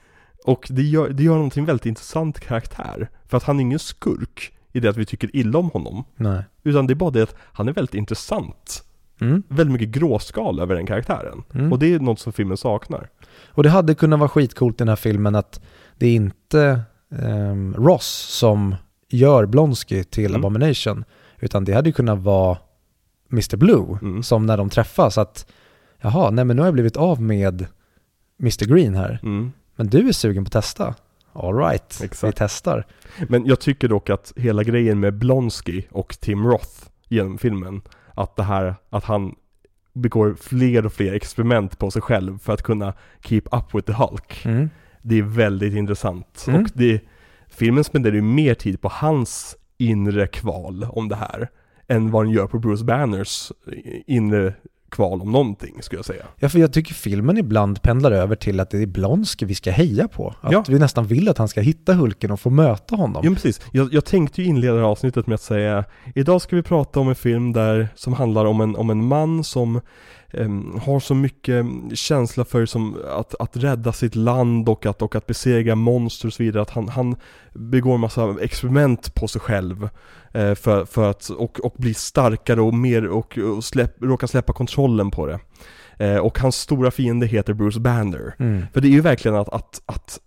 Och det gör, det gör en väldigt intressant karaktär. För att han är ingen skurk i det att vi tycker illa om honom. Nej. Utan det är bara det att han är väldigt intressant. Mm. Väldigt mycket gråskal över den karaktären. Mm. Och det är något som filmen saknar. Och det hade kunnat vara skitcoolt i den här filmen att det är inte ehm, Ross som gör Blonsky till Mm. Abomination utan det hade kunnat vara Mr. Blue Mm. som när de träffas att jaha, nej men nu har jag blivit av med Mr. Green här. Mm. Men du är sugen på att testa? All right, vi testar. Men jag tycker dock att hela grejen med Blonsky och Tim Roth genom filmen, att det här, att han begår fler och fler experiment på sig själv för att kunna keep up with the Hulk. Mm. Det är väldigt intressant. Mm. Och det, filmen spenderar ju mer tid på hans inre kval om det här, än vad den gör på Bruce Banners inre kval om någonting, skulle jag säga. Ja, för jag tycker filmen ibland pendlar över till att det är Blonsky vi ska heja på. Att Ja. vi nästan vill att han ska hitta Hulken och få möta honom. Ja, precis. Jag, jag tänkte ju inleda det här avsnittet med att säga Idag ska vi prata om en film där, som handlar om en, om en man som em, har så mycket känsla för som att, att rädda sitt land och att, och att besegra monster och så vidare. Att han, han begår massa experiment på sig själv eh, för, för att, och, och bli starkare och mer och, och släpp, råka släppa kontrollen på det. Eh, och hans stora fiende heter Bruce Banner. Mm. För det är ju verkligen att, att, att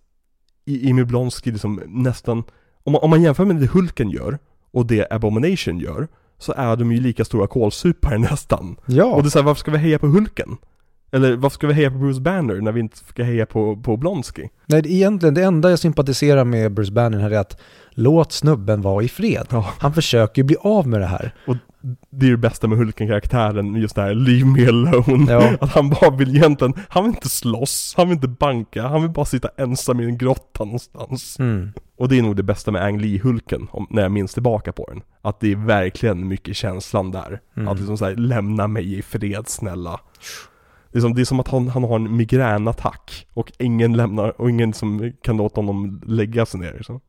i- Emil Blonsky liksom nästan, om man, om man jämför med det Hulken gör och det Abomination gör, så är de ju lika stora kålsupare nästan. Ja. Och det är såhär, varför ska vi heja på Hulken? Eller varför ska vi heja på Bruce Banner när vi inte ska heja på, på Blonsky? Nej, det, egentligen det enda jag sympatiserar med Bruce Banner här är att låt snubben vara i fred. Ja. Han försöker ju bli av med det här. Det är det bästa med Hulken-karaktären, just det här 'Leave me alone' Ja. Att han bara vill egentligen, han vill inte slåss, han vill inte banka, han vill bara sitta ensam i en grotta någonstans Mm. Och det är nog det bästa med Ang Lee-Hulken, om- när jag minns tillbaka på den Att det är verkligen mycket känslan där Mm. Att liksom såhär, lämna mig i fred snälla det är, som, det är som att han, han har en migränattack och ingen lämnar, och ingen som kan låta honom lägga sig ner liksom.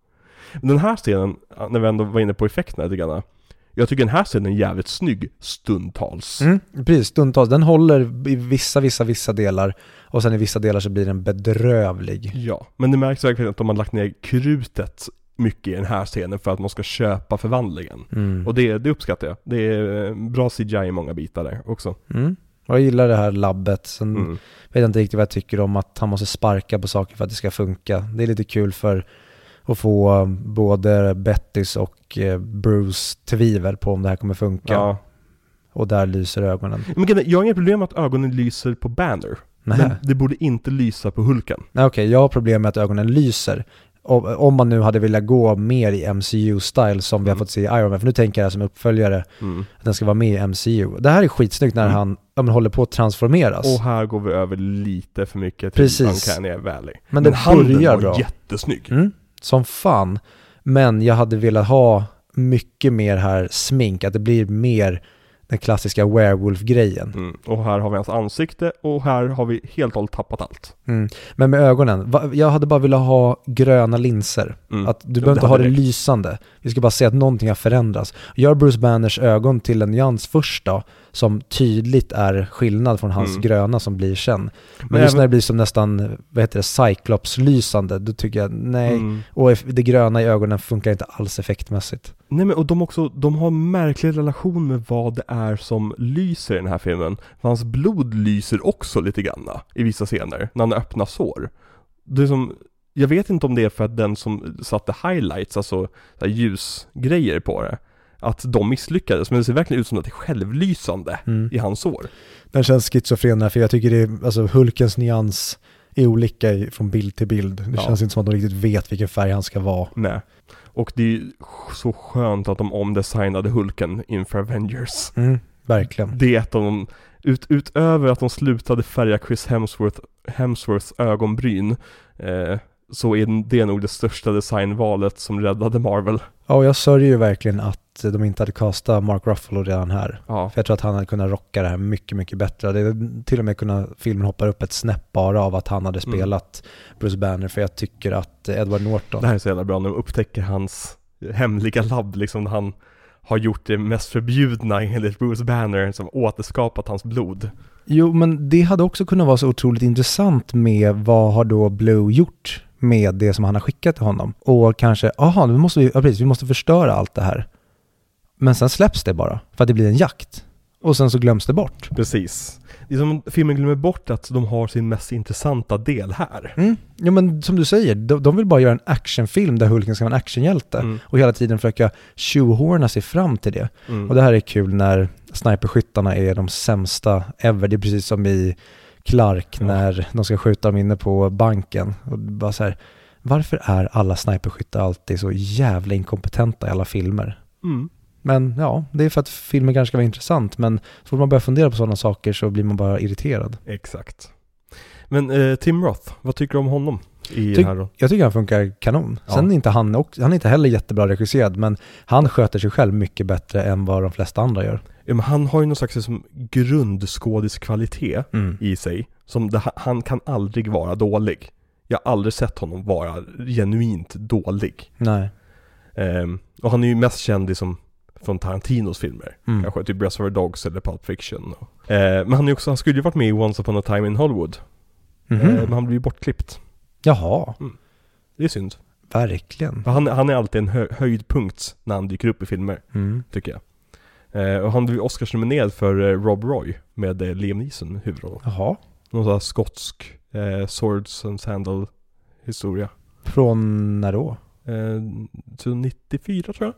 Men Den här scenen, när vi ändå var inne på effekterna lite grann Jag tycker den här scenen är jävligt snygg stundtals Mm, precis, stundtals. Den håller i vissa, vissa, vissa delar och sen i vissa delar så blir den bedrövlig. Ja, men det märks verkligen att de har lagt ner krutet mycket i den här scenen för att man ska köpa förvandlingen. Mm. Och det, det uppskattar jag. Det är eh, bra CGI i många bitar där också. Mm. Jag gillar det här labbet. Sen Mm. vet jag inte riktigt vad jag tycker om att han måste sparka på saker för att det ska funka. Det är lite kul för att få både Bettys och eh, Bruce tvivel på om det här kommer funka. Ja. Och där lyser ögonen. Men jag har inga problem med att ögonen lyser på Banner. Men Nähä. det borde inte lysa på Hulken. Nej, Okej, jag har problem med att ögonen lyser. Om, man nu hade velat gå mer i MCU-style som vi har Mm. fått se i Iron Man, för nu tänker jag det som uppföljare, Mm. att den ska vara med i MCU. Det här är skitsnyggt när Mm. han ja, men håller på att transformeras. Och här går vi över lite för mycket till Precis. Uncanny Valley. Men det handen börjar bra. jättesnygg. Mm, som fan. Men jag hade velat ha mycket mer här smink, att det blir mer den klassiska werewolf-grejen. Mm. Och här har vi hans ansikte och här har vi helt och hållet tappat allt. Mm. Men med ögonen, jag hade bara velat ha gröna linser. Mm. Att du behöver inte ha det räckt. lysande. Vi ska bara se att någonting har förändrats. Gör Bruce Banners ögon till en nyans först då, som tydligt är skillnad från hans Mm. gröna som blir sen. Men, Men just när det blir som nästan, vad heter det, Cyclops-lysande, då tycker jag nej. Mm. Och det gröna i ögonen funkar inte alls effektmässigt. Nej men och de också, de har en märklig relation med vad det är som lyser i den här filmen. För hans blod lyser också lite granna i vissa scener, när han öppnar sår. Det är som, jag vet inte om det är för att den som satte highlights, alltså ljusgrejer på det, att de misslyckades, men det ser verkligen ut som att det är självlysande Mm. i hans sår. Den känns schizofren för jag tycker det är, alltså Hulkens nyans är olika i, från bild till bild. Det Ja. känns inte som att de riktigt vet vilken färg han ska vara. Nej. Och det är så skönt att de omdesignade Hulken inför Avengers. Mm, verkligen. Det är av de, ut, utöver att de slutade färga Chris Hemsworth, Hemsworths ögonbryn, eh, så är det nog det största designvalet som räddade Marvel. Ja, och jag sörjer ju verkligen att de inte hade castat Mark Ruffalo redan här. Ja. För jag tror att han hade kunnat rocka det här mycket, mycket bättre. Det hade till och med kunnat, filmen hoppar upp ett snäpp bara av att han hade Mm. spelat Bruce Banner. För jag tycker att Edward Norton, Det här är så jävla bra när de upptäcker hans hemliga labb liksom, han har gjort det mest förbjudna enligt Bruce Banner, som återskapat hans blod. Jo, men det hade också kunnat vara så otroligt intressant med vad har då Blue gjort med det som han har skickat till honom. Och kanske, aha, nu måste vi, ja, precis, vi måste förstöra allt det här. Men sen släpps det bara, för att det blir en jakt. Och sen så glöms det bort. Precis. Det är som filmen glömmer bort att de har sin mest intressanta del här. Mm. Jo men som du säger, de, de vill bara göra en actionfilm där Hulken ska vara en actionhjälte. Mm. Och hela tiden försöka tjohorna sig fram till det. Mm. Och det här är kul när sniperskyttarna är de sämsta ever. Det är precis som i Clark Ja. när de ska skjuta dem inne på banken. Och bara så här, varför är alla sniperskyttar alltid så jävla inkompetenta i alla filmer? Mm. Men ja, det är för att filmen kanske ska vara intressant. Men så fort man börjar fundera på sådana saker så blir man bara irriterad. Exakt. Men eh, Tim Roth, vad tycker du om honom i den här då? Jag tycker han funkar kanon. Ja. Sen är inte han, också, han är inte heller jättebra regisserad, men han sköter sig själv mycket bättre än vad de flesta andra gör. Ja, men han har ju någon slags liksom, grundskådiskvalitet i sig. Som det, han kan aldrig vara dålig. Jag har aldrig sett honom vara genuint dålig. Nej. Ehm, och han är ju mest känd liksom från Tarantinos filmer. Mm. Kanske typ Reservoir Dogs eller Pulp Fiction. Eh, men han, är också, han skulle ju varit med i Once upon a time in Hollywood. Mhm. Eh, men han blev ju bortklippt. Jaha, Det är synd. verkligen. För han, han är alltid en hö, höjdpunkt när han dyker upp i filmer, Mm. tycker jag. Eh, och han blev Oscarsnominerad för eh, Rob Roy med eh, Liam Neeson huvudrollen. Jaha. Någon sån här skotsk eh, Swords and Sandal historia. Från när då? Eh, så 94 tror jag.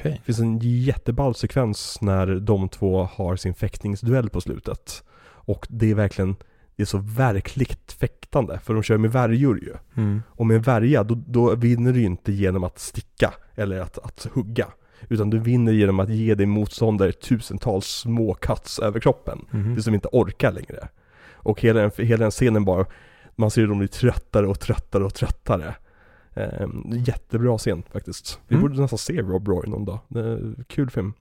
Okej. Det finns en jätteball sekvens när de två har sin fäktningsduell på slutet. Och det är verkligen det är så verkligt fäktande, för de kör med värjor ju. Mm. Och med en värja, då, då vinner du inte genom att sticka eller att, att hugga. Utan du vinner genom att ge din motståndare tusentals små cuts över kroppen. Mhm. Tills de inte orkar längre. Och hela den, hela den scenen bara, man ser hur de blir tröttare och tröttare och tröttare. Eh, jättebra scen faktiskt. Vi Mm. borde nästan se Rob Roy någon dag. Kul film.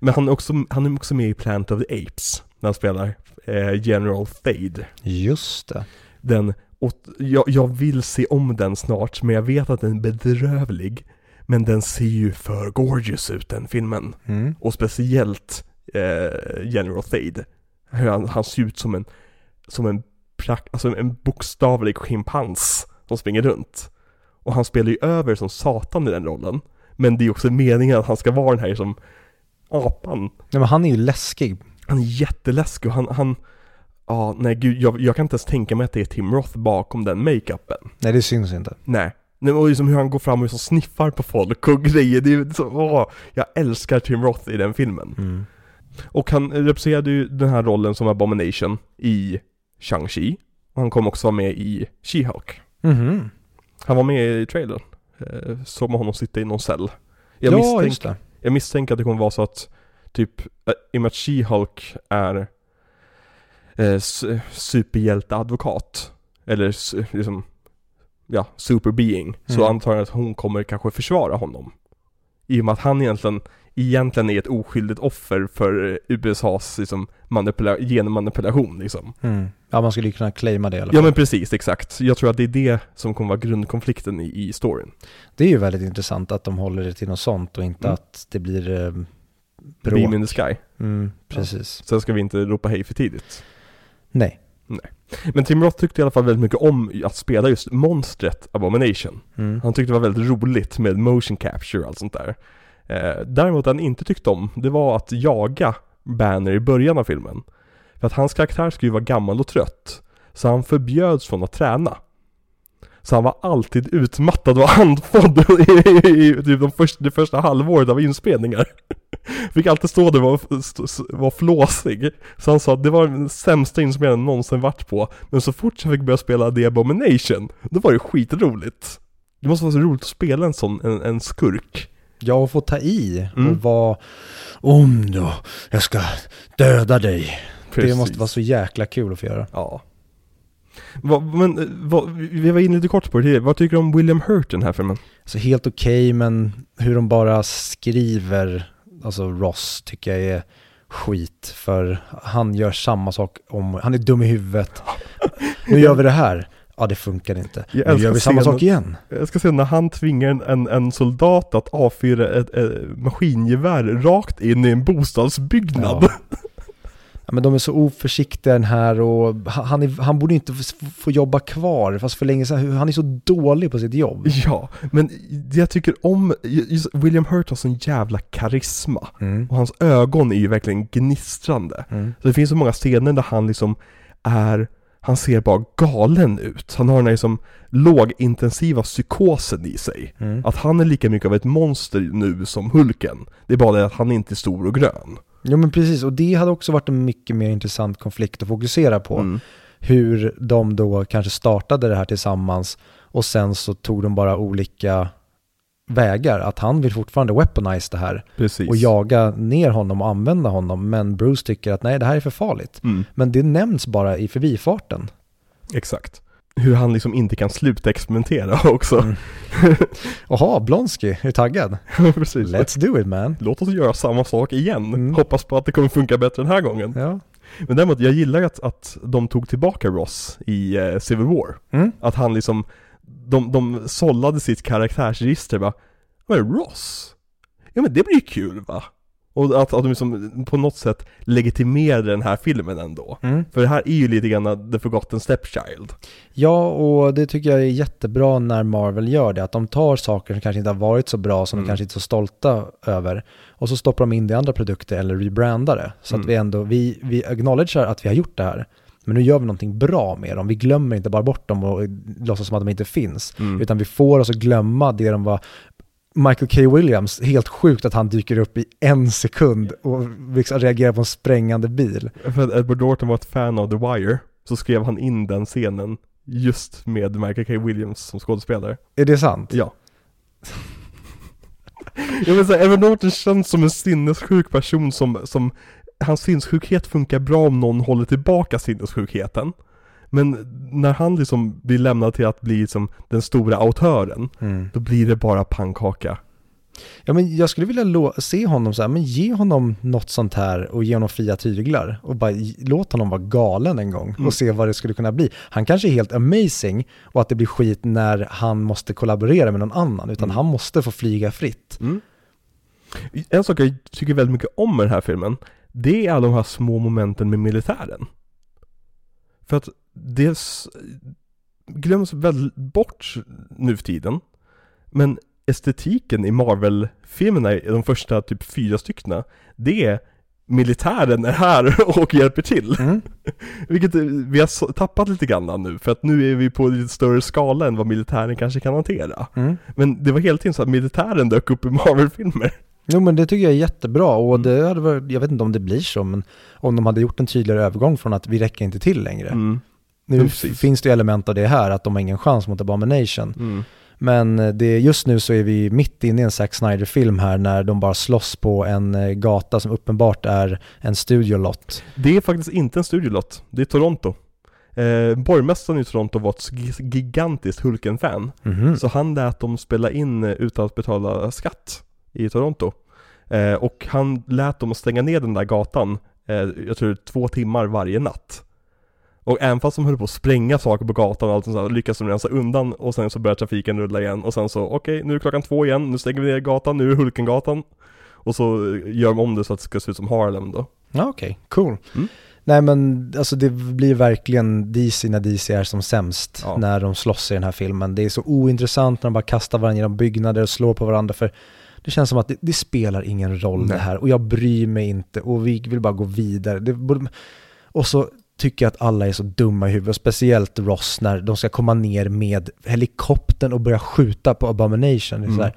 Men han är också, han är också med i Planet of the Apes. När han spelar eh, General Thade. Just det. Den, och jag, jag vill se om den snart, men jag vet att den är bedrövlig. Men den ser ju för gorgeous ut den filmen. Mm. Och speciellt eh, General Thade. Han, han ser ut som en, som en, prak, alltså en bokstavlig schimpans som springer runt. Och han spelar ju över som satan i den rollen. Men det är också meningen att han ska vara den här som apan. Nej, men han är ju läskig. Han är jätteläskig och han, han Ja, nej gud, jag, jag kan inte ens tänka mig att det är Tim Roth bakom den makeupen. Nej, det syns inte. Nej. Nej, och liksom hur han går fram och liksom sniffar på folk och grejer, det är så, åh, jag älskar Tim Roth i den filmen. Mm. Och han representerade ju den här rollen som Abomination i Shang-Chi. Och han kom också vara med i She-Hulk. Mhm. Han var med i trailern. Eh, såg man honom sitta i någon cell. Jag, Ja, misstänk, just det. jag misstänker att det kommer vara så att typ, eh, i och med att She-Hulk är eh, superhjälteadvokat. Eller liksom, ja, superbeing. Så Mm. antar jag att hon kommer kanske försvara honom. I och med att han egentligen, egentligen är ett oskyldigt offer för eh, USAs liksom, manipula- genmanipulation liksom. Mm. Ja, man skulle ju kunna claima det i alla Ja fall. men precis, exakt. Jag tror att det är det som kommer vara grundkonflikten i, i storyn. Det är ju väldigt intressant att de håller det till något sånt och inte Mm. att det blir eh, Beam bråk. in the sky. Mm, precis. Sen ska vi inte ropa hej för tidigt. Nej. Men Tim Roth tyckte i alla fall väldigt mycket om att spela just monstret Abomination. Mm. Han tyckte det var väldigt roligt med motion capture och allt sånt där. Eh, däremot han inte tyckte om, det var att jaga Banner i början av filmen. För att hans karaktär skulle ju vara gammal och trött. Så han förbjöds från att träna. Så han var alltid utmattad och andfådd i, i, i typ de första, det första halvåret av inspelningar. Fick alltid stå där och vara, stå- flåsig. Så han sa att det var den sämsta inspelningen han någonsin varit på. Men så fort jag fick börja spela The Abomination, då var det skitroligt. Det måste vara så roligt att spela en sån, en, en skurk. Ja, och få ta i Mm. och vara om då, jag ska döda dig. Det Precis. måste vara så jäkla kul att få göra. Ja. Vad, men, vad, vi var inne lite kort på det tidigare. Vad tycker du om William Hurt i den här filmen? Så helt okej, men hur de bara skriver, alltså Ross tycker jag är skit. För han gör samma sak om, han är dum i huvudet. Nu gör vi det här. Ja, det funkar inte. Jag Nu gör vi samma sak igen. Jag ska säga när han tvingar en, en, soldat att avfyra ett, ett maskingevär rakt in i en bostadsbyggnad. Ja. Ja, men de är så oförsiktiga den här och han, är, han borde inte få- jobba kvar, fast för länge sedan, han är så dålig på sitt jobb. Ja, men det jag tycker om, William Hurt har sån jävla karisma. Mm. Och hans ögon är ju verkligen gnistrande. Mm. Så det finns så många scener där han liksom är, han ser bara galen ut. Han har den här liksom lågintensiva psykosen i sig. Mm. Att han är lika mycket av ett monster nu som Hulken. Det är bara det att han inte är stor och grön. Jo men precis, och det hade också varit en mycket mer intressant konflikt att fokusera på. Mm. Hur de då kanske startade det här tillsammans och sen så tog de bara olika vägar. Att han vill fortfarande weaponize det här Precis. och jaga ner honom och använda honom. Men Bruce tycker att nej, det här är för farligt. Mm. Men det nämns bara i förbifarten. Exakt. Hur han liksom inte kan sluta experimentera också. Mm. Jaha, Blonsky, är taggad? Precis. Let's do it man. Låt oss göra samma sak igen. Mm. Hoppas på att det kommer funka bättre den här gången. Ja. Men däremot, jag gillar att, att de tog tillbaka Ross i eh, Civil War. Mm. Att han liksom, de, de sållade sitt karaktärsregister bara, vad är Ross? Ja men det blir ju kul va? Och att, att de liksom på något sätt legitimerade den här filmen ändå. Mm. För det här är ju lite grann The Forgotten Stepchild. Ja, och det tycker jag är jättebra när Marvel gör det. Att de tar saker som kanske inte har varit så bra, som Mm. de kanske inte är så stolta över. Och så stoppar de in det i andra produkter eller rebrandar det. Så Mm. att vi ändå, vi, vi acknowledgear att vi har gjort det här. Men nu gör vi någonting bra med dem. Vi glömmer inte bara bort dem och låtsas som att de inte finns. Mm. Utan vi får oss att glömma det de var Michael K. Williams, helt sjukt att han dyker upp i en sekund och liksom reagerar på en sprängande bil. För att Edward Norton var ett fan av The Wire. så skrev han in den scenen just med Michael K. Williams som skådespelare. Är det sant? Ja. Jag vill säga, Edward Norton känns som en sinnessjuk person som, som Hans sinnessjukhet funkar bra om någon håller tillbaka sinnessjukheten. Men när han liksom blir lämnad till att bli som den stora autören, Mm. då blir det bara pannkaka. Ja, men jag skulle vilja se honom så här, men ge honom något sånt här och ge honom fria tyglar och bara låt honom vara galen en gång Mm. och se vad det skulle kunna bli. Han kanske är helt amazing och att det blir skit när han måste kollaborera med någon annan, utan Mm. han måste få flyga fritt. Mm. En sak jag tycker väldigt mycket om med den här filmen, det är alla de här små momenten med militären. För att det glöms väl bort nu för tiden. Men estetiken i Marvel-filmerna, i de första typ fyra styckna, det är militären är här och hjälper till. Mm. Vilket eh, vi har tappat lite grann nu, för att nu är vi på en lite större skala än vad militären kanske kan hantera. Mm. Men det var hela tiden så att militären dök upp i Marvel-filmer. Jo men det tycker jag är jättebra och Mm. det hade varit, jag vet inte om det blir så, men om de hade gjort en tydligare övergång från att vi räcker inte till längre. Mm. Nu precis. finns det element av det här, att de har ingen chans mot Abomination. Mm. Men eh, det, just nu så är vi mitt inne i en Zack Snyder-film här när de bara slåss på en eh, gata som uppenbart är en studiolott. Det är faktiskt inte en studiolott, det är Toronto. Eh, borgmästaren i Toronto var ett gi- gigantiskt Hulken-fan. Mhm. Så han lät dem spela in eh, utan att betala skatt i Toronto. Eh, och han lät dem stänga ner den där gatan, eh, jag tror två timmar varje natt. Och även fast de höll på att spränga saker på gatan och allt sånt där, lyckades de rensa undan och sen så började trafiken rulla igen och sen så okej, nu är klockan två igen, nu stänger vi ner gatan, nu är det Hulkengatan. Och så gör de om det så att det ska se ut som Harlem då. Ja okej, cool. Mm. Nej men alltså det blir verkligen DC när DC är som sämst Ja. när de slåss i den här filmen. Det är så ointressant när de bara kastar varandra genom byggnader och slår på varandra för det känns som att det, det spelar ingen roll det Nej. här och jag bryr mig inte och vi vill bara gå vidare. Det och så tycker jag att alla är så dumma i huvudet, speciellt Ross när de ska komma ner med helikoptern och börja skjuta på Abomination. Det Mm. här,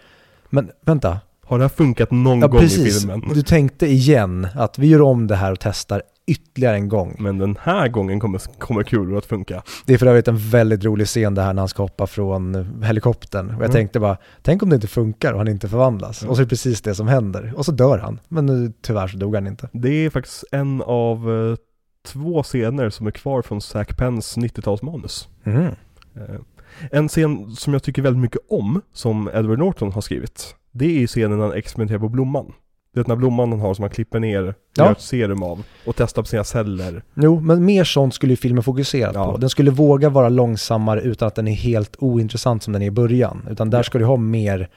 men vänta, Har det här funkat någon ja gång i precis, filmen? du tänkte igen att vi gör om det här och testar ytterligare en gång. Men den här gången kommer, kommer kulor att funka. Det är för övrigt en väldigt rolig scen det här när han ska hoppa från helikoptern. Och jag Mm. tänkte bara, tänk om det inte funkar och han inte förvandlas. Mm. Och så är det precis det som händer. Och så dör han. Men nu, tyvärr så dog han inte. Det är faktiskt en av eh, två scener som är kvar från Zac Penns 90-talsmanus. Mhm. Eh, en scen som jag tycker väldigt mycket om, som Edward Norton har skrivit, det är scenen när han experimenterar på blomman. Det är den här blomman han har som han klipper ner, Ja. gör ett serum av och testar på sina celler. Jo, men mer sånt skulle ju filmen fokuserat Ja. på. Den skulle våga vara långsammare utan att den är helt ointressant som den är i början. Utan där ska du ha mer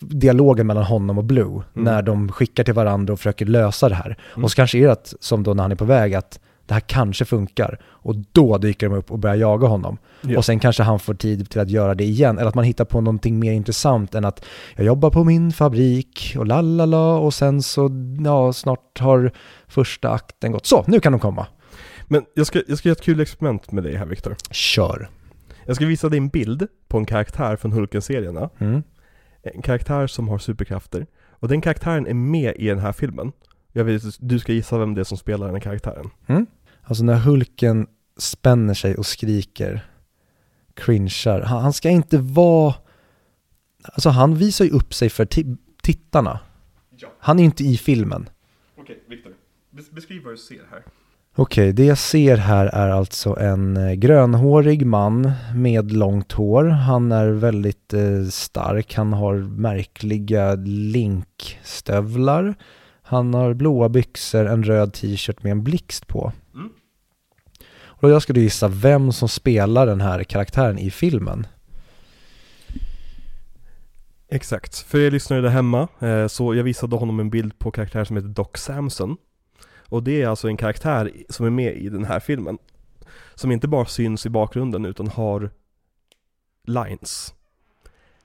dialogen mellan honom och Blue när de skickar till varandra och försöker lösa det här. Mm. Och så kanske är det att, som då när han är på väg, att det här kanske funkar. Och då dyker de upp och börjar jaga honom. Ja. Och sen kanske han får tid till att göra det igen. Eller att man hittar på någonting mer intressant än att jag jobbar på min fabrik och lalala och sen så, ja, snart har första akten gått. Så, nu kan de komma. Men jag ska, jag ska göra ett kul experiment med dig här Viktor. Kör. Jag ska visa dig en bild på en karaktär från Hulken-serierna. Mm. En karaktär som har superkrafter. Och den karaktären är med i den här filmen. Jag vet, du ska gissa vem det är som spelar den här karaktären. Alltså när Hulken spänner sig och skriker, cringear, han, han ska inte vara... Alltså han visar ju upp sig för ti- tittarna. Ja. Han är inte i filmen. Okej, Viktor. Beskriv vad du ser här. Okej, det jag ser här är alltså en eh, grönhårig man med långt hår. Han är väldigt eh, stark, han har märkliga linkstövlar. Han har blåa byxor, en röd t-shirt med en blixt på. Och jag du gissa vem som spelar den här karaktären i filmen. Exakt. För er lyssnare där hemma, eh, så jag visade honom en bild på karaktär som heter Doc Samson. Och det är alltså en karaktär som är med i den här filmen. Som inte bara syns i bakgrunden utan har lines.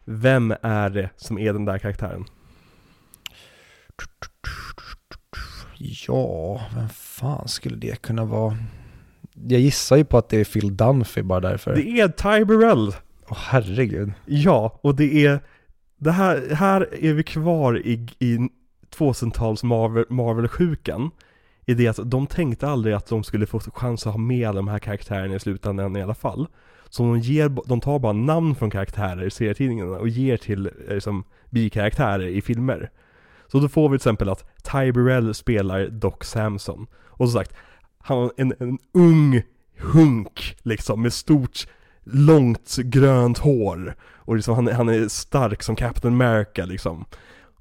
Vem är det som är den där karaktären? Ja, vem fan skulle det kunna vara? Jag gissar ju på att det är Phil Dunphy bara därför. Det är Ty Burrell! Åh herregud. Ja, och det är det här, här är vi kvar i, i 2000-tals Marvel, Marvel-sjukan är det att de tänkte aldrig att de skulle få chans att ha med de här karaktärerna i slutändan i alla fall. Så de, ger, de tar bara namn från karaktärer i serietidningarna och ger till eh, liksom, bikaraktärer i filmer. Så då får vi till exempel att Ty Burrell spelar Doc Samson. Och som sagt, han var en, en ung hunk liksom med stort långt grönt hår. Och liksom han, han är stark som Captain America liksom.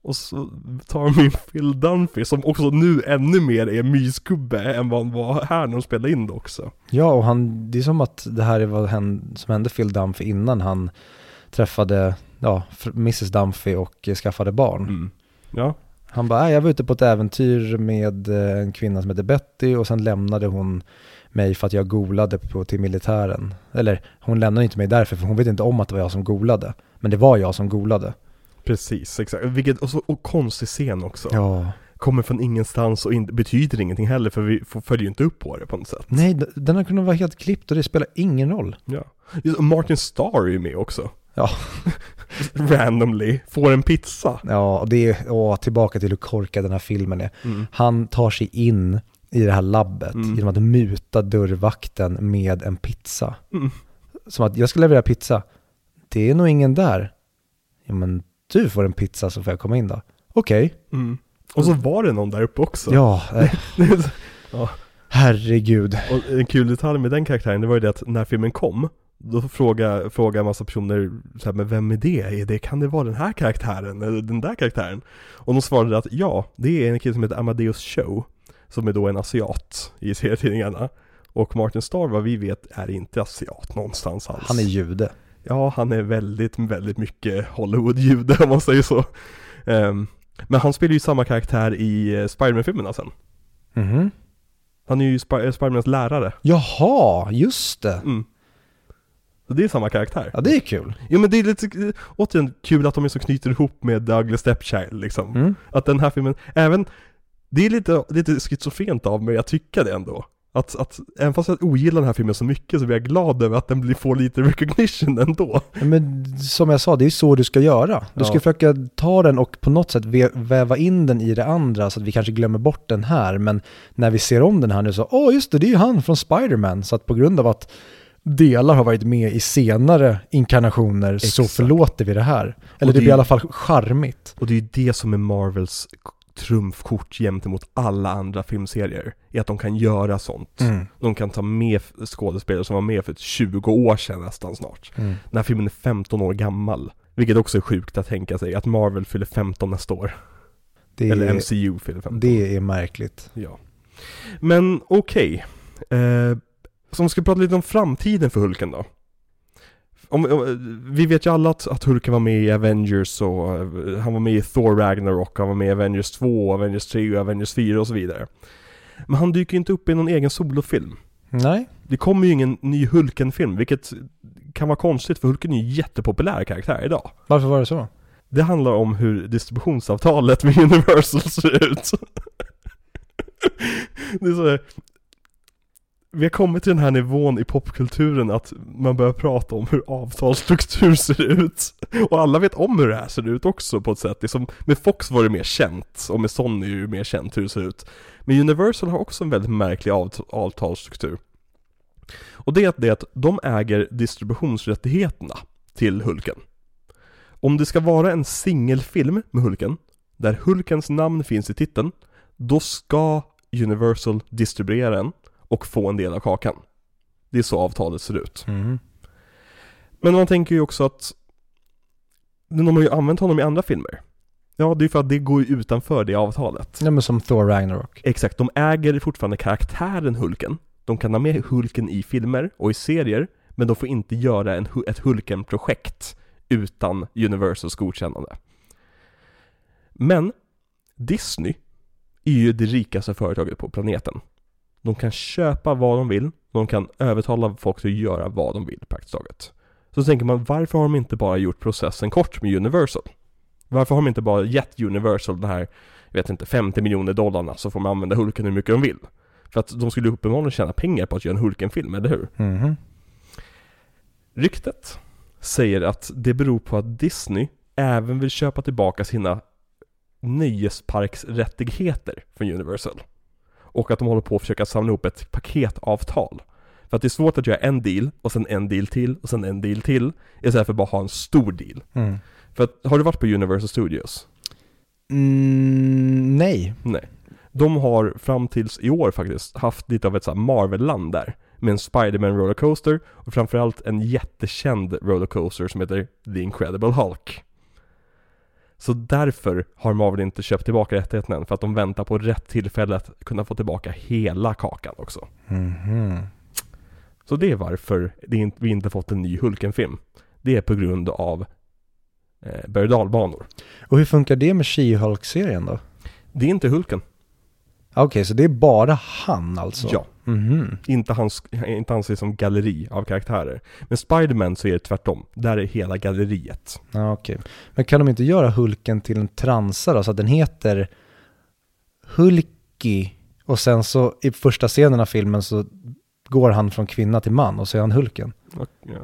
Och så tar de in Phil Dunphy som också nu ännu mer är mysgubbe än vad han var här när de spelade in det också. Ja, och han, det är som att det här är vad som hände Phil Dunphy innan han träffade ja, Mrs Dunphy och skaffade barn. Mm. Ja. Han bara, jag var ute på ett äventyr med eh, en kvinna som heter Betty och sen lämnade hon mig för att jag golade på, till militären. Eller hon lämnade inte mig därför, för hon vet inte om att det var jag som golade. Men det var jag som golade. Precis, exakt. Vilket, och, så, och konstig scen också. Ja. Kommer från ingenstans och in, betyder ingenting heller för vi följer ju inte upp på det på något sätt. Nej, den har kunnat vara helt klippt och det spelar ingen roll. Ja. Martin Starr är ju med också. Ja. Randomly, får en pizza. Ja, och det är, åh, tillbaka till hur korkad den här filmen är. Mm. Han tar sig in i det här labbet Mm. genom att muta dörrvakten med en pizza. Mm. Som att jag ska leverera pizza. Det är nog ingen där. Ja men du får en pizza så får jag komma in då. Okej. Mm. Och så var det någon där uppe också. Ja, eh, Ja. herregud. Och en kul detalj med den karaktären, det var ju det att när filmen kom, då frågade, frågade en massa personer så här, men vem är det? Är det? Kan det vara den här karaktären? Eller den där karaktären? Och de svarade att ja, det är en kille som heter Amadeus Show, som är då en asiat i serietidningarna. Och Martin Starr, vad vi vet, är inte asiat någonstans alls. Han är jude. Ja, han är väldigt, väldigt mycket Hollywood-jude om man säger så. Ehm, men han spelar ju samma karaktär i eh, Spiderman-filmerna sen. Mhm. Han är ju Sp- Spidermans lärare. Jaha, just det. Mm. Det är samma karaktär. Ja, det är kul. Jo men det är lite, återigen kul att de är så knyter ihop med Douglas Stepchild liksom. Mm. Att den här filmen, även, det är lite, lite schizofrrent av mig att tycka det ändå. Att, att, även fast jag ogillar den här filmen så mycket så blir jag glad över att den blir, får lite recognition ändå. Men som jag sa, det är så du ska göra. Du ska Ja. försöka ta den och på något sätt vä- väva in den i det andra så att vi kanske glömmer bort den här. Men när vi ser om den här nu så, åh just det, det är ju han från Spider-Man. Så att på grund av att delar har varit med i senare inkarnationer så Exakt. förlåter vi det här. Eller det det- blir i alla fall charmigt. Och det är ju det som är Marvels trumfkort gentemot alla andra filmserier. Är att de kan göra sånt. Mm. De kan ta med skådespelare som var med för 20 år sedan nästan snart. Mm. Den här filmen är 15 år gammal. Vilket också är sjukt att tänka sig, att Marvel fyller 15 nästa år. Det, Eller MCU fyller 15. det är märkligt. Ja. Men okej. Eh, så om vi ska prata lite om framtiden för Hulken då. Om, om, vi vet ju alla att, att Hulken var med i Avengers och eh, han var med i Thor Ragnarok, han var med i Avengers 2, Avengers 3 och Avengers 4 och så vidare. Men han dyker ju inte upp i någon egen solofilm. Nej, Det kommer ju ingen ny Hulken-film, vilket kan vara konstigt för Hulken är ju en jättepopulär karaktär idag. varför var det så? Det handlar om hur distributionsavtalet med Universal ser ut. det är så här, vi har kommit till den här nivån i popkulturen att man börjar prata om hur avtalsstruktur ser ut. Och alla vet om hur det här ser ut också på ett sätt. Liksom med Fox var det mer känt, och med Sony är det ju mer känt hur det ser ut. Men Universal har också en väldigt märklig avtalsstruktur. Och det är att, det är att de äger distributionsrättigheterna till Hulken. Om det ska vara en singelfilm med Hulken, där Hulkens namn finns i titeln, då ska Universal distribuera den och få en del av kakan. Det är så avtalet ser ut. Mm. Men man tänker ju också att de har ju använt honom i andra filmer. Ja, det är för att det går utanför det avtalet. Ja, men som Thor Ragnarok. Exakt, de äger fortfarande karaktären Hulken. De kan ha med Hulken i filmer och i serier, men de får inte göra en, ett Hulken-projekt utan Universals godkännande. Men Disney är ju det rikaste företaget på planeten. De kan köpa vad de vill, de kan övertala folk till att göra vad de vill praktiskt taget. Så tänker man, varför har de inte bara gjort processen kort med Universal? Varför har de inte bara gett Universal den här, jag vet inte, 50 miljoner dollarna så får man använda Hulken hur mycket de vill? För att de skulle uppenbarligen tjäna pengar på att göra en Hulken-film, eller hur? Mhm. Ryktet säger att det beror på att Disney även vill köpa tillbaka sina nöjesparksrättigheter från Universal. Och att de håller på att försöka samla ihop ett paketavtal. För att det är svårt att göra en deal, och sen en deal till, och sen en deal till, istället för att bara ha en stor deal. Mm. För att, har du varit på Universal Studios? Mm, nej. Nej. De har fram tills i år faktiskt haft lite av ett så Marvel-land där. Med en Spider-Man rollercoaster och framförallt en jättekänd rollercoaster som heter The Incredible Hulk. Så därför har Marvel inte köpt tillbaka rättigheten än, för att de väntar på rätt tillfälle att kunna få tillbaka hela kakan också. Mhm. Så det är varför vi inte fått en ny Hulken-film. Det är på grund av eh, berg dalbanor. Och hur funkar det med She-Hulk-serien då? Det är inte Hulken. Okej, så det är bara han alltså? Ja. Mhm. Inte hans, inte hans liksom galleri av karaktärer. Men Spiderman så är det tvärtom. Där är hela galleriet. Ja, okej. Men kan de inte göra Hulken till en transa då, så att den heter Hulky och sen så i första scenen av filmen så går han från kvinna till man och så är han Hulken?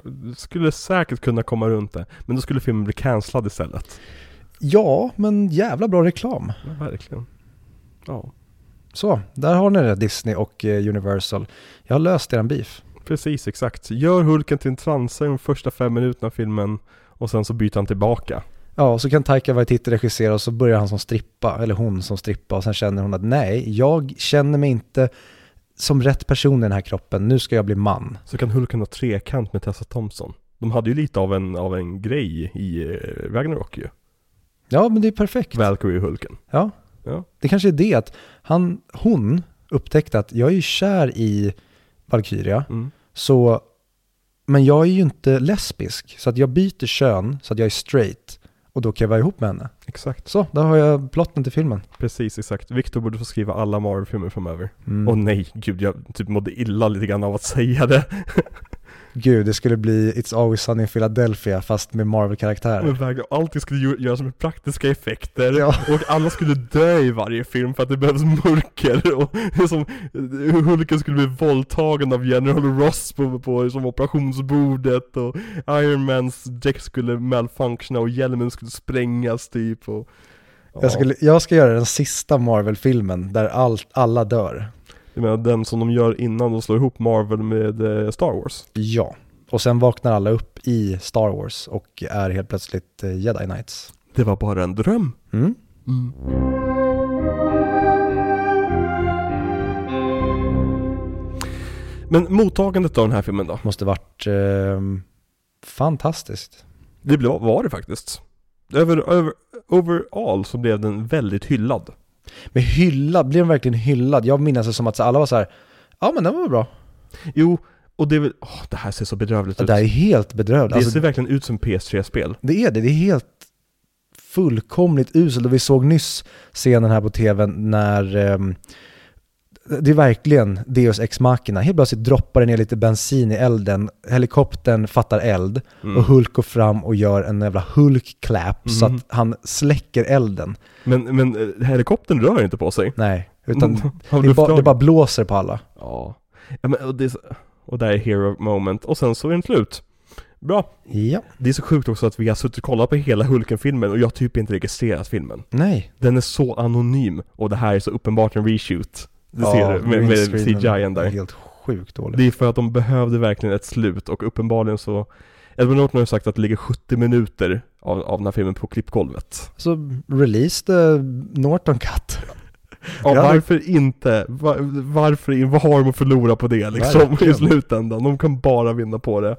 Du skulle säkert kunna komma runt det. Men då skulle filmen bli cancellad istället. Ja, men jävla bra reklam. Ja, verkligen. Ja, Så, där har ni det Disney och eh, Universal. Jag har löst eran beef. precis exakt. Gör Hulken till en transa i de första fem minuterna av filmen. Och sen så byter han tillbaka. Ja, och så kan Taika Waititi regissera och så börjar han som strippa, eller hon som strippa och sen känner hon att nej, jag känner mig inte som rätt person i den här kroppen, nu ska jag bli man. Så kan Hulken ha trekant med Tessa Thompson. De hade ju lite av en, av en grej i eh, Ragnarok ju. Ja, men det är perfekt. Valkyrie och Hulken. Ja. Ja. Det kanske är det att han, hon upptäckte att jag är ju kär i Valkyria, Mm. så, men jag är ju inte lesbisk, så att jag byter kön så att jag är straight och då kan jag vara ihop med henne. Exakt. Så, där har jag plotten till filmen. Precis, exakt. Victor borde få skriva alla Marvel-filmer framöver. Mm. Åh nej, gud jag typ mådde illa lite grann av att säga det. Gud, det skulle bli It's Always Sunny in Philadelphia fast med Marvel-karaktärer. Allting skulle gö- göras med praktiska effekter Ja. och alla skulle dö i varje film för att det behövs mörker och som Hulken skulle bli våldtagen av General Ross på, på som operationsbordet och Iron Mans däck skulle malfunctiona och hjälmen skulle sprängas typ och ja, Jag, skulle, jag ska göra den sista Marvel-filmen där all, alla dör. Jag menar den som de gör innan de slår ihop Marvel med eh, Star Wars. Ja. Och sen vaknar alla upp i Star Wars och är helt plötsligt eh, Jedi Knights. Det var bara en dröm. Mm. Men mottagandet av den här filmen då? Måste varit eh, fantastiskt. Det var det faktiskt. Över, över, overall så blev den väldigt hyllad. Men hyllad, blev den verkligen hyllad? Jag minns det som att alla var så här, ja men den var bra. Jo, och det är väl, åh, det här ser så bedrövligt Det ut. där är helt bedrövligt. det Alltså, ser verkligen ut som PS3-spel. det är det, det är helt fullkomligt uselt. Och vi såg nyss scenen här på tvn när ehm, det är verkligen Deus Ex Machina. Helt plötsligt droppar det ner lite bensin i elden, helikoptern fattar eld Mm. och Hulk går fram och gör en jävla Hulk-clap så Mhm. att han släcker elden. Men, men eh, helikoptern rör inte på sig. Nej, utan Av det, bara, det bara blåser på alla. Ja. ja men, och, det är, så- och där är hero moment. Och sen så är den slut. Bra. Ja. Det är så sjukt också att vi har suttit och kollat på hela Hulken-filmen och jag har typ inte registrerat filmen. Nej. Den är så anonym och det här är så uppenbart en reshoot. Du Ja, ser det med, med CGI är där. Helt sjukt dåligt. Det är för att de behövde verkligen ett slut och uppenbarligen så Edward Norton har ju sagt att det ligger 70 minuter av, av den här filmen på klippgolvet. Så release the Norton Cut. Ja, varför inte? Va, varför, vad har de att förlora på det liksom Verkligen. i slutändan? De kan bara vinna på det.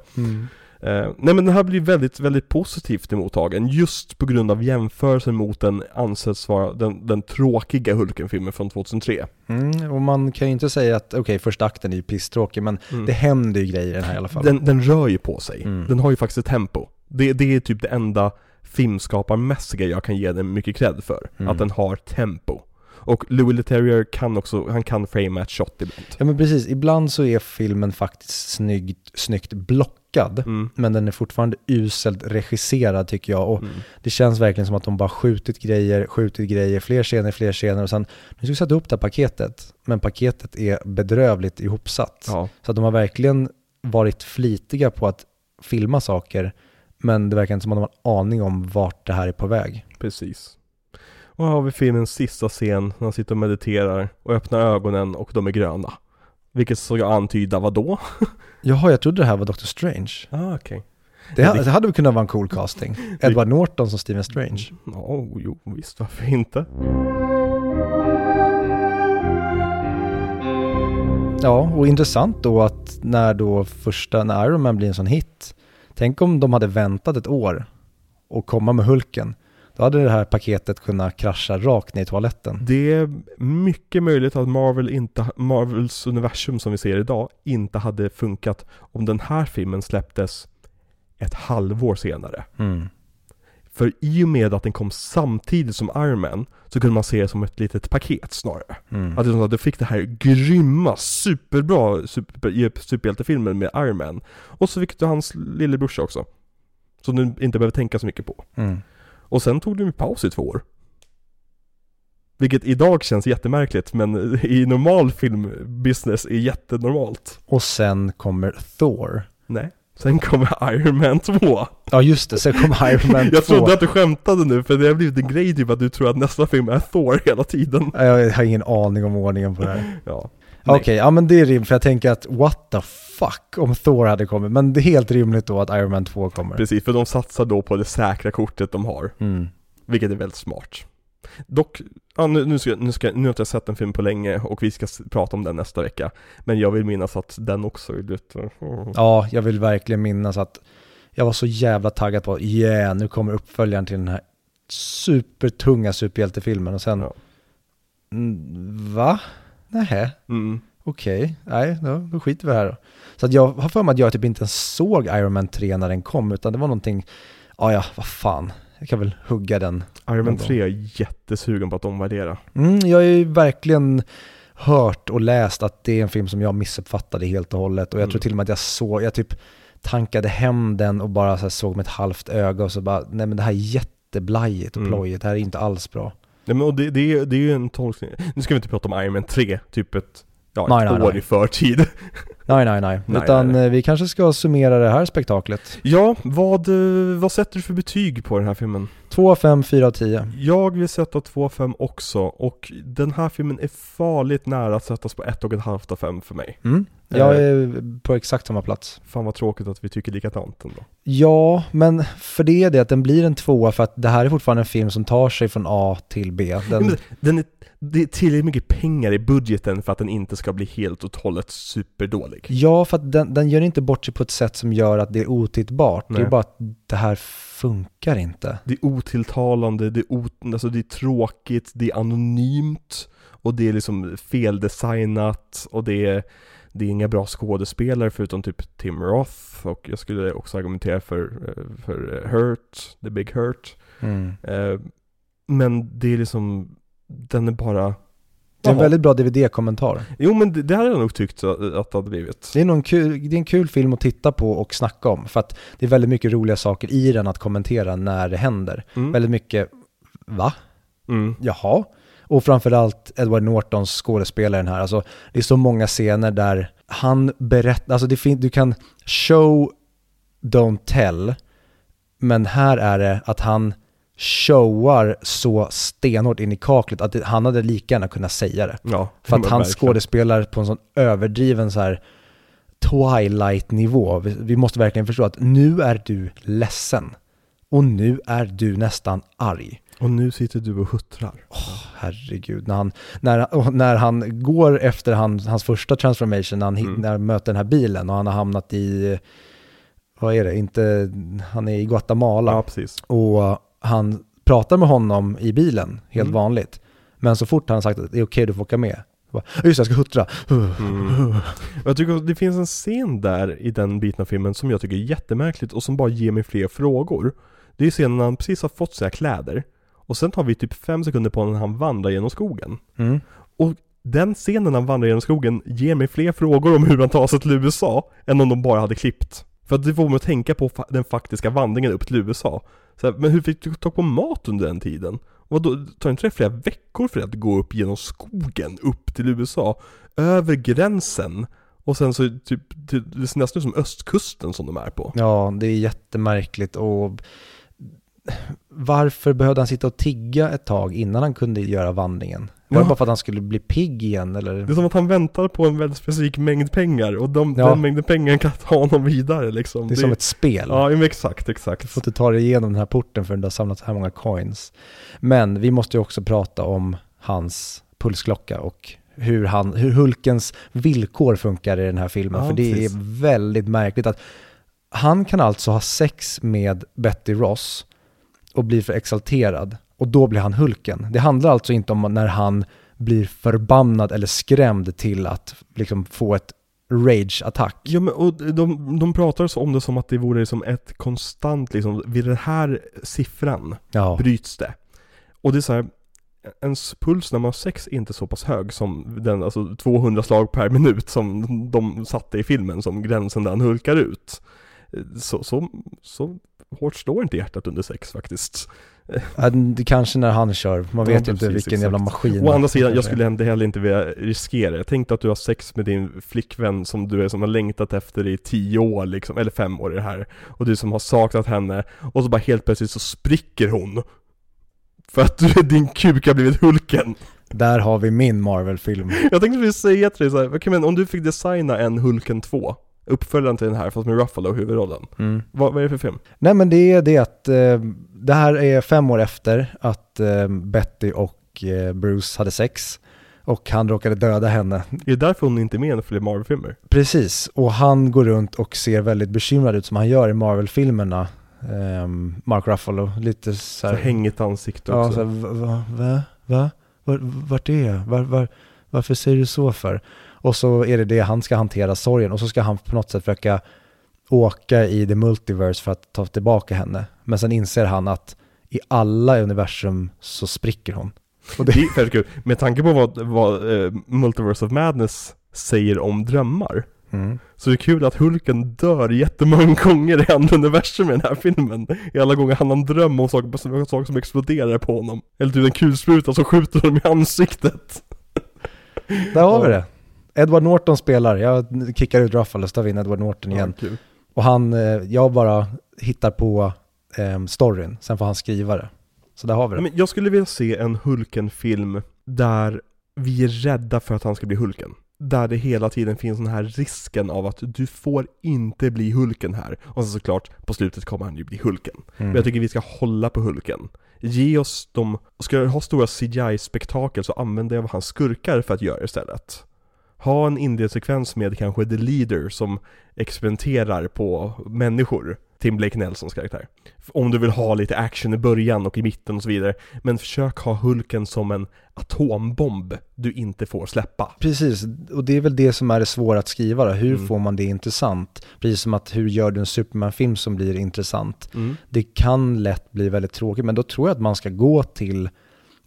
Eh, nej men det här blir väldigt, väldigt positivt emottagen just på grund av jämförelsen mot den anses vara den, den tråkiga Hulken-filmen från 2003. Mm, och man kan ju inte säga att, okej första akten är ju pisstråkig, men Mm. det händer ju grejer i den här i alla fall. Den, den rör ju på sig. Mm. Den har ju faktiskt ett tempo. Det, det är typ det enda filmskaparmässiga jag kan ge den mycket cred för. Mm. Att den har tempo. Och Louis Leterrier kan också, han kan frame ett shot ibland. Ja men precis, ibland så är filmen faktiskt snyggt, snyggt blockad, Mm. men den är fortfarande uselt regisserad tycker jag. Och Mm. det känns verkligen som att de bara skjutit grejer, skjutit grejer, fler scener, fler scener och sen, nu ska vi sätta ihop det här paketet. Men paketet är bedrövligt ihopsatt. Ja, Så att de har verkligen varit flitiga på att filma saker, men det verkar inte som att de har en aning om vart det här är på väg. precis. Och här har vi filmens sista scen när han sitter och mediterar och öppnar ögonen och de är gröna. Vilket ska antyda vad då? Jaha, jag trodde det här var Doctor Strange. Ah, okej. Det, ha- det hade väl kunnat vara en cool casting. Edward Norton som Stephen Strange. Ja, jo, visst, varför inte? Ja, och intressant då att när då första, när Iron Man blir en sån hit, tänk om de hade väntat ett år och komma med Hulken. Då hade det här paketet kunnat krascha rakt ner i toaletten. Det är mycket möjligt att Marvel inte, Marvels universum som vi ser idag inte hade funkat om den här filmen släpptes ett halvår senare. Mm. För i och med att den kom samtidigt som Iron Man så kunde man se det som ett litet paket snarare. Mm. Att du fick det här grymma, superbra super, superhjältefilmen med Iron Man. Och så fick du hans lillebrorsa också. Som du inte behöver tänka så mycket på. Mm. Och sen tog du en paus i två år. Vilket idag känns jättemärkligt men i normal filmbusiness är jättenormalt. Och sen kommer Thor. Nej. Sen kommer Iron Man 2. Ja just det, sen kommer Iron Man 2. Jag trodde att du skämtade nu för det har blivit en grej typ att du tror att nästa film är Thor hela tiden. Jag har ingen aning om ordningen på det här. Ja. Okej, ja men det är rimligt för jag tänker att what the fuck om Thor hade kommit. Men det är helt rimligt då att Iron Man 2 kommer. Precis, för de satsar då på det säkra kortet de har. Mm. Vilket är väldigt smart. Dock, ja, nu, nu, ska, nu, ska, nu har jag inte sett en film på länge och vi ska prata om den nästa vecka. Men jag vill minnas att den också är lite... Ja, jag vill verkligen minnas att jag var så jävla taggad på, yeah, nu kommer uppföljaren till den här supertunga superhjältefilmen och sen, Ja. mm, va? Nähä, Mm. okej, nej, då, då skiter vi här då. Så att jag har för mig att jag typ inte ens såg Iron Man 3 när den kom, utan det var någonting, ja ja, vad fan, jag kan väl hugga den. Iron Man Någon gång. 3 är jättesugen på att omvärdera. Mm, jag har ju verkligen hört och läst att det är en film som jag missuppfattade helt och hållet och jag tror Mm. till och med att jag såg, jag typ tankade hem den och bara så såg med ett halvt öga och så bara, nej men det här är jätteblajigt och Mm. plojigt, det här är inte alls bra. Nej men och det, det, det är ju en tolkning. Nu ska vi inte prata om Iron Man 3, typ ett, ja, Nej, ett nej, år nej. i förtid. Nej, nej, nej, Nej, utan nej, nej. eh, vi kanske ska summera det här spektaklet. Ja, vad, eh, vad sätter du för betyg på den här filmen? 2 av 5, 4 av 10. Jag vill sätta 2 av 5 också, och den här filmen är farligt nära att sättas på 1,5 av 5 för mig. Mm. Jag är på exakt samma plats. Fan vad tråkigt att vi tycker likadant ändå. Ja, men för det är det att den blir en tvåa för att det här är fortfarande en film som tar sig från A till B. Den, Men den är, det är tillräckligt mycket pengar i budgeten för att den inte ska bli helt och hållet superdålig. Ja, för att den, den gör inte bort sig på ett sätt som gör att det är otittbart. Det Nej. är bara att det här funkar inte. Det är otilltalande, det är, ot, alltså det är tråkigt, det är anonymt och det är liksom feldesignat och det är, det är inga bra skådespelare förutom typ Tim Roth och jag skulle också argumentera för, eh, för eh, Hurt, The Big Hurt. Mm. Eh, Men det är liksom, den är bara Det är en Jaha. väldigt bra DVD-kommentar. Jo men det, det hade jag nog tyckt att det hade blivit. Det är, nog en kul, det är en kul film att titta på och snacka om. För att det är väldigt mycket roliga saker i den att kommentera när det händer. Mm. Väldigt mycket, va? Mm. Jaha? Och framförallt Edward Nortons skådespelaren här. Alltså, det är så många scener där han berättar, alltså det fin- du kan show, don't tell. Men här är det att han showar så stenhårt in i kaklet att det, han hade lika gärna kunnat säga det. Ja, För att han skådespelar på en sån överdriven så här Twilight-nivå. Vi, vi måste verkligen förstå att nu är du ledsen. Och nu är du nästan arg. Och nu sitter du och huttrar. Herregud, när han, när, när han går efter han, hans första transformation, när han, Mm. när han möter den här bilen och han har hamnat i, vad är det, inte, han är i Guatemala. Ja, precis. Och han pratar med honom i bilen, helt Mm. vanligt. Men så fort han har sagt att det är okej, du får åka med. så Bara, Just det, jag ska huttra. Mm. Och Jag tycker det finns en scen där i den biten av filmen som jag tycker är jättemärkligt och som bara ger mig fler frågor. Det är scenen när han precis har fått sina kläder och sen tar vi typ fem sekunder på när han vandrar genom skogen. Mm. Den scenen när han vandrar genom skogen ger mig fler frågor om hur han tar sig till USA än om de bara hade klippt. För att det får mig att tänka på den faktiska vandringen upp till USA. Så här, men hur fick du tag på mat under den tiden? Vadå, tar inte det flera veckor för att gå upp genom skogen upp till USA? Över gränsen? Och sen så typ, det det ser nästan ut som östkusten som de är på. Ja, det är jättemärkligt och varför behövde han sitta och tigga ett tag innan han kunde göra vandringen? Var Ja. det bara för att han skulle bli pigg igen eller? Det är som att han väntar på en väldigt specifik mängd pengar och de, Ja. den mängden pengar kan ta honom vidare liksom. Det är som ett spel. Ja, men exakt, Du exakt. får inte ta dig igenom den här porten förrän du har samlat så här många coins. Men vi måste ju också prata om hans pulsklocka och hur, han, hur Hulkens villkor funkar i den här filmen. Ja, För det precis. är väldigt märkligt att han kan alltså ha sex med Betty Ross och blir för exalterad och då blir han Hulken. Det handlar alltså inte om när han blir förbannad eller skrämd till att liksom få ett rage-attack. Ja men och de, de pratar om det som att det vore som ett konstant liksom, vid den här siffran Ja, bryts det. Och det är så här, ens puls när man har sex är inte så pass hög som den, alltså 200 slag per minut som de satte i filmen som gränsen där han hulkar ut. Så, så, så hårt slår inte hjärtat under sex faktiskt. Ja, det kanske när han kör, man Ja, vet ju inte precis, vilken jävla exakt. maskin. Å andra sidan, jag skulle inte heller inte vilja riskera Jag tänkte att du har sex med din flickvän som du är som har längtat efter i tio år liksom, eller fem år i det här Och du som har saknat henne Och så bara helt plötsligt så spricker hon För att du, din kuk har blivit Hulken Där har vi min Marvel-film. Jag tänkte precis säga till dig såhär, okej men om du fick designa en Hulken 2 Uppföljaren till den här fast med Ruffalo i huvudrollen Mm. vad, vad är det för film? Nej men det är det att eh, det här är fem år efter att eh, Betty och eh, Bruce hade sex. Och han råkade döda henne. Är det därför hon inte är med i fler Marvel-filmer? Precis, och han går runt och ser väldigt bekymrad ut som han gör i Marvel-filmerna. Ehm, Mark Ruffalo, lite så Så här, hängigt ansikte Ja, också så här, va, va, va, va? Var, vart är jag? Var, var, varför säger du så för? Och så är det det, han ska hantera sorgen och så ska han på något sätt försöka åka i the multiverse för att ta tillbaka henne. Men sen inser han att i alla universum så spricker hon. Och Det det, är väldigt kul, med tanke på vad, vad eh, Multiverse of Madness säger om drömmar mm. Så det är kul att Hulken dör jättemånga gånger i andra universum i den här filmen I alla gånger han har en dröm om saker, saker som exploderar på honom Eller typ en kulspruta som skjuter honom i ansiktet Där har vi det. Edward Norton spelar, jag kickar ut Ruffalo så tar vi in Edward Norton igen. Ja. Och han, eh, jag bara hittar på eh, storyn, sen får han skriva det. Så där har vi det. Men jag skulle vilja se en Hulken-film där vi är rädda för att han ska bli Hulken där det hela tiden finns den här risken av att du får inte bli Hulken här. Och så såklart, på slutet kommer han ju bli Hulken. Men Mm. jag tycker vi ska hålla på Hulken. Ge oss de, ska jag ha stora CGI-spektakel så använder jag hans skurkar för att göra istället. Ha en inledsekvens med kanske The Leader som experimenterar på människor. Tim Blake Nelsons karaktär. Om du vill ha lite action i början och i mitten och så vidare. Men försök ha Hulken som en atombomb du inte får släppa. Precis, och det är väl det som är det svåra att skriva då. Hur Mm. får man det intressant? Precis som att hur gör du en Superman-film som blir intressant? Mm. Det kan lätt bli väldigt tråkigt, men då tror jag att man ska gå till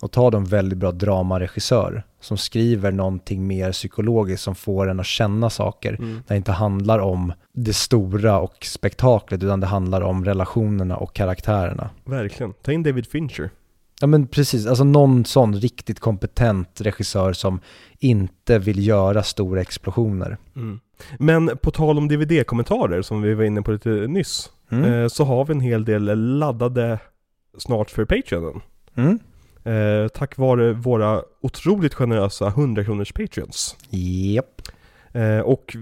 och ta de väldigt bra dramaregissör som skriver någonting mer psykologiskt som får en att känna saker. Mm. Där det inte handlar om det stora och spektaklet utan det handlar om relationerna och karaktärerna. Verkligen. Ta in David Fincher. Ja men precis, alltså någon sån riktigt kompetent regissör som inte vill göra stora explosioner. Mm. Men på tal om DVD-kommentarer som vi var inne på lite nyss. Mm. Eh, så har vi en hel del laddade snart för Patreonen. Mm. Eh, tack vare våra otroligt generösa 100 kronors Patreons. Japp. Eh, och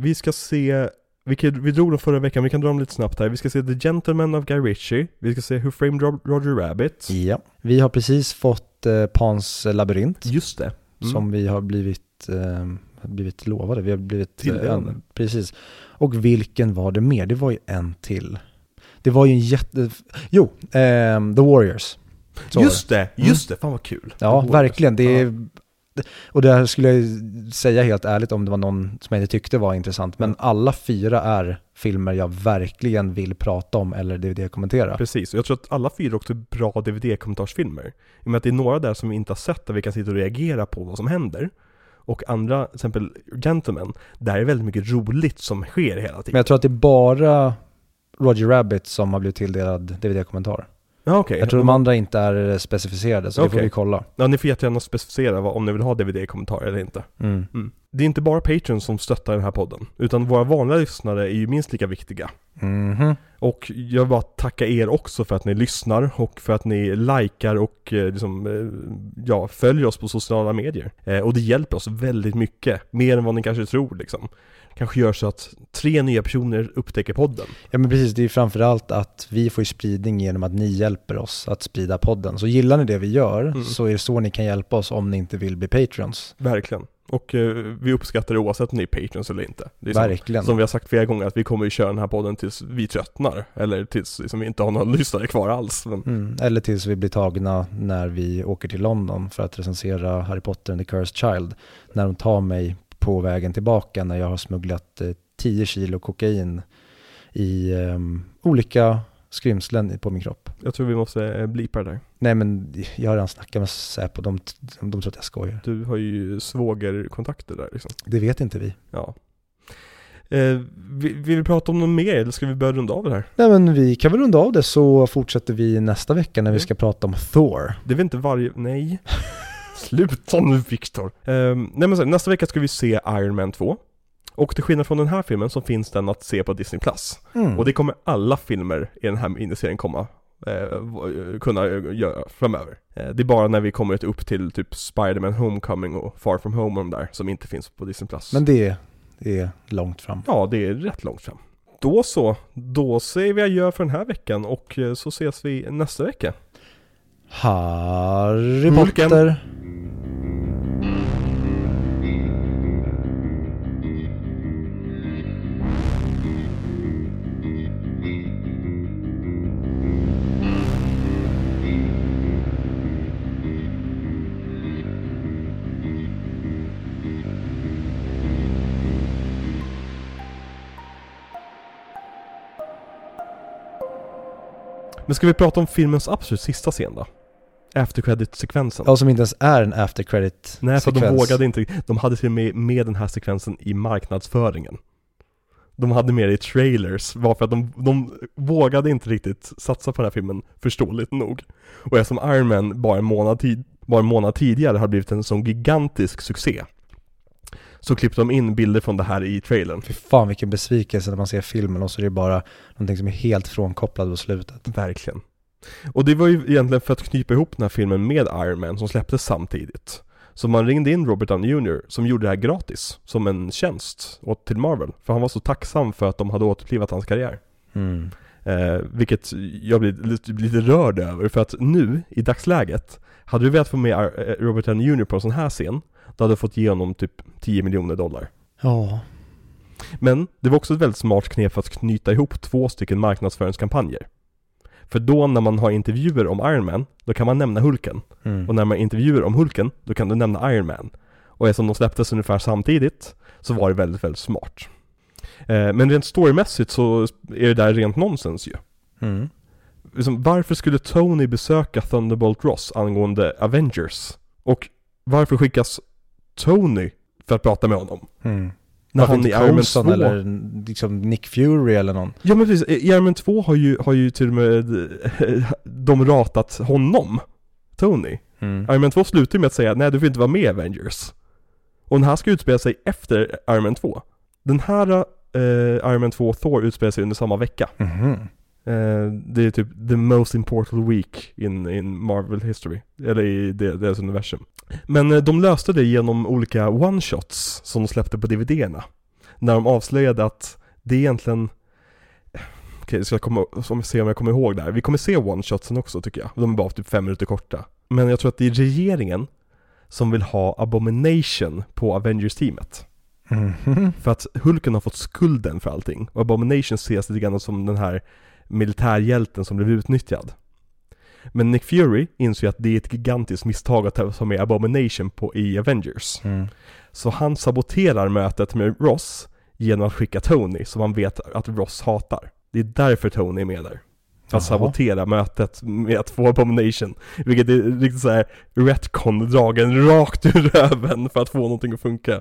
vi ska se, vi, kan, vi drog dem förra veckan, vi kan dra dem lite snabbt här. Vi ska se The Gentleman of Guy Ritchie. Vi ska se Who Framed Ro- Roger Rabbit. Ja. Vi har precis fått eh, Pans labyrint Just det. Mm. som vi har blivit, eh, blivit lovade. Vi har blivit... Tilldelade. Eh, precis. Och vilken var det mer? Det var ju en till. Det var ju en jätte... Jo, ehm, The Warriors. Så Just det, just det, fan vad kul. Ja, Det verkligen. Det är, och det här skulle jag säga helt ärligt om det var någon som jag inte tyckte var intressant. Men Ja. alla fyra är filmer jag verkligen vill prata om eller DVD-kommentera. Precis, och jag tror att alla fyra också är bra DVD-kommentarsfilmer. I och med att det är några där som vi inte har sett där vi kan sitta och reagera på vad som händer. Och andra, till exempel Gentlemen, där är väldigt mycket roligt som sker hela Men tiden. jag tror att det är bara Roger Rabbit som har blivit tilldelad DVD-kommentar. Ja okej. Jag tror de andra inte är specificerade, så det får vi kolla. Ja, ni får jättegärna specificera vad, om ni vill ha DVD-kommentarer eller inte. Mm. Det är inte bara Patreon som stöttar den här podden, utan våra vanliga lyssnare är ju minst lika viktiga. Mhm. Och jag vill bara tacka er också för att ni lyssnar och för att ni likar och eh, liksom, eh, ja, följer oss på sociala medier. Eh, och det hjälper oss väldigt mycket, mer än vad ni kanske tror liksom. Kanske gör så att tre nya personer upptäcker podden. Ja men precis, det är framförallt att vi får spridning genom att ni hjälper oss att sprida podden. Så gillar ni det vi gör Mm. så är det så ni kan hjälpa oss om ni inte vill bli Patreons. Verkligen. Och eh, vi uppskattar det oavsett om ni är patrons eller inte. Det är som, Verkligen. som vi har sagt flera gånger att vi kommer ju köra den här podden tills vi tröttnar. Eller tills liksom, vi inte har någon lyssnare kvar alls. Men Mm. Eller tills vi blir tagna när vi åker till London för att recensera Harry Potter and the Cursed Child. När de tar mig på vägen tillbaka när jag har smugglat eh, 10 kilo kokain i ehm, olika skrymslen på min kropp. jag tror vi måste eh, blipa det där. Nej men jag har redan snackat med Säpo, de, de, de tror att jag skojar. Du har ju svågerkontakter där liksom. Det vet inte vi. Ja. Eh, vi- vill vi prata om något mer eller ska vi börja runda av det här? Nej men vi kan väl runda av det så fortsätter vi nästa vecka när vi Mm. ska prata om Thor. Det är väl inte varje... Nej. Sluta nu Viktor. Ehm, nej men så, nästa vecka ska vi se Iron Man 2. Och till skillnad från den här filmen så finns den att se på Disney+. Plus. Mm. Och det kommer alla filmer i den här miniserien komma eh, v- kunna göra framöver. Eh, det är bara när vi kommer upp till typ Spider-Man Homecoming och Far From Home och de där som inte finns på Disney+. Plus. Men det är långt fram. Ja, det är rätt långt fram. Då så, då säger vi adjö för den här veckan och eh, så ses vi nästa vecka. Harry. Potter. Men ska vi prata om filmens absolut sista scen då? After credit-sekvensen. Ja, som inte ens är en after credit Nej, för de vågade inte. De hade till och med med den här sekvensen i marknadsföringen. De hade med det i trailers, varför att de, de vågade inte riktigt satsa på den här filmen, förståeligt nog. Och eftersom Iron Man bara en månad, tid, bara en månad tidigare hade blivit en sån gigantisk succé, så klippte de in bilder från det här i trailern. Fy fan vilken besvikelse när man ser filmen och så är det bara någonting som är helt frånkopplad på slutet. Verkligen. Och det var ju egentligen för att knypa ihop den här filmen med Iron Man som släpptes samtidigt. Så man ringde in Robert Downey Jr. som gjorde det här gratis, som en tjänst åt till Marvel. För han var så tacksam för att de hade återupplivat hans karriär. Mm. Eh, vilket jag blir lite, lite rörd över, för att nu, i dagsläget, hade du velat få med eh, Robert Downey Jr. på en sån här scen, då hade du fått ge honom typ 10 miljoner dollar. Ja. Men det var också ett väldigt smart knep för att knyta ihop två stycken marknadsföringskampanjer. För då när man har intervjuer om Iron Man, då kan man nämna Hulken. Mm. Och när man har intervjuer om Hulken, då kan du nämna Iron Man. Och eftersom de släpptes ungefär samtidigt, så var det väldigt, väldigt smart. Eh, men rent storymässigt så är det där rent nonsens ju. Mm. Liksom, varför skulle Tony besöka Thunderbolt Ross angående Avengers? Och varför skickas Tony för att prata med honom? Mm. När Varför han i Iron Man Coulson 2 eller liksom Nick Fury eller någon? Ja men precis, i Iron Man 2 har ju, har ju till och med de ratat honom, Tony. Mm. Iron Man 2 slutar ju med att säga nej du får inte vara med i Avengers. Och den här ska utspela sig efter Iron Man 2. Den här eh, Iron Man 2 och Thor utspelar sig under samma vecka. Mhm. Eh, det är typ the most important week in, in Marvel history. Eller i deras universum. Men eh, de löste det genom olika one-shots som de släppte på DVD-erna. När de avslöjade att det egentligen Okej, ska jag komma, om se om jag kommer ihåg det här. Vi kommer se one-shotsen också tycker jag. De är bara typ fem minuter korta. Men jag tror att det är regeringen som vill ha Abomination på Avengers-teamet. Mhm. För att Hulken har fått skulden för allting. Och Abomination ses lite grann som den här militärhjälten som blev utnyttjad. Men Nick Fury inser ju att det är ett gigantiskt misstag att ha med Abomination på, i Avengers. Mm. Så han saboterar mötet med Ross genom att skicka Tony, som han vet att Ross hatar. Det är därför Tony är med där. Att Jaha. sabotera mötet med att få Abomination. Vilket är riktigt såhär retcon dragen rakt ur röven för att få någonting att funka.